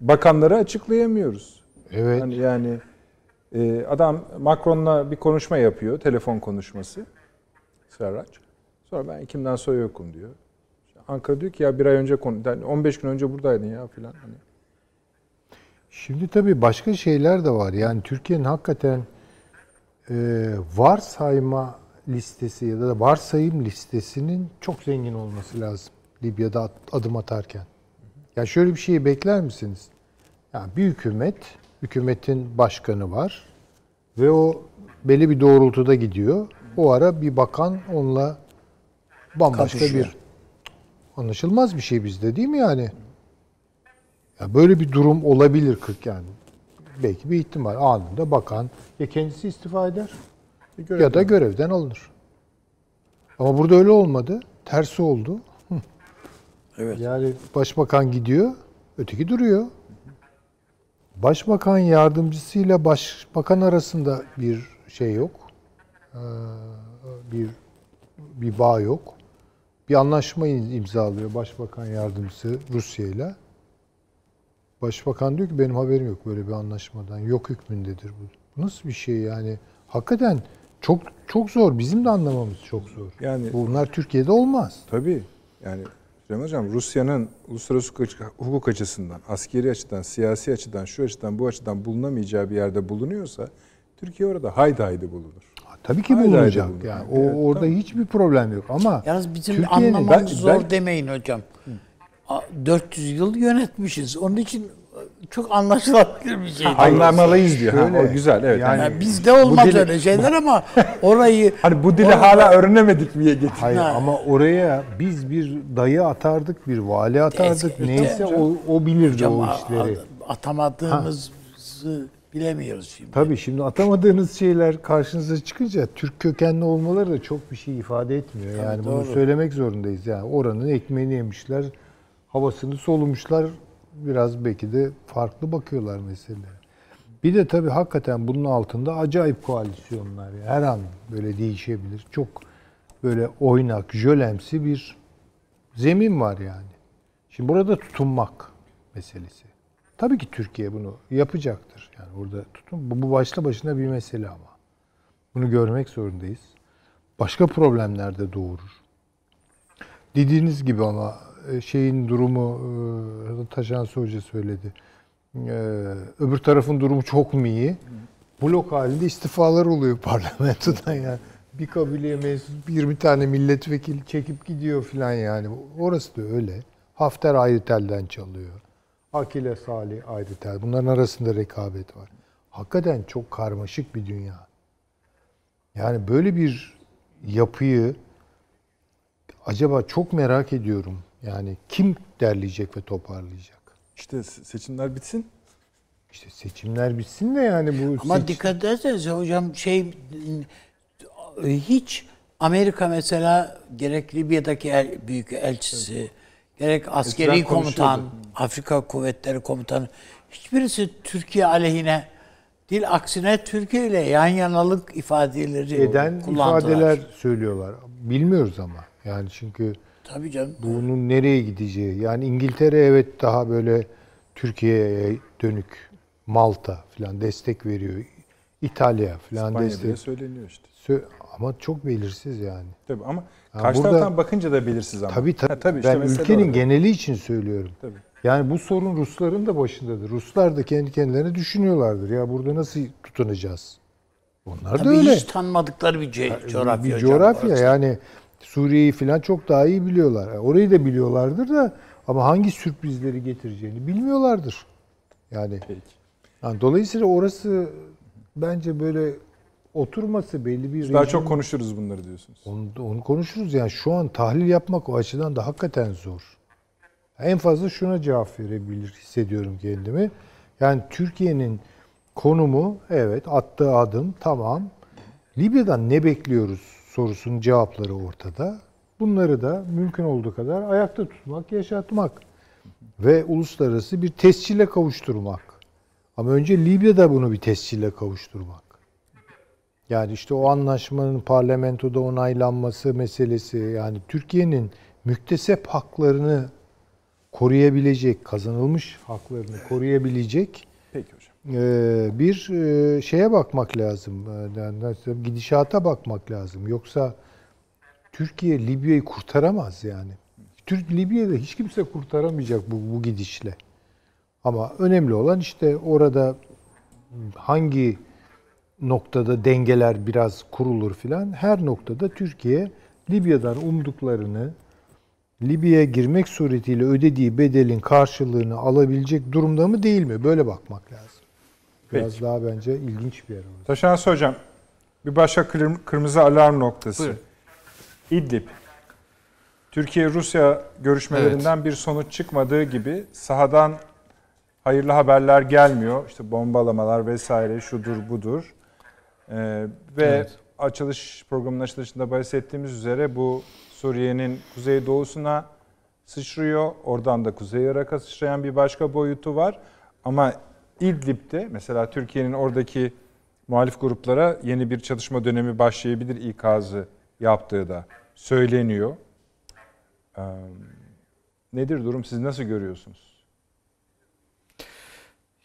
Bakanları açıklayamıyoruz. Evet. Yani, yani e, adam Macron'la bir konuşma yapıyor, telefon konuşması. Serraç. Sonra ben kimden soy yokum diyor. Ankara diyor ki ya bir ay önce konu, yani 15 gün önce buradaydın ya filan. Hani Şimdi tabii başka şeyler de var. Yani Türkiye'nin hakikaten e, varsayma listesi ya da varsayım listesinin çok zengin olması lazım Libya'da adım atarken. Ya şöyle bir şeyi bekler misiniz? Yani bir hükümet, hükümetin başkanı var ve o belli bir doğrultuda gidiyor. O ara bir bakan onunla bambaşka Kapışıyor. bir anlaşılmaz bir şey bizde değil mi yani? Ya böyle bir durum olabilir 40 yani. Belki bir ihtimal anında bakan ya kendisi istifa eder bir ya da görevden alınır. Ama burada öyle olmadı. tersi oldu. Evet. Yani başbakan gidiyor, öteki duruyor. Başbakan yardımcısıyla başbakan arasında bir şey yok. Ee, Bir bir bağ yok. Bir anlaşma imzalıyor başbakan yardımcısı Rusya ile. Başbakan diyor ki benim haberim yok böyle bir anlaşmadan. Yok hükmündedir bu. Bu nasıl bir şey yani? Hakikaten çok çok zor. Bizim de anlamamız çok zor. Yani- bunlar Türkiye'de olmaz. Tabii. Yani Süleyman Hocam Rusya'nın uluslararası hukuk- açısından, askeri açıdan, siyasi açıdan, şu açıdan, bu açıdan bulunamayacağı bir yerde bulunuyorsa Türkiye orada haydi haydi bulunur. Tabii ki Haydi haydi bulunacak. bulunur. Yani o Evet, orada tamam. hiçbir problem yok ama Yalnız bizim Türkiye'nin- anlamamız Ben- zor ben- demeyin hocam. A- 400 yıl yönetmişiz. Onun için çok anlaşılabilir bir şey. Anlamalıyız diyor. Ha, Şöyle, o güzel evet. yani- Yani bizde olmaz dili- öyle şeyler ama orayı [laughs] Hani bu dili hala öğrenemedik miye getir. Hayır Ha. ama oraya biz bir dayı atardık, bir vali atardık. Neyse, Neyse o, o bilirdi hocam o işleri. a- atamadığımızı bilemiyoruz şimdi. Tabii şimdi atamadığınız şeyler karşınıza çıkınca Türk kökenli olmaları da çok bir şey ifade etmiyor. yani bunu doğru. söylemek zorundayız. Yani oranın ekmeğini yemişler, havasını solumuşlar. Biraz belki de farklı bakıyorlar meselelere. Bir de tabii hakikaten bunun altında acayip koalisyonlar. Her an böyle değişebilir. Çok böyle oynak, jölemsi bir zemin var yani. Şimdi burada tutunmak meselesi. Tabii ki Türkiye bunu yapacaktır. Yani burada tutun. Bu, bu başlı başına bir mesele ama. Bunu görmek zorundayız. Başka problemler de doğurur. Dediğiniz gibi ama şeyin durumu e, Taşan Hoca söyledi. E, Öbür tarafın durumu çok mu iyi? Blok halinde istifalar oluyor [laughs] parlamentodan yani. Bir kabileye mensup 20 tane milletvekili çekip gidiyor filan yani. Orası da öyle. Hafter ayrı telden çalıyor. Akile Salih ayrı tel. Bunların arasında rekabet var. Hakikaten çok karmaşık bir dünya. Yani böyle bir yapıyı acaba çok merak ediyorum. Yani kim derleyecek ve toparlayacak? İşte se- seçimler bitsin. İşte seçimler bitsin de yani bu Ama seç- dikkat ederseniz hocam şey hiç Amerika mesela gerek Libya'daki el, büyük elçisi, gerek askeri Eskiden komutan. Afrika Kuvvetleri Komutanı hiçbirisi Türkiye aleyhine değil aksine Türkiye ile yan yanalık ifadeleri eden kullandılar. ifadeler söylüyorlar. Bilmiyoruz ama. Yani çünkü Tabii canım. bunun nereye gideceği. Yani İngiltere evet daha böyle Türkiye'ye dönük Malta falan destek veriyor. İtalya falan İspanya destek. bile söyleniyor işte. Sö- Ama çok belirsiz yani. Tabii ama Ha, karşı burada- taraftan bakınca da belirsiz ama. Tabii tabii. Ha, tabii işte ben ülkenin orada. geneli için söylüyorum. Tabii. Yani bu sorun Rusların da başındadır. Ruslar da kendi kendilerine düşünüyorlardır. Ya burada nasıl tutunacağız? Onlar da Tabii öyle. hiç tanımadıkları bir ce- coğrafya bir hocam coğrafya orası. yani Suriye'yi falan çok daha iyi biliyorlar. Yani Orayı da biliyorlardır da ama hangi sürprizleri getireceğini bilmiyorlardır. Yani, Peki. yani dolayısıyla orası bence böyle oturması belli bir Daha rejim- çok konuşuruz bunları diyorsunuz. onu, onu konuşuruz yani şu an tahlil yapmak o açıdan da hakikaten zor. En fazla şuna cevap verebilir hissediyorum kendimi. Yani Türkiye'nin konumu evet attığı adım tamam. Libya'dan ne bekliyoruz sorusunun cevapları ortada. Bunları da mümkün olduğu kadar ayakta tutmak, yaşatmak ve uluslararası bir tescile kavuşturmak. Ama önce Libya'da bunu bir tescile kavuşturmak. Yani işte o anlaşmanın parlamentoda onaylanması meselesi yani Türkiye'nin müktesep haklarını koruyabilecek, kazanılmış haklarını koruyabilecek bir e, şeye bakmak lazım. E, yani Gidişata bakmak lazım. Yoksa Türkiye Libya'yı kurtaramaz yani. Türk Libya'da hiç kimse kurtaramayacak bu, bu gidişle. Ama önemli olan işte orada hangi noktada dengeler biraz kurulur filan. Her noktada Türkiye Libya'dan umduklarını Libya'ya girmek suretiyle ödediği bedelin karşılığını alabilecek durumda mı değil mi? Böyle bakmak lazım. Biraz Peki. daha bence ilginç bir yer orası. Taşansı hocam bir başka kırm- kırmızı alarm noktası. Buyurun. İdlib. Türkiye-Rusya görüşmelerinden bir sonuç çıkmadığı gibi sahadan hayırlı haberler gelmiyor. İşte bombalamalar vesaire şudur budur. Ee, ve Evet. açılış programının açılışında bahsettiğimiz üzere bu Suriye'nin kuzeydoğusuna sıçrıyor. Oradan da Kuzey Irak'a sıçrayan bir başka boyutu var. Ama İdlib'de mesela Türkiye'nin oradaki muhalif gruplara yeni bir çatışma dönemi başlayabilir ikazı yaptığı da söyleniyor. Ee, nedir durum? Siz nasıl görüyorsunuz?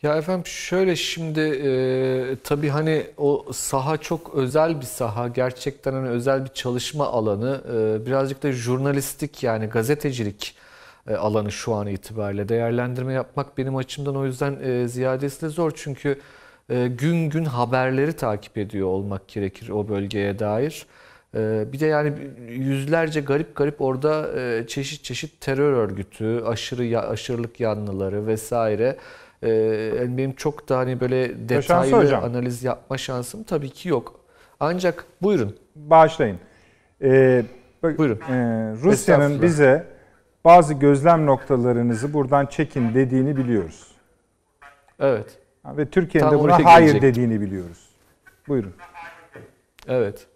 Ya efendim şöyle şimdi e, tabii hani o saha çok özel bir saha. Gerçekten hani özel bir çalışma alanı. E, birazcık da jurnalistik yani gazetecilik alanı şu an itibariyle. Değerlendirme yapmak benim açımdan o yüzden e, ziyadesiyle zor. Çünkü e, gün gün haberleri takip ediyor olmak gerekir o bölgeye dair. E, bir de yani yüzlerce garip garip orada e, çeşit çeşit terör örgütü, aşırı aşırılık yanlıları vesaire. Yani benim çok da hani böyle detaylı analiz yapma şansım tabii ki yok. Ancak buyurun. Bağışlayın. Ee, bak- Buyurun. e, Rusya'nın bize bazı gözlem noktalarınızı buradan çekin dediğini biliyoruz. Evet. Ve Türkiye'nin de buna hayır gelecektim. dediğini biliyoruz. Buyurun. Evet.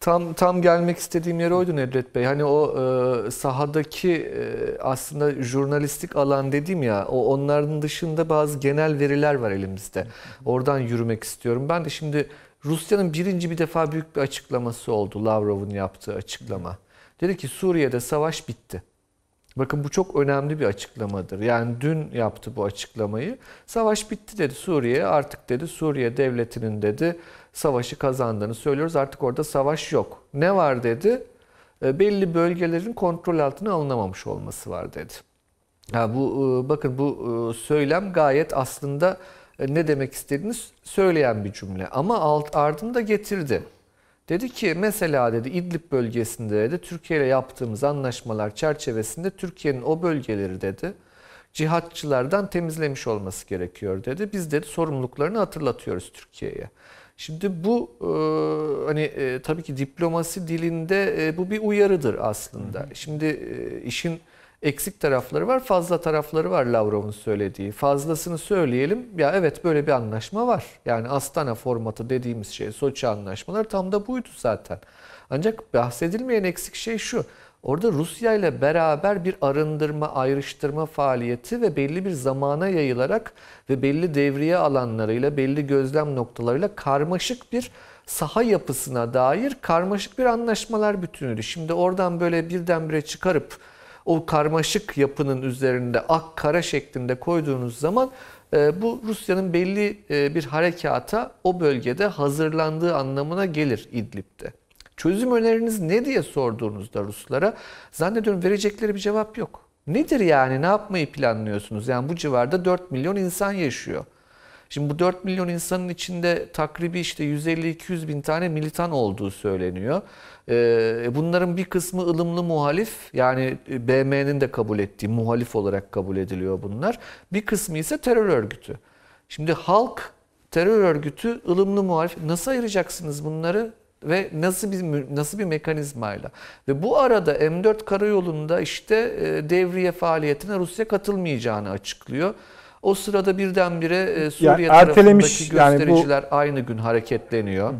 Tam tam gelmek istediğim yer oydu Nedret Bey. Hani o e, sahadaki e, aslında jurnalistik alan dedim ya, o onların dışında bazı genel veriler var elimizde. Oradan yürümek istiyorum. Ben de şimdi Rusya'nın birinci bir defa büyük bir açıklaması oldu. Lavrov'un yaptığı açıklama. Dedi ki Suriye'de savaş bitti. Bakın bu çok önemli bir açıklamadır. Yani dün yaptı bu açıklamayı. Savaş bitti dedi Suriye. Artık dedi Suriye devletinin dedi savaşı kazandığını söylüyoruz. Artık orada savaş yok. Ne var dedi? E, belli bölgelerin kontrol altına alınamamış olması var dedi. Ha, bu e, bakın bu e, söylem gayet aslında ne demek istediğini söyleyen bir cümle. Ama alt ardında getirdi. Dedi ki mesela dedi İdlib bölgesinde dedi Türkiye ile yaptığımız anlaşmalar çerçevesinde Türkiye'nin o bölgeleri dedi cihatçılardan temizlemiş olması gerekiyor dedi. Biz dedi sorumluluklarını hatırlatıyoruz Türkiye'ye. Şimdi bu e, hani e, tabii ki diplomasi dilinde e, bu bir uyarıdır aslında. Şimdi e, işin eksik tarafları var, fazla tarafları var Lavrov'un söylediği. Fazlasını söyleyelim. Ya evet böyle bir anlaşma var. Yani Astana formatı dediğimiz şey, Soçi anlaşmaları tam da buydu zaten. Ancak bahsedilmeyen eksik şey şu. Orada Rusya ile beraber bir arındırma, ayrıştırma faaliyeti ve belli bir zamana yayılarak ve belli devriye alanlarıyla, belli gözlem noktalarıyla karmaşık bir saha yapısına dair karmaşık bir anlaşmalar bütünüydü. Şimdi oradan böyle birdenbire çıkarıp o karmaşık yapının üzerinde ak kara şeklinde koyduğunuz zaman e, bu Rusya'nın belli e, bir harekata o bölgede hazırlandığı anlamına gelir İdlib'de. Çözüm öneriniz ne diye sorduğunuzda Ruslara zannediyorum verecekleri bir cevap yok. Nedir yani ne yapmayı planlıyorsunuz? Yani bu civarda 4 milyon insan yaşıyor. Şimdi bu 4 milyon insanın içinde takribi işte 150-200 bin tane militan olduğu söyleniyor. Ee, bunların bir kısmı ılımlı muhalif yani BM'nin de kabul ettiği muhalif olarak kabul ediliyor bunlar. Bir kısmı ise terör örgütü. Şimdi halk terör örgütü ılımlı muhalif nasıl ayıracaksınız bunları? ve nasıl bir nasıl bir mekanizmayla ve bu arada M4 karayolunda işte e, devriye faaliyetine Rusya katılmayacağını açıklıyor. O sırada birdenbire e, Suriye Yani ertelemiş, tarafındaki yani bu- göstericiler aynı gün hareketleniyor.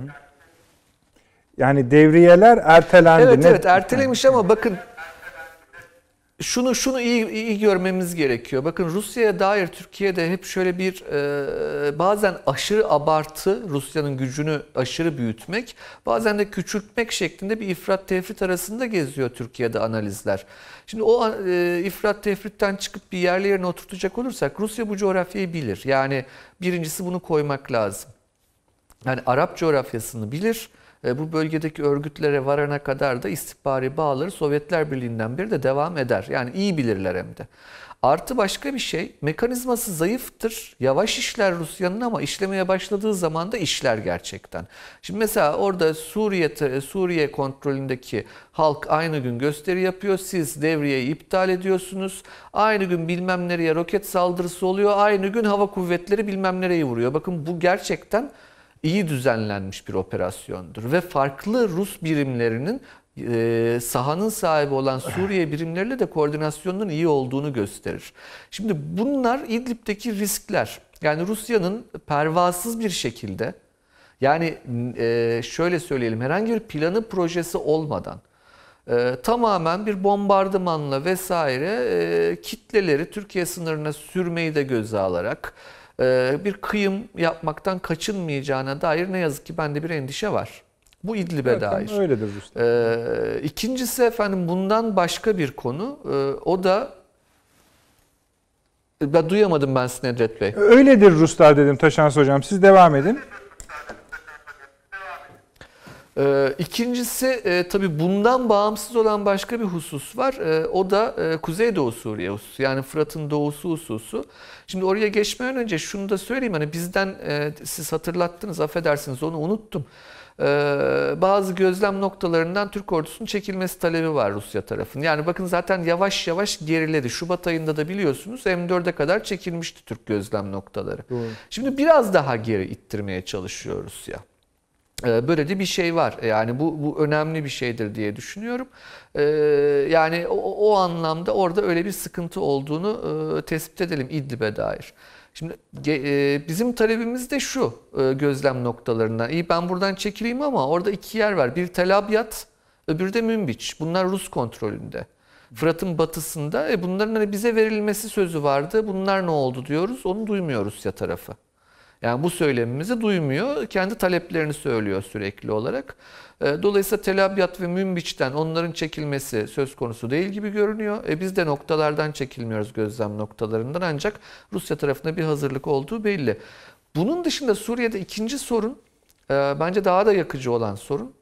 Yani devriyeler ertelendi. Evet evet ertelemiş ama bakın şunu şunu iyi iyi görmemiz gerekiyor. Bakın Rusya'ya dair Türkiye'de hep şöyle bir e, bazen aşırı abartı Rusya'nın gücünü aşırı büyütmek, bazen de küçültmek şeklinde bir ifrat tefrit arasında geziyor Türkiye'de analizler. Şimdi o e, ifrat tefritten çıkıp bir yerli yerine oturtacak olursak Rusya bu coğrafyayı bilir. Yani birincisi bunu koymak lazım. Yani Arap coğrafyasını bilir. Bu bölgedeki örgütlere varana kadar da istihbari bağları Sovyetler Birliği'nden beri de devam eder. Yani iyi bilirler hem de. Artı başka bir şey, mekanizması zayıftır, yavaş işler Rusya'nın ama işlemeye başladığı zaman da işler gerçekten. Şimdi mesela orada Suriye Suriye kontrolündeki halk aynı gün gösteri yapıyor, siz devriyeyi iptal ediyorsunuz. Aynı gün bilmem nereye roket saldırısı oluyor, aynı gün hava kuvvetleri bilmem nereye vuruyor. Bakın bu gerçekten iyi düzenlenmiş bir operasyondur ve farklı Rus birimlerinin e, sahanın sahibi olan Suriye birimleriyle de koordinasyonunun iyi olduğunu gösterir. Şimdi bunlar İdlib'deki riskler. Yani Rusya'nın pervasız bir şekilde yani e, şöyle söyleyelim herhangi bir planı projesi olmadan e, tamamen bir bombardımanla vesaire kitleleri Türkiye sınırına sürmeyi de göze alarak bir kıyım yapmaktan kaçınmayacağına dair ne yazık ki bende bir endişe var. Bu İdlib'e Zaten dair. öyledir Ruslar. Ee, ikincisi efendim bundan başka bir konu. Ee, o da ben duyamadım ben sizi Nedret Bey. Öyledir Ruslar dedim Taşans Hocam. Siz devam edin. Ee, ikincisi e, tabii bundan bağımsız olan başka bir husus var. Ee, o da e, Kuzeydoğu Suriye hususu. Yani Fırat'ın doğusu hususu. Şimdi oraya geçmeden önce şunu da söyleyeyim. Hani bizden e, siz hatırlattınız affedersiniz onu unuttum. Ee, bazı gözlem noktalarından Türk ordusunun çekilmesi talebi var Rusya tarafının. Yani bakın zaten yavaş yavaş geriledi. Şubat ayında da biliyorsunuz M4'e kadar çekilmişti Türk gözlem noktaları. Şimdi biraz daha geri ittirmeye çalışıyor Rusya. Ee, Böyle de bir şey var. Yani bu, bu önemli bir şeydir diye düşünüyorum. Ee, Yani o, o anlamda orada öyle bir sıkıntı olduğunu e, tespit edelim İdlib'e dair. Şimdi e, bizim talebimiz de şu e, gözlem noktalarından. İyi ben buradan çekileyim ama orada iki yer var. Bir Tel Abyad, öbürü de Münbiç. Bunlar Rus kontrolünde. Fırat'ın batısında. E bunların hani bize verilmesi sözü vardı. Bunlar ne oldu diyoruz. Onu duymuyor Rusya tarafı. Yani bu söylemimizi duymuyor. Kendi taleplerini söylüyor sürekli olarak. E, Dolayısıyla Tel Abyad ve Münbiç'ten onların çekilmesi söz konusu değil gibi görünüyor. E biz de noktalardan çekilmiyoruz gözlem noktalarından ancak Rusya tarafında bir hazırlık olduğu belli. Bunun dışında Suriye'de ikinci sorun e, bence daha da yakıcı olan sorun.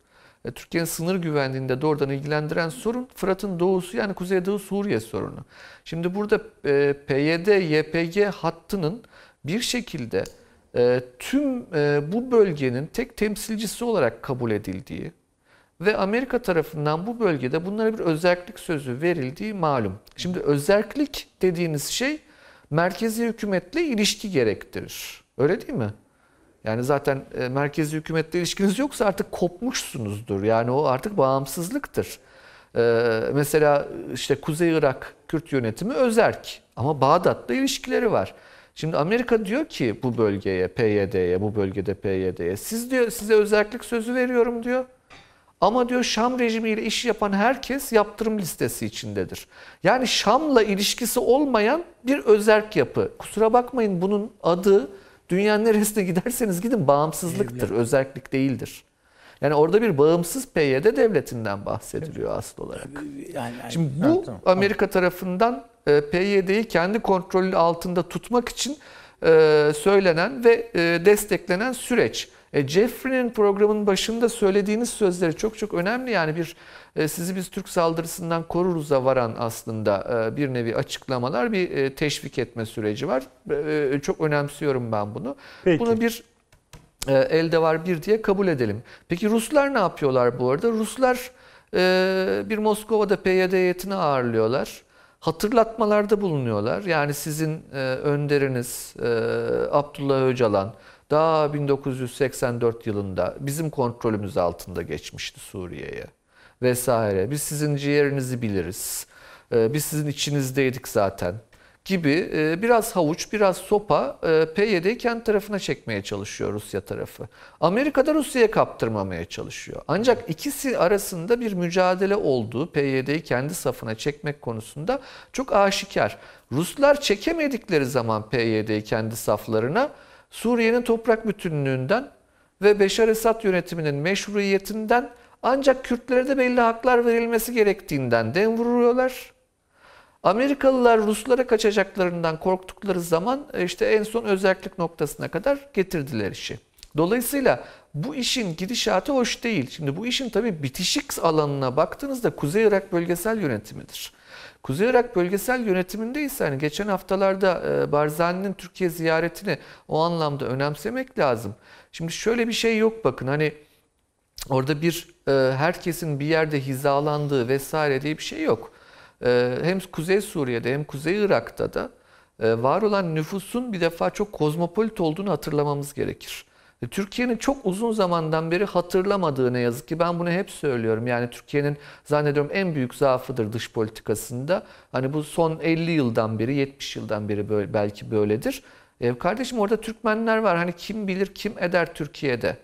e, Türkiye'nin sınır güvenliğinde doğrudan ilgilendiren sorun Fırat'ın doğusu yani Kuzeydoğu Suriye sorunu. Şimdi burada e, PYD, YPG hattının bir şekilde e, tüm e, bu bölgenin tek temsilcisi olarak kabul edildiği ve Amerika tarafından bu bölgede bunlara bir özellik sözü verildiği malum. Şimdi özellik dediğiniz şey merkezi hükümetle ilişki gerektirir. Öyle değil mi? Yani zaten e, merkezi hükümetle ilişkiniz yoksa artık kopmuşsunuzdur. Yani o artık bağımsızlıktır. E, mesela işte Kuzey Irak Kürt yönetimi özerk ama Bağdat'la ilişkileri var. Şimdi Amerika diyor ki bu bölgeye, PYD'ye, bu bölgede PYD'ye siz diyor size özellik sözü veriyorum diyor. Ama diyor Şam rejimiyle iş yapan herkes yaptırım listesi içindedir. Yani Şam'la ilişkisi olmayan bir özerk yapı. Kusura bakmayın bunun adı dünyanın neresine giderseniz gidin bağımsızlıktır, özerklik değildir. Yani orada bir bağımsız PYD devletinden bahsediliyor asıl olarak. Yani, yani Şimdi bu Amerika tarafından PYD'yi kendi kontrolü altında tutmak için e, söylenen ve e, desteklenen süreç. E, Jeffrey'nin programın başında söylediğiniz sözleri çok çok önemli. Yani bir e, sizi biz Türk saldırısından koruruz'a varan aslında e, bir nevi açıklamalar, bir e, teşvik etme süreci var. E, e, çok önemsiyorum ben bunu. Peki. Bunu bir e, elde var bir diye kabul edelim. Peki Ruslar ne yapıyorlar bu arada? Ruslar e, bir Moskova'da PYD heyetini ağırlıyorlar. Hatırlatmalarda bulunuyorlar. Yani sizin e, önderiniz e, Abdullah Öcalan daha 1984 yılında bizim kontrolümüz altında geçmişti Suriye'ye vesaire. Biz sizin ciğerinizi biliriz. E, biz sizin içinizdeydik zaten gibi e, biraz havuç, biraz sopa e, PYD'yi kendi tarafına çekmeye çalışıyor Rusya tarafı. Amerika da Rusya'ya kaptırmamaya çalışıyor. Ancak ikisi arasında bir mücadele olduğu PYD'yi kendi safına çekmek konusunda çok aşikar. Ruslar çekemedikleri zaman PYD'yi kendi saflarına Suriye'nin toprak bütünlüğünden ve Beşar Esad yönetiminin meşruiyetinden ancak Kürtlere de belli haklar verilmesi gerektiğinden dem vuruyorlar. Amerikalılar Ruslara kaçacaklarından korktukları zaman e, işte en son özellik noktasına kadar getirdiler işi. Dolayısıyla bu işin gidişatı hoş değil. Şimdi bu işin tabii bitişik alanına baktığınızda Kuzey Irak bölgesel yönetimidir. Kuzey Irak bölgesel yönetiminde ise hani geçen haftalarda e, Barzani'nin Türkiye ziyaretini o anlamda önemsemek lazım. Şimdi şöyle bir şey yok bakın hani orada bir e, herkesin bir yerde hizalandığı vesaire diye bir şey yok. E, hem Kuzey Suriye'de hem Kuzey Irak'ta da e, var olan nüfusun bir defa çok kozmopolit olduğunu hatırlamamız gerekir. E, Türkiye'nin çok uzun zamandan beri hatırlamadığı ne yazık ki ben bunu hep söylüyorum. Yani Türkiye'nin zannediyorum en büyük zaafıdır dış politikasında. Hani bu son 50 yıldan beri 70 yıldan beri böyle, belki böyledir. E, kardeşim orada Türkmenler var. Hani kim bilir kim eder Türkiye'de.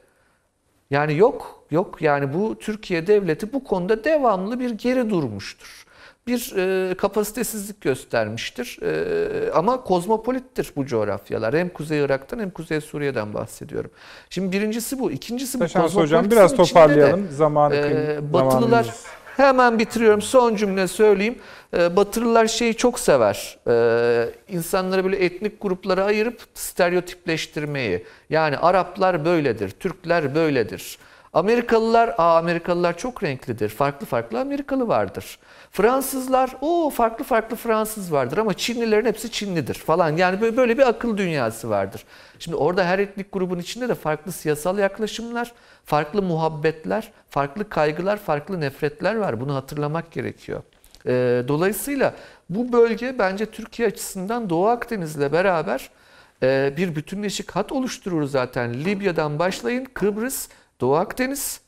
Yani yok, yok. Yani bu Türkiye devleti bu konuda devamlı bir geri durmuştur. Bir e, kapasitesizlik göstermiştir. E, ama kozmopolittir bu coğrafyalar. Hem Kuzey Irak'tan hem Kuzey Suriye'den bahsediyorum. Şimdi birincisi bu. İkincisi bu Taşans Hocam biraz içinde de, toparlayalım. Zamanı e, Batılılar zamanımız- hemen bitiriyorum. Son cümle söyleyeyim. E, Batılılar şeyi çok sever. E, insanları böyle etnik gruplara ayırıp stereotipleştirmeyi. Yani Araplar böyledir, Türkler böyledir. Amerikalılar, aa Amerikalılar çok renklidir. Farklı farklı Amerikalı vardır. Fransızlar, o farklı farklı Fransız vardır ama Çinlilerin hepsi Çinlidir falan. Yani böyle, bir akıl dünyası vardır. Şimdi orada her etnik grubun içinde de farklı siyasal yaklaşımlar, farklı muhabbetler, farklı kaygılar, farklı nefretler var. Bunu hatırlamak gerekiyor. Ee, dolayısıyla bu bölge bence Türkiye açısından Doğu Akdeniz'le beraber e, bir bütünleşik hat oluşturur zaten. Libya'dan başlayın Kıbrıs, Doğu Akdeniz,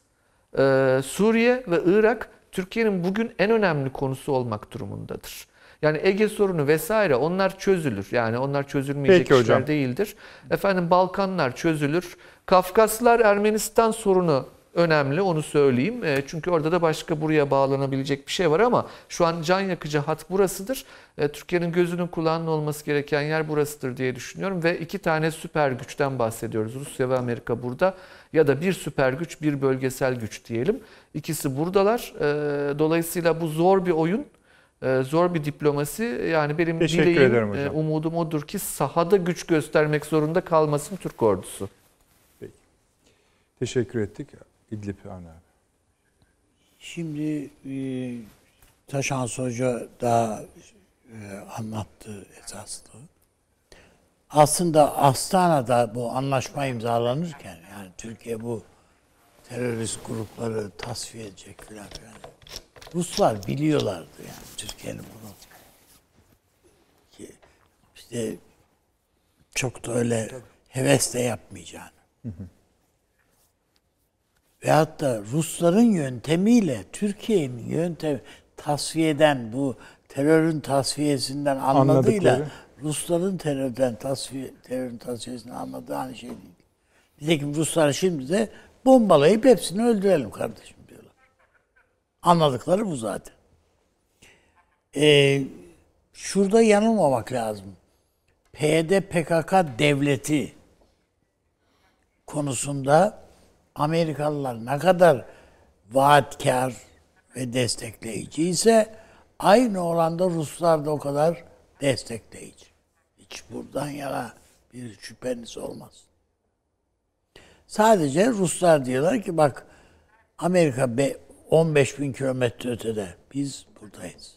e, Suriye ve Irak Türkiye'nin bugün en önemli konusu olmak durumundadır. Yani Ege sorunu vesaire onlar çözülür. Yani onlar çözülmeyecek Peki işler hocam. değildir. Efendim Balkanlar çözülür. Kafkaslar Ermenistan sorunu önemli onu söyleyeyim. E, çünkü orada da başka buraya bağlanabilecek bir şey var ama şu an can yakıcı hat burasıdır. E, Türkiye'nin gözünün kulağının olması gereken yer burasıdır diye düşünüyorum ve iki tane süper güçten bahsediyoruz. Rusya ve Amerika burada ya da bir süper güç, bir bölgesel güç diyelim. İkisi buradalar. E, dolayısıyla bu zor bir oyun. e, Zor bir diplomasi. Yani benim Teşekkür dileğim, e, umudum odur ki sahada güç göstermek zorunda kalmasın Türk ordusu. Teşekkür ettik. İdlib abi. Şimdi e, Taşans Hoca daha e, anlattı esaslı. Aslında Astana'da bu anlaşma imzalanırken yani Türkiye bu terörist grupları tasfiye edecek filan filan. Ruslar biliyorlardı yani Türkiye'nin bunu. Ki işte çok da öyle hevesle yapmayacağını. Veyahut da Rusların yöntemiyle Türkiye'nin yöntem tasfiye eden bu terörün tasfiyesinden anladığıyla Anladıkları. Rusların terörden tasfiye terörün tasfiyesinden anladığı aynı şey değil. Nitekim Ruslar şimdi de bombalayıp hepsini öldürelim kardeşim diyorlar. Anladıkları bu zaten. Ee, şurada yanılmamak lazım. PYD PKK devleti konusunda Amerikalılar ne kadar vaatkar ve destekleyici ise aynı oranda Ruslar da o kadar destekleyici. Hiç buradan yana bir şüpheniz olmaz. Sadece Ruslar diyorlar ki bak Amerika be- 15 bin kilometre ötede biz buradayız.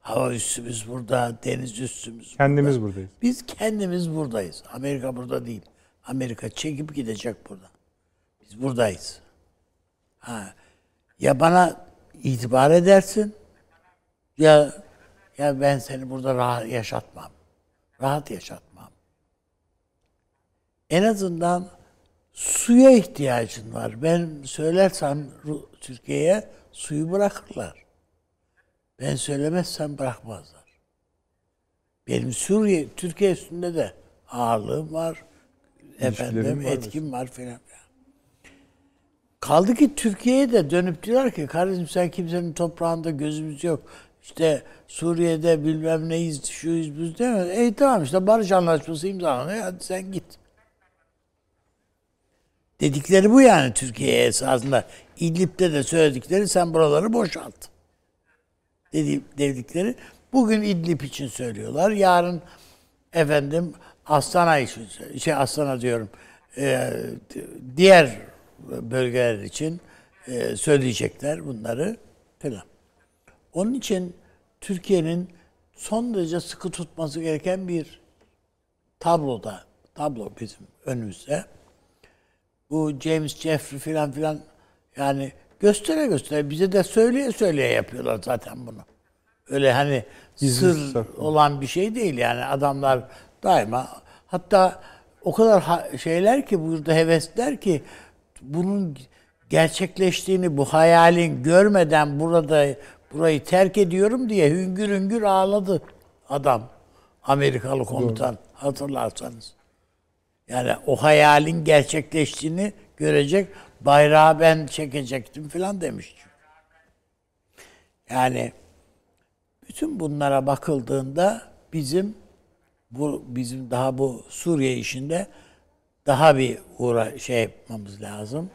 Hava üssümüz burada, deniz üssümüz Kendimiz buradayız. biz kendimiz buradayız. Amerika burada değil. Amerika çekip gidecek buradan. Biz buradayız. Ha. Ya bana itibar edersin ya ya ben seni burada rahat yaşatmam. Rahat yaşatmam. En azından suya ihtiyacın var. Ben söylersem Türkiye'ye suyu bırakırlar. Ben söylemezsem bırakmazlar. Benim Suriye, Türkiye üstünde de ağırlığım var. Efendim var etkim var filan. Kaldı ki Türkiye'ye de dönüp diyorlar ki kardeşim sen kimsenin toprağında gözümüz yok. İşte Suriye'de bilmem neyiz, şuyuz biz mi? E tamam işte barış anlaşması imzalanıyor. Hadi sen git. Dedikleri bu yani Türkiye'ye esasında. İdlib'de de söyledikleri sen buraları boşalt. Dedi, dedikleri bugün İdlib için söylüyorlar. Yarın efendim Astana için şey Astana diyorum e, diğer bölgeler için e, söyleyecekler bunları falan. Onun için Türkiye'nin son derece sıkı tutması gereken bir tabloda tablo bizim önümüzde. Bu James Jeffrey filan filan yani göstere göstere bize de söyleye söyleye yapıyorlar zaten bunu. Öyle hani Gizli sır saklı. olan bir şey değil yani adamlar daima hatta o kadar şeyler ki burada hevesler ki bunun gerçekleştiğini bu hayalin görmeden burada burayı terk ediyorum diye hüngür hüngür ağladı adam. Amerikalı komutan hatırlarsanız. Yani o hayalin gerçekleştiğini görecek. Bayrağı ben çekecektim falan demiş. Yani bütün bunlara bakıldığında bizim bu bizim daha bu Suriye işinde daha bir uğra şey yapmamız lazım.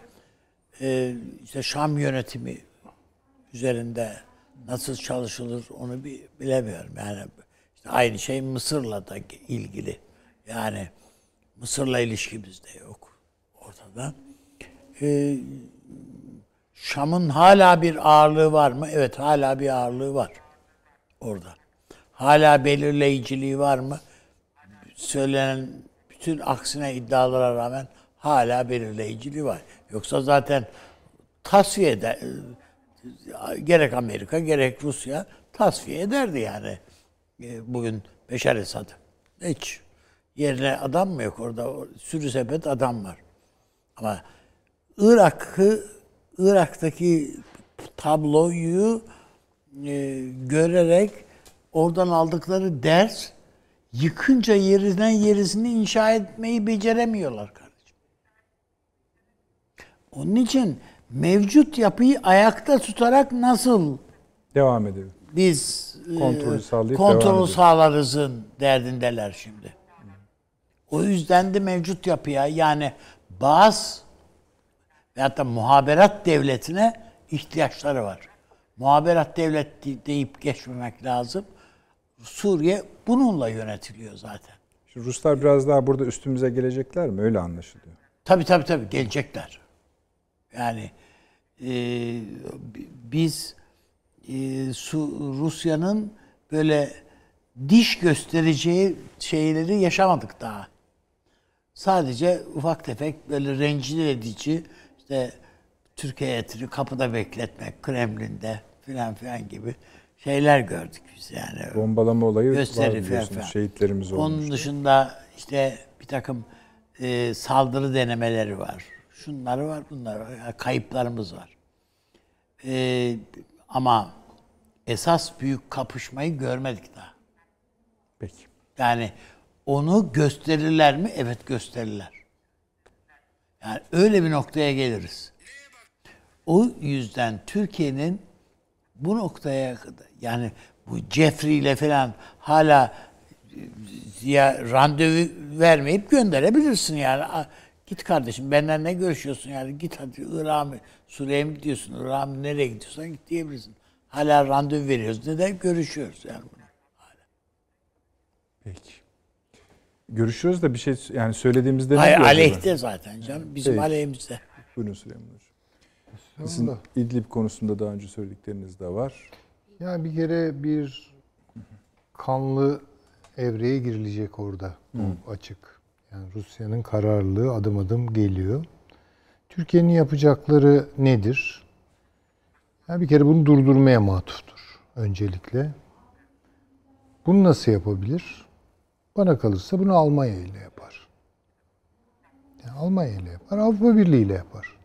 Ee, işte Şam yönetimi üzerinde nasıl çalışılır onu bir bilemiyorum. Yani işte aynı şey Mısır'la da ilgili. Yani Mısır'la ilişkimiz de yok ortada. Ee, Şam'ın hala bir ağırlığı var mı? Evet hala bir ağırlığı var orada. Hala belirleyiciliği var mı? Söylenen bütün aksine iddialara rağmen hala belirleyiciliği var. Yoksa zaten tasfiye eder, gerek Amerika gerek Rusya tasfiye ederdi yani. E, Bugün Beşar Esad'ı. Hiç. Yerine adam mı yok orada? Sürü sepet adam var. Ama Irak'ı Irak'taki tabloyu e, görerek oradan aldıkları ders yıkınca yerinden yerisini inşa etmeyi beceremiyorlar kardeşim. Onun için mevcut yapıyı ayakta tutarak nasıl Devam edelim. biz e, Kontrolü sağlayıp kontrolü sağlarızın derdindeler şimdi. O yüzden de mevcut yapıya yani Bağız veyahut da muhaberat devletine ihtiyaçları var. Muhaberat devlet deyip geçmemek lazım. Suriye bununla yönetiliyor zaten. Şimdi Ruslar biraz daha burada üstümüze gelecekler mi? Öyle anlaşılıyor. Tabii tabii tabii gelecekler. Yani e, biz e, Rusya'nın böyle diş göstereceği şeyleri yaşamadık daha. Sadece ufak tefek böyle rencide edici işte Türkiye etini kapıda bekletmek Kremlin'de filan filan gibi şeyler gördük biz yani. Bombalama olayı var Gösteri falan biliyorsunuz. filan. Şehitlerimiz olmuş. Onun dışında işte bir takım e, saldırı denemeleri var. Şunları var, bunlar var. Kayıplarımız var. E, ama esas büyük kapışmayı görmedik daha. Peki. Yani onu gösterirler mi? Evet gösterirler. Yani öyle bir noktaya geliriz. O yüzden Türkiye'nin bu noktaya yani bu Jeffrey ile falan hala ya randevu vermeyip gönderebilirsin yani. Git kardeşim benden ne görüşüyorsun yani git hadi Irak'a mı Suriye'ye mi gidiyorsun Irak'a mı nereye gidiyorsan git diyebilirsin. Hala randevu veriyoruz. Neden? Görüşüyoruz yani bunu. Peki. Görüşüyoruz da bir şey yani söylediğimizde ne Hayır diyor acaba? aleyhte zaten canım. Bizim Peki. aleyhimizde. Buyurun Süleyman Hocam. Sizin İdlib konusunda daha önce söyledikleriniz de var. Yani bir kere bir kanlı evreye girilecek orada. Bu açık. Yani Rusya'nın kararlılığı adım adım geliyor. Türkiye'nin yapacakları nedir? Yani bir kere bunu durdurmaya matuftur öncelikle. Bunu nasıl yapabilir? Bana kalırsa bunu Almanya ile yapar. Yani Almanya ile yapar, Avrupa Birliği ile yapar.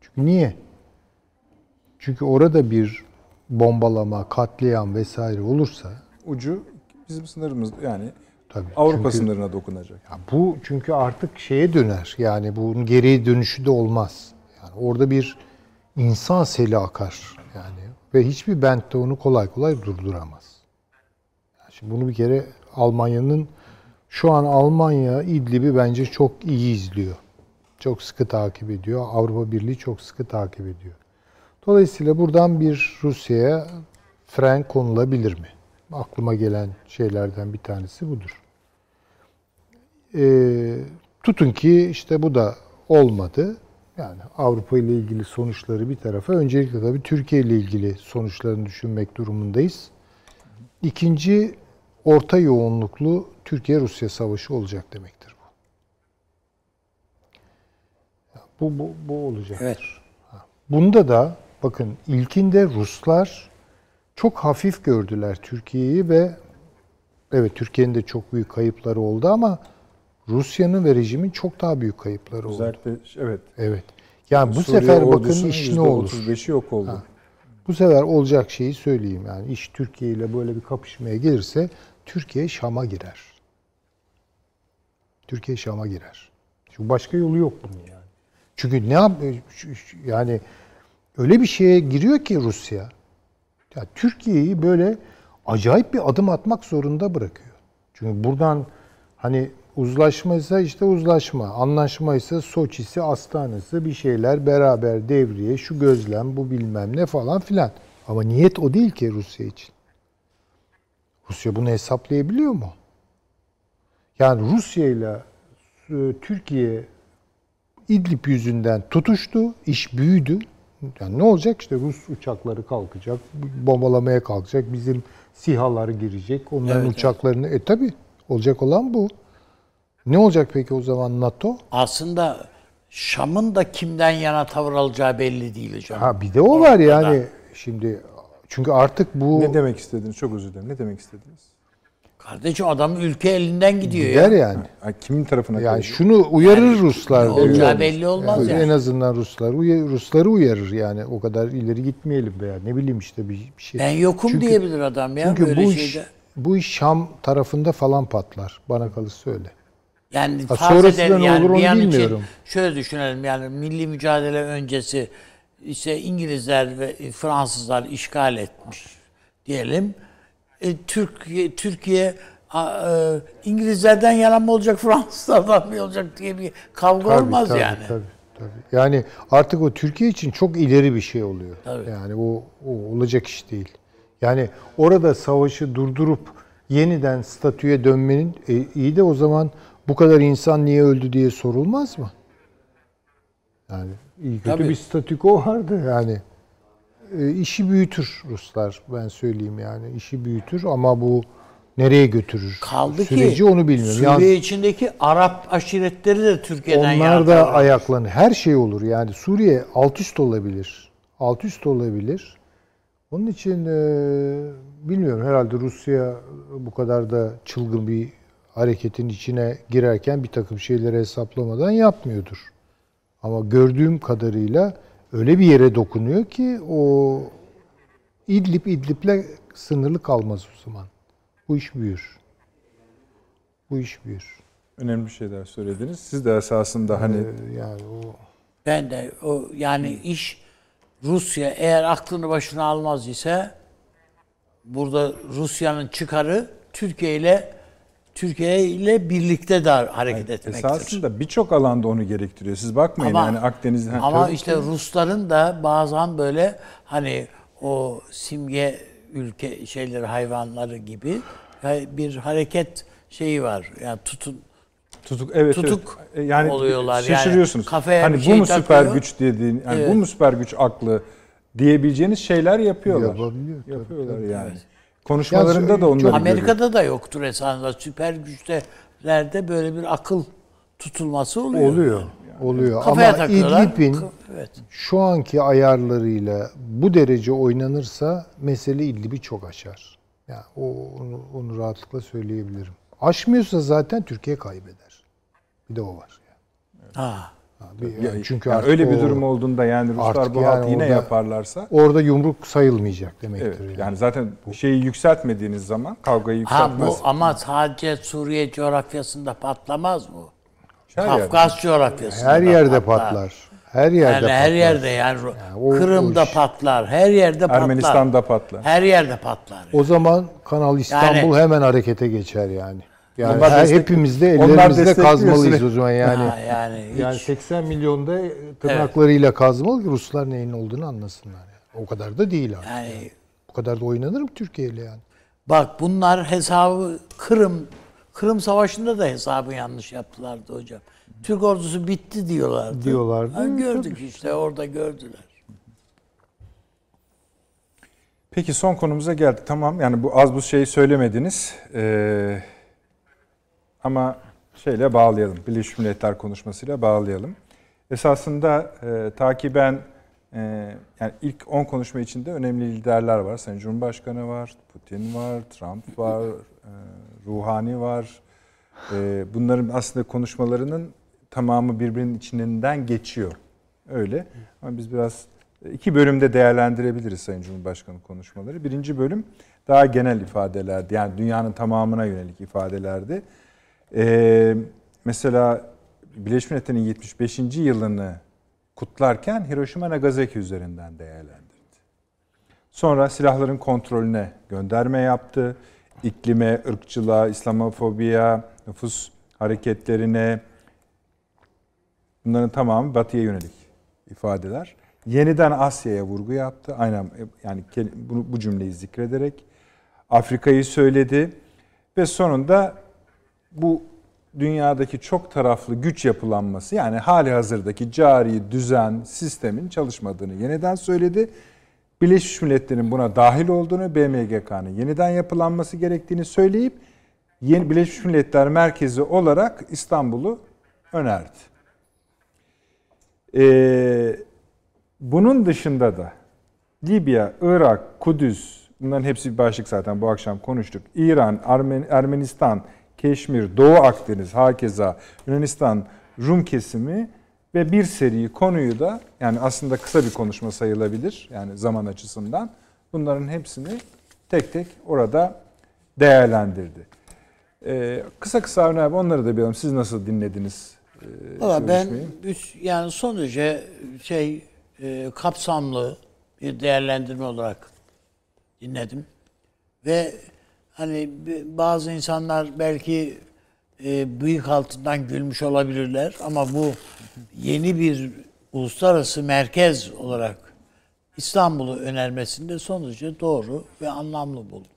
Çünkü niye? Çünkü orada bir bombalama, katliam vesaire olursa Ucu bizim sınırımız yani tabii Avrupa çünkü- sınırına dokunacak. Ya bu çünkü artık şeye döner. Yani bunun geriye dönüşü de olmaz. Yani orada bir insan seli akar yani ve hiçbir bent de onu kolay kolay durduramaz. Yani şimdi bunu bir kere Almanya'nın şu an Almanya İdlib'i bence çok iyi izliyor. Çok sıkı takip ediyor. Avrupa Birliği çok sıkı takip ediyor. Dolayısıyla buradan bir Rusya'ya fren konulabilir mi? Aklıma gelen şeylerden bir tanesi budur. Ee, tutun ki işte bu da olmadı. Yani Avrupa ile ilgili sonuçları bir tarafa, öncelikle tabii Türkiye ile ilgili sonuçlarını düşünmek durumundayız. İkinci, orta yoğunluklu Türkiye-Rusya savaşı olacak demektir bu. Bu, bu, bu olacak. Evet. Bunda da bakın ilkinde Ruslar çok hafif gördüler Türkiye'yi ve evet Türkiye'nin de çok büyük kayıpları oldu ama Rusya'nın ve rejimin çok daha büyük kayıpları oldu. Özellikle evet. Evet. Yani bu Suriye sefer bakın iş ne olur? %35'i yok oldu. Bu sefer olacak şeyi söyleyeyim yani iş Türkiye ile böyle bir kapışmaya gelirse Türkiye Şam'a girer. Türkiye Şam'a girer. Çünkü başka yolu yok bunun yani. Çünkü ne yap şu- yani öyle bir şeye giriyor ki Rusya. Ya Türkiye'yi böyle acayip bir adım atmak zorunda bırakıyor. Çünkü buradan hani uzlaşmaysa işte uzlaşma, anlaşmaysa Soçi'si, Astana'sı bir şeyler beraber devriye, şu gözlem, bu bilmem ne falan filan. Ama niyet o değil ki Rusya için. Rusya bunu hesaplayabiliyor mu? Yani Rusya ile e, Türkiye İdlib yüzünden tutuştu, iş büyüdü. Yani ne olacak işte Rus uçakları kalkacak, bombalamaya kalkacak, bizim SİHA'lar girecek, onların Evet, uçaklarını... E tabi olacak olan bu. Ne olacak peki o zaman NATO? Aslında Şam'ın da kimden yana tavır alacağı belli değil hocam. Ha bir de o var yani. Şimdi çünkü artık bu Ne demek istediniz? Çok özür dilerim. Ne demek istediniz? Kardeşim adamın ülke elinden gidiyor gider ya. yani. Ay, kimin tarafına Yani kayacak? şunu uyarır Ruslar. ne olacağı belli olmaz yani. En azından Ruslar Rusları uyarır yani o kadar ileri gitmeyelim veya ne bileyim işte bir, bir şey. Ben yokum Çünkü- diyebilir adam ya Çünkü böyle bu iş şeyde. bu iş Şam tarafında falan patlar. Bana kalırsa öyle. Yani Ha, sonrasında ne yani olur onu an için bilmiyorum. şöyle düşünelim yani milli mücadele öncesi işte İngilizler ve Fransızlar işgal etmiş diyelim. E, Türkiye Türkiye a- e, İngilizlerden yana mı olacak [laughs] Fransızlardan mı olacak diye bir kavga Tabii, olmaz tabii, yani. Tabii, tabii. Yani artık o Türkiye için çok ileri bir şey oluyor. Tabii. Yani o, o olacak iş değil. Yani orada savaşı durdurup yeniden statüye dönmenin e, iyi de o zaman bu kadar insan niye öldü diye sorulmaz mı? Yani iyi kötü Tabii. bir statüko vardı yani. E, işi büyütür Ruslar ben söyleyeyim yani. işi büyütür ama bu nereye götürür? Kaldı Süreci ki onu bilmiyorum. Suriye Yalnız- içindeki Arap aşiretleri de Türkiye'den onlar da ayaklanır. Her şey olur. Yani Suriye alt üst olabilir. Alt üst olabilir. Onun için e, bilmiyorum herhalde Rusya bu kadar da çılgın bir hareketin içine girerken bir takım şeyleri hesaplamadan yapmıyordur. Ama gördüğüm kadarıyla öyle bir yere dokunuyor ki o İdlib İdlib'le sınırlı kalmaz o zaman. Bu iş büyür. Bu iş büyür. Önemli şeyler söylediniz. Siz de esasında hani Ee, yani o Ben de o yani iş Rusya eğer aklını başına almaz ise burada Rusya'nın çıkarı Türkiye ile Türkiye ile birlikte de hareket etmektir. esasında birçok alanda onu gerektiriyor. Siz bakmayın yani Akdeniz'den. Ama Tabii işte Rusların da bazen böyle hani o simge ülke şeyleri hayvanları gibi bir hareket şeyi var. Yani tutun Tutuk evet Tutuk evet. E, yani oluyorlar. Yani Şaşırıyorsunuz. kafaya hani bu şey mu süper takıyor. güç dediğin, yani Evet. bu mu süper güç aklı diyebileceğiniz şeyler yapıyorlar. Yapabiliyor, Yapıyorlar tabii. yani. Konuşmalarında Ya, da onları. Amerika'da da yoktur esasında. Süper güçlerde böyle bir akıl tutulması oluyor. oluyor. Oluyor. Kafaya Ama. İdlib'in Evet. şu anki ayarlarıyla bu derece oynanırsa mesele İdlib'i çok aşar. Yani o onu, onu rahatlıkla söyleyebilirim. Aşmıyorsa zaten Türkiye kaybeder. Bir de o var. Ha. Ha, bir- Ya- çünkü yani artık öyle bir o- durum olduğunda yani Ruslar bu yani yine orada- yaparlarsa orada yumruk sayılmayacak demektir. evet yani. yani zaten şeyi yükseltmediğiniz zaman kavgayı Ha yükseltmez. bu ama sadece Suriye coğrafyasında patlamaz mı? Her yerde. Kafkas coğrafyasında Her yerde patlar. Her yerde Yani patlar. her yerde yani, o- Kırım'da o iş- patlar. Her yerde patlar. Ermenistan'da patlar. Her yerde patlar. O zaman Kanal İstanbul Yani- hemen harekete geçer yani. Yani Onlar her, destek- hepimiz de destekliyor kazmalıyız o zaman yani. Ha, yani hiç- Yani 80 milyonda tırnaklarıyla kazmalı ki Ruslar neyin olduğunu anlasınlar. Yani. O kadar da değil abi. yani Bu kadar da oynanır mı Türkiye ile yani? bak bunlar hesabı Kırım Kırım Savaşı'nda da hesabı yanlış yaptılardı hocam. Türk ordusu bitti diyorlardı. Diyorlardı. Ha, gördük işte orada gördüler. Peki son konumuza geldik. Tamam yani bu az bu şeyi söylemediniz. Ee, ama şeyle bağlayalım. Birleşmiş Milletler konuşmasıyla bağlayalım. Esasında e, takiben e, yani ilk 10 konuşma içinde önemli liderler var. Sayın Cumhurbaşkanı var, Putin var, Trump var, e, Ruhani var. E, bunların aslında konuşmalarının tamamı birbirinin içinden geçiyor. Öyle. Ama biz biraz iki bölümde değerlendirebiliriz Sayın Cumhurbaşkanı konuşmaları. Birinci bölüm daha genel ifadelerdi. Yani dünyanın tamamına yönelik ifadelerdi. Ee, mesela Birleşmiş Milletler'in 75. yılını kutlarken Hiroşima Nagasaki üzerinden değerlendirdi. Sonra silahların kontrolüne gönderme yaptı. İklime, ırkçılığa, İslamofobiya, nüfus hareketlerine bunların tamamı batıya yönelik ifadeler. Yeniden Asya'ya vurgu yaptı. Aynen yani bunu bu cümleyi zikrederek Afrika'yı söyledi ve sonunda bu dünyadaki çok taraflı güç yapılanması yani hali hazırdaki cari düzen sistemin çalışmadığını yeniden söyledi. Birleşmiş Milletler'in buna dahil olduğunu, BMGK'nın yeniden yapılanması gerektiğini söyleyip yeni Birleşmiş Milletler merkezi olarak İstanbul'u önerdi. Ee, bunun dışında da Libya, Irak, Kudüs, bunların hepsi bir başlık zaten bu akşam konuştuk. İran, Ermen Ermenistan, Keşmir, Doğu Akdeniz, hakeza Yunanistan, Rum kesimi ve bir seri konuyu da yani aslında kısa bir konuşma sayılabilir yani zaman açısından bunların hepsini tek tek orada değerlendirdi. Ee, kısa kısa Avni abi onları da bilelim. Siz nasıl dinlediniz? E, Valla ben üç, yani son derece şey e, kapsamlı bir değerlendirme olarak dinledim. Ve hani bazı insanlar belki e, bıyık altından gülmüş olabilirler ama bu yeni bir uluslararası merkez olarak İstanbul'u önermesinde son derece doğru ve anlamlı buldum.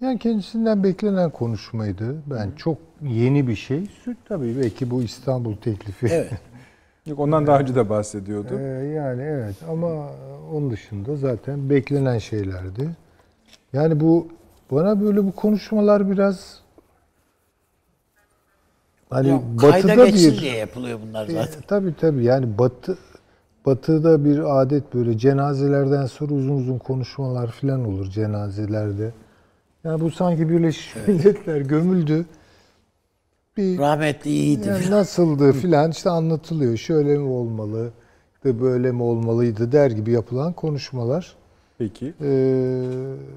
Yani kendisinden beklenen konuşmaydı. Ben çok yeni bir şey. Tabii belki bu İstanbul teklifi. Evet. [laughs] Yok ondan daha önce de bahsediyordu. Ee, yani evet ama onun dışında zaten beklenen şeylerdi. Yani bu bana böyle bu konuşmalar biraz hani ya, batıda bir diye yapılıyor bunlar e, zaten. E, tabii tabii yani batı batıda bir adet böyle cenazelerden sonra uzun uzun konuşmalar falan olur cenazelerde. Yani bu sanki Birleşmiş evet. Milletler gömüldü bir rahmetli iyiydi. Yani nasıldı filan işte anlatılıyor. Şöyle mi olmalı, de böyle mi olmalıydı der gibi yapılan konuşmalar. Peki. Ee,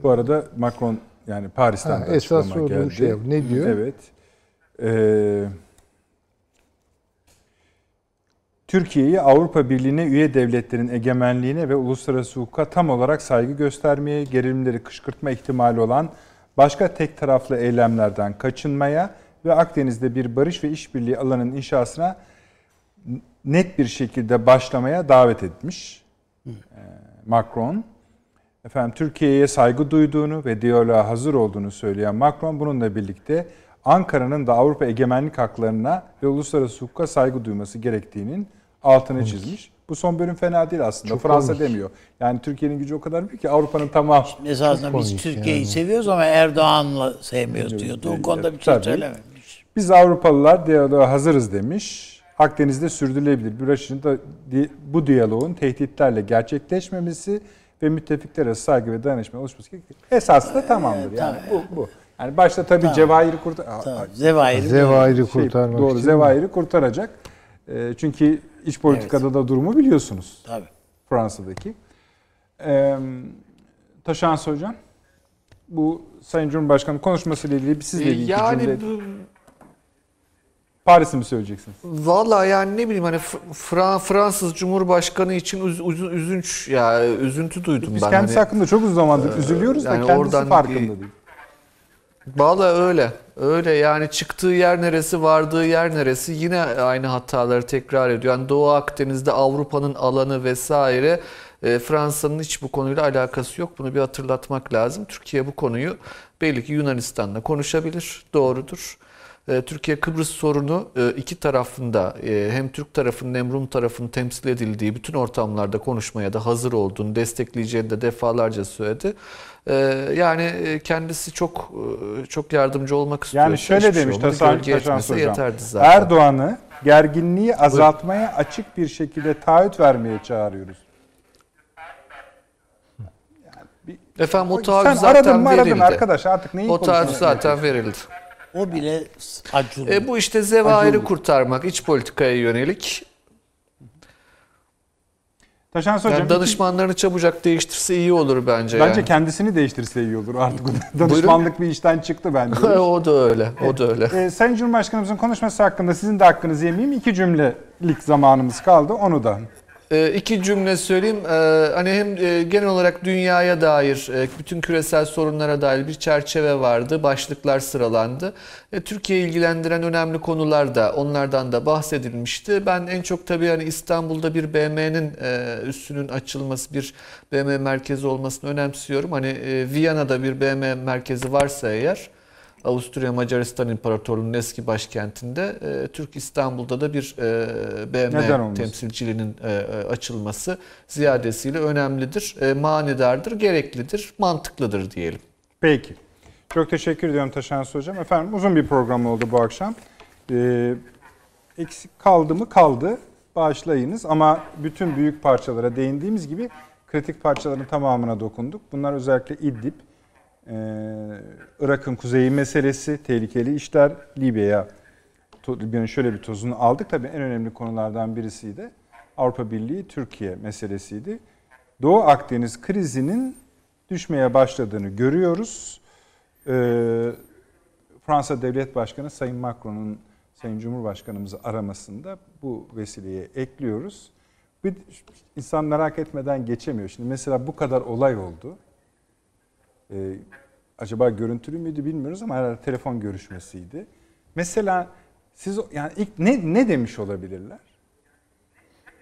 Bu arada Macron yani Paris'ten ha, esas geldi. Şey, ne diyor? Evet. Ee, Türkiye'yi Avrupa Birliği'ne üye devletlerin egemenliğine ve uluslararası hukuka tam olarak saygı göstermeye, gerilimleri kışkırtma ihtimali olan başka tek taraflı eylemlerden kaçınmaya ve Akdeniz'de bir barış ve işbirliği alanının inşasına net bir şekilde başlamaya davet etmiş. Ee, Macron. Efendim Türkiye'ye saygı duyduğunu ve diyaloğa hazır olduğunu söyleyen Macron bununla birlikte Ankara'nın da Avrupa egemenlik haklarına ve uluslararası hukuka saygı duyması gerektiğinin altını çizmiş. Bu son bölüm fena değil aslında. Çok Fransa olmuş. demiyor. Yani Türkiye'nin gücü o kadar büyük ki Avrupa'nın tamamı. Esasında biz Türkiye'yi yani. seviyoruz ama Erdoğan'la sevmiyoruz diyordu. O konuda bir şey söylememiş. Biz Avrupalılar diyaloğa hazırız demiş. Akdeniz'de sürdürülebilir bir da bu diyaloğun tehditlerle gerçekleşmemesi ve müttefikler arası saygı ve dayanışma oluşması gerekir. Esası da tamamdır yani bu bu. Yani başta tabii tamam. Cevahir'i kurtar tamam. Zevahir'i, Zevahir'i şey, kurtarmak doğru Zevahir'i kurtaracak. E, çünkü iç politikada evet. da durumu biliyorsunuz. Tabii. Fransa'daki. E, Taşans Hocam bu Sayın Cumhurbaşkanı konuşmasıyla ilgili sizle ilgili yani, cümle... Paris'i mi söyleyeceksiniz? Valla yani ne bileyim hani Fra Fransız Cumhurbaşkanı için üz, üz, üzünç ya üzüntü duydum Biz ben. Biz kendisi hani, hakkında çok uzun zamandır e, üzülüyoruz yani da kendisi farkında değil. Valla öyle. Öyle yani çıktığı yer neresi, vardığı yer neresi yine aynı hataları tekrar ediyor. Yani Doğu Akdeniz'de Avrupa'nın alanı vesaire e, Fransa'nın hiç bu konuyla alakası yok. Bunu bir hatırlatmak lazım. Türkiye bu konuyu belli ki Yunanistan'la konuşabilir. Doğrudur. E, Türkiye Kıbrıs sorunu e, iki tarafında e, hem Türk tarafının hem Rum tarafının temsil edildiği bütün ortamlarda konuşmaya da hazır olduğunu destekleyeceğini de defalarca söyledi. Yani kendisi çok çok yardımcı olmak istiyor. Yani şöyle şey demiş Tasan Hocam. Erdoğan'ı gerginliği azaltmaya açık bir şekilde taahhüt vermeye çağırıyoruz. Yani bir, Efendim o taahhüt zaten aradın mı aradın verildi. arkadaş artık neyi O taahhüt zaten verildi. O bile acılı. E, bu işte zevahiri kurtarmak, iç politikaya yönelik. Taşan Hocam Yani danışmanlarını çabucak değiştirse iyi olur bence. bence yani. kendisini değiştirse iyi olur artık. [laughs] Danışmanlık bir işten çıktı bence. [laughs] o da öyle. O da öyle. Ee, Sayın Cumhurbaşkanımızın konuşması hakkında sizin de hakkınızı yemeyeyim. İki cümlelik zamanımız kaldı. Onu da. E, iki cümle söyleyeyim. E, hani hem e, genel olarak dünyaya dair, e, bütün küresel sorunlara dair bir çerçeve vardı. Başlıklar sıralandı. E, Türkiye'yi ilgilendiren önemli konular da onlardan da bahsedilmişti. Ben en çok tabii hani İstanbul'da bir BM'nin üssünün açılması, bir BM merkezi olmasını önemsiyorum. Hani Viyana'da bir BM merkezi varsa eğer Avusturya Macaristan İmparatorluğu'nun eski başkentinde e, Türk İstanbul'da da bir e, BM temsilciliğinin e, e, açılması ziyadesiyle önemlidir, e, manidardır, gereklidir, mantıklıdır diyelim. Peki. Çok teşekkür ediyorum Taşans Hocam. Efendim uzun bir program oldu bu akşam. Ee, eksik kaldı mı kaldı. Bağışlayınız ama bütün büyük parçalara değindiğimiz gibi kritik parçaların tamamına dokunduk. Bunlar özellikle İdlib, e, Irak'ın kuzeyi meselesi, tehlikeli işler, Libya'ya Libya'nın şöyle bir tozunu aldık. Tabii en önemli konulardan birisiydi. Avrupa Birliği Türkiye meselesiydi. Doğu Akdeniz krizinin düşmeye başladığını görüyoruz. Ee, Fransa Devlet Başkanı Sayın Macron'un Sayın Cumhurbaşkanımızı aramasında bu vesileyi ekliyoruz. Bir insan merak etmeden geçemiyor. Şimdi mesela bu kadar olay oldu. Ee, acaba görüntülü müydü bilmiyoruz ama herhalde telefon görüşmesiydi. Mesela siz yani ilk ne ne demiş olabilirler?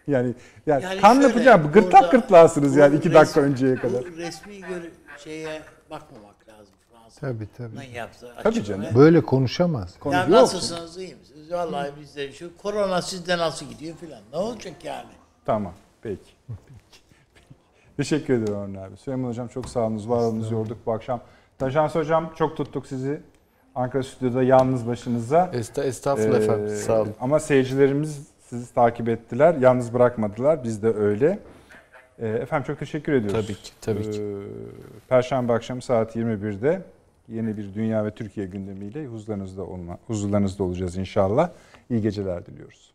Yani yani, Yani kanlı şöyle, bıçağı gırtlak gırtlağısınız yani iki dakika resmi- önceye kadar. Resmi gör şeye bakmamak lazım Fransa. Tabii tabii. Ne yaptı? Tabii canım. Böyle konuşamaz. Konu Ya nasılsınız iyi misiniz? Vallahi bizde şu korona sizde nasıl gidiyor filan. Ne olacak yani? Tamam. Peki. Teşekkür ederim Orhan abi. Süleyman Hocam çok sağ olunuz, var olunuz, yorduk bu akşam. Tajans Hocam çok tuttuk sizi. Ankara Stüdyo'da yalnız başınıza. Esta, estağfurullah Ee, efendim. Sağ olun. Ama seyircilerimiz sizi takip ettiler. Yalnız bırakmadılar. Biz de öyle. Ee, efendim çok teşekkür ediyoruz. Tabii ki, tabii ki. Ee, Perşembe akşamı saat 21'de yeni bir dünya ve Türkiye gündemiyle huzurlarınızda olma, huzurlarınızda olacağız inşallah. İyi geceler diliyoruz.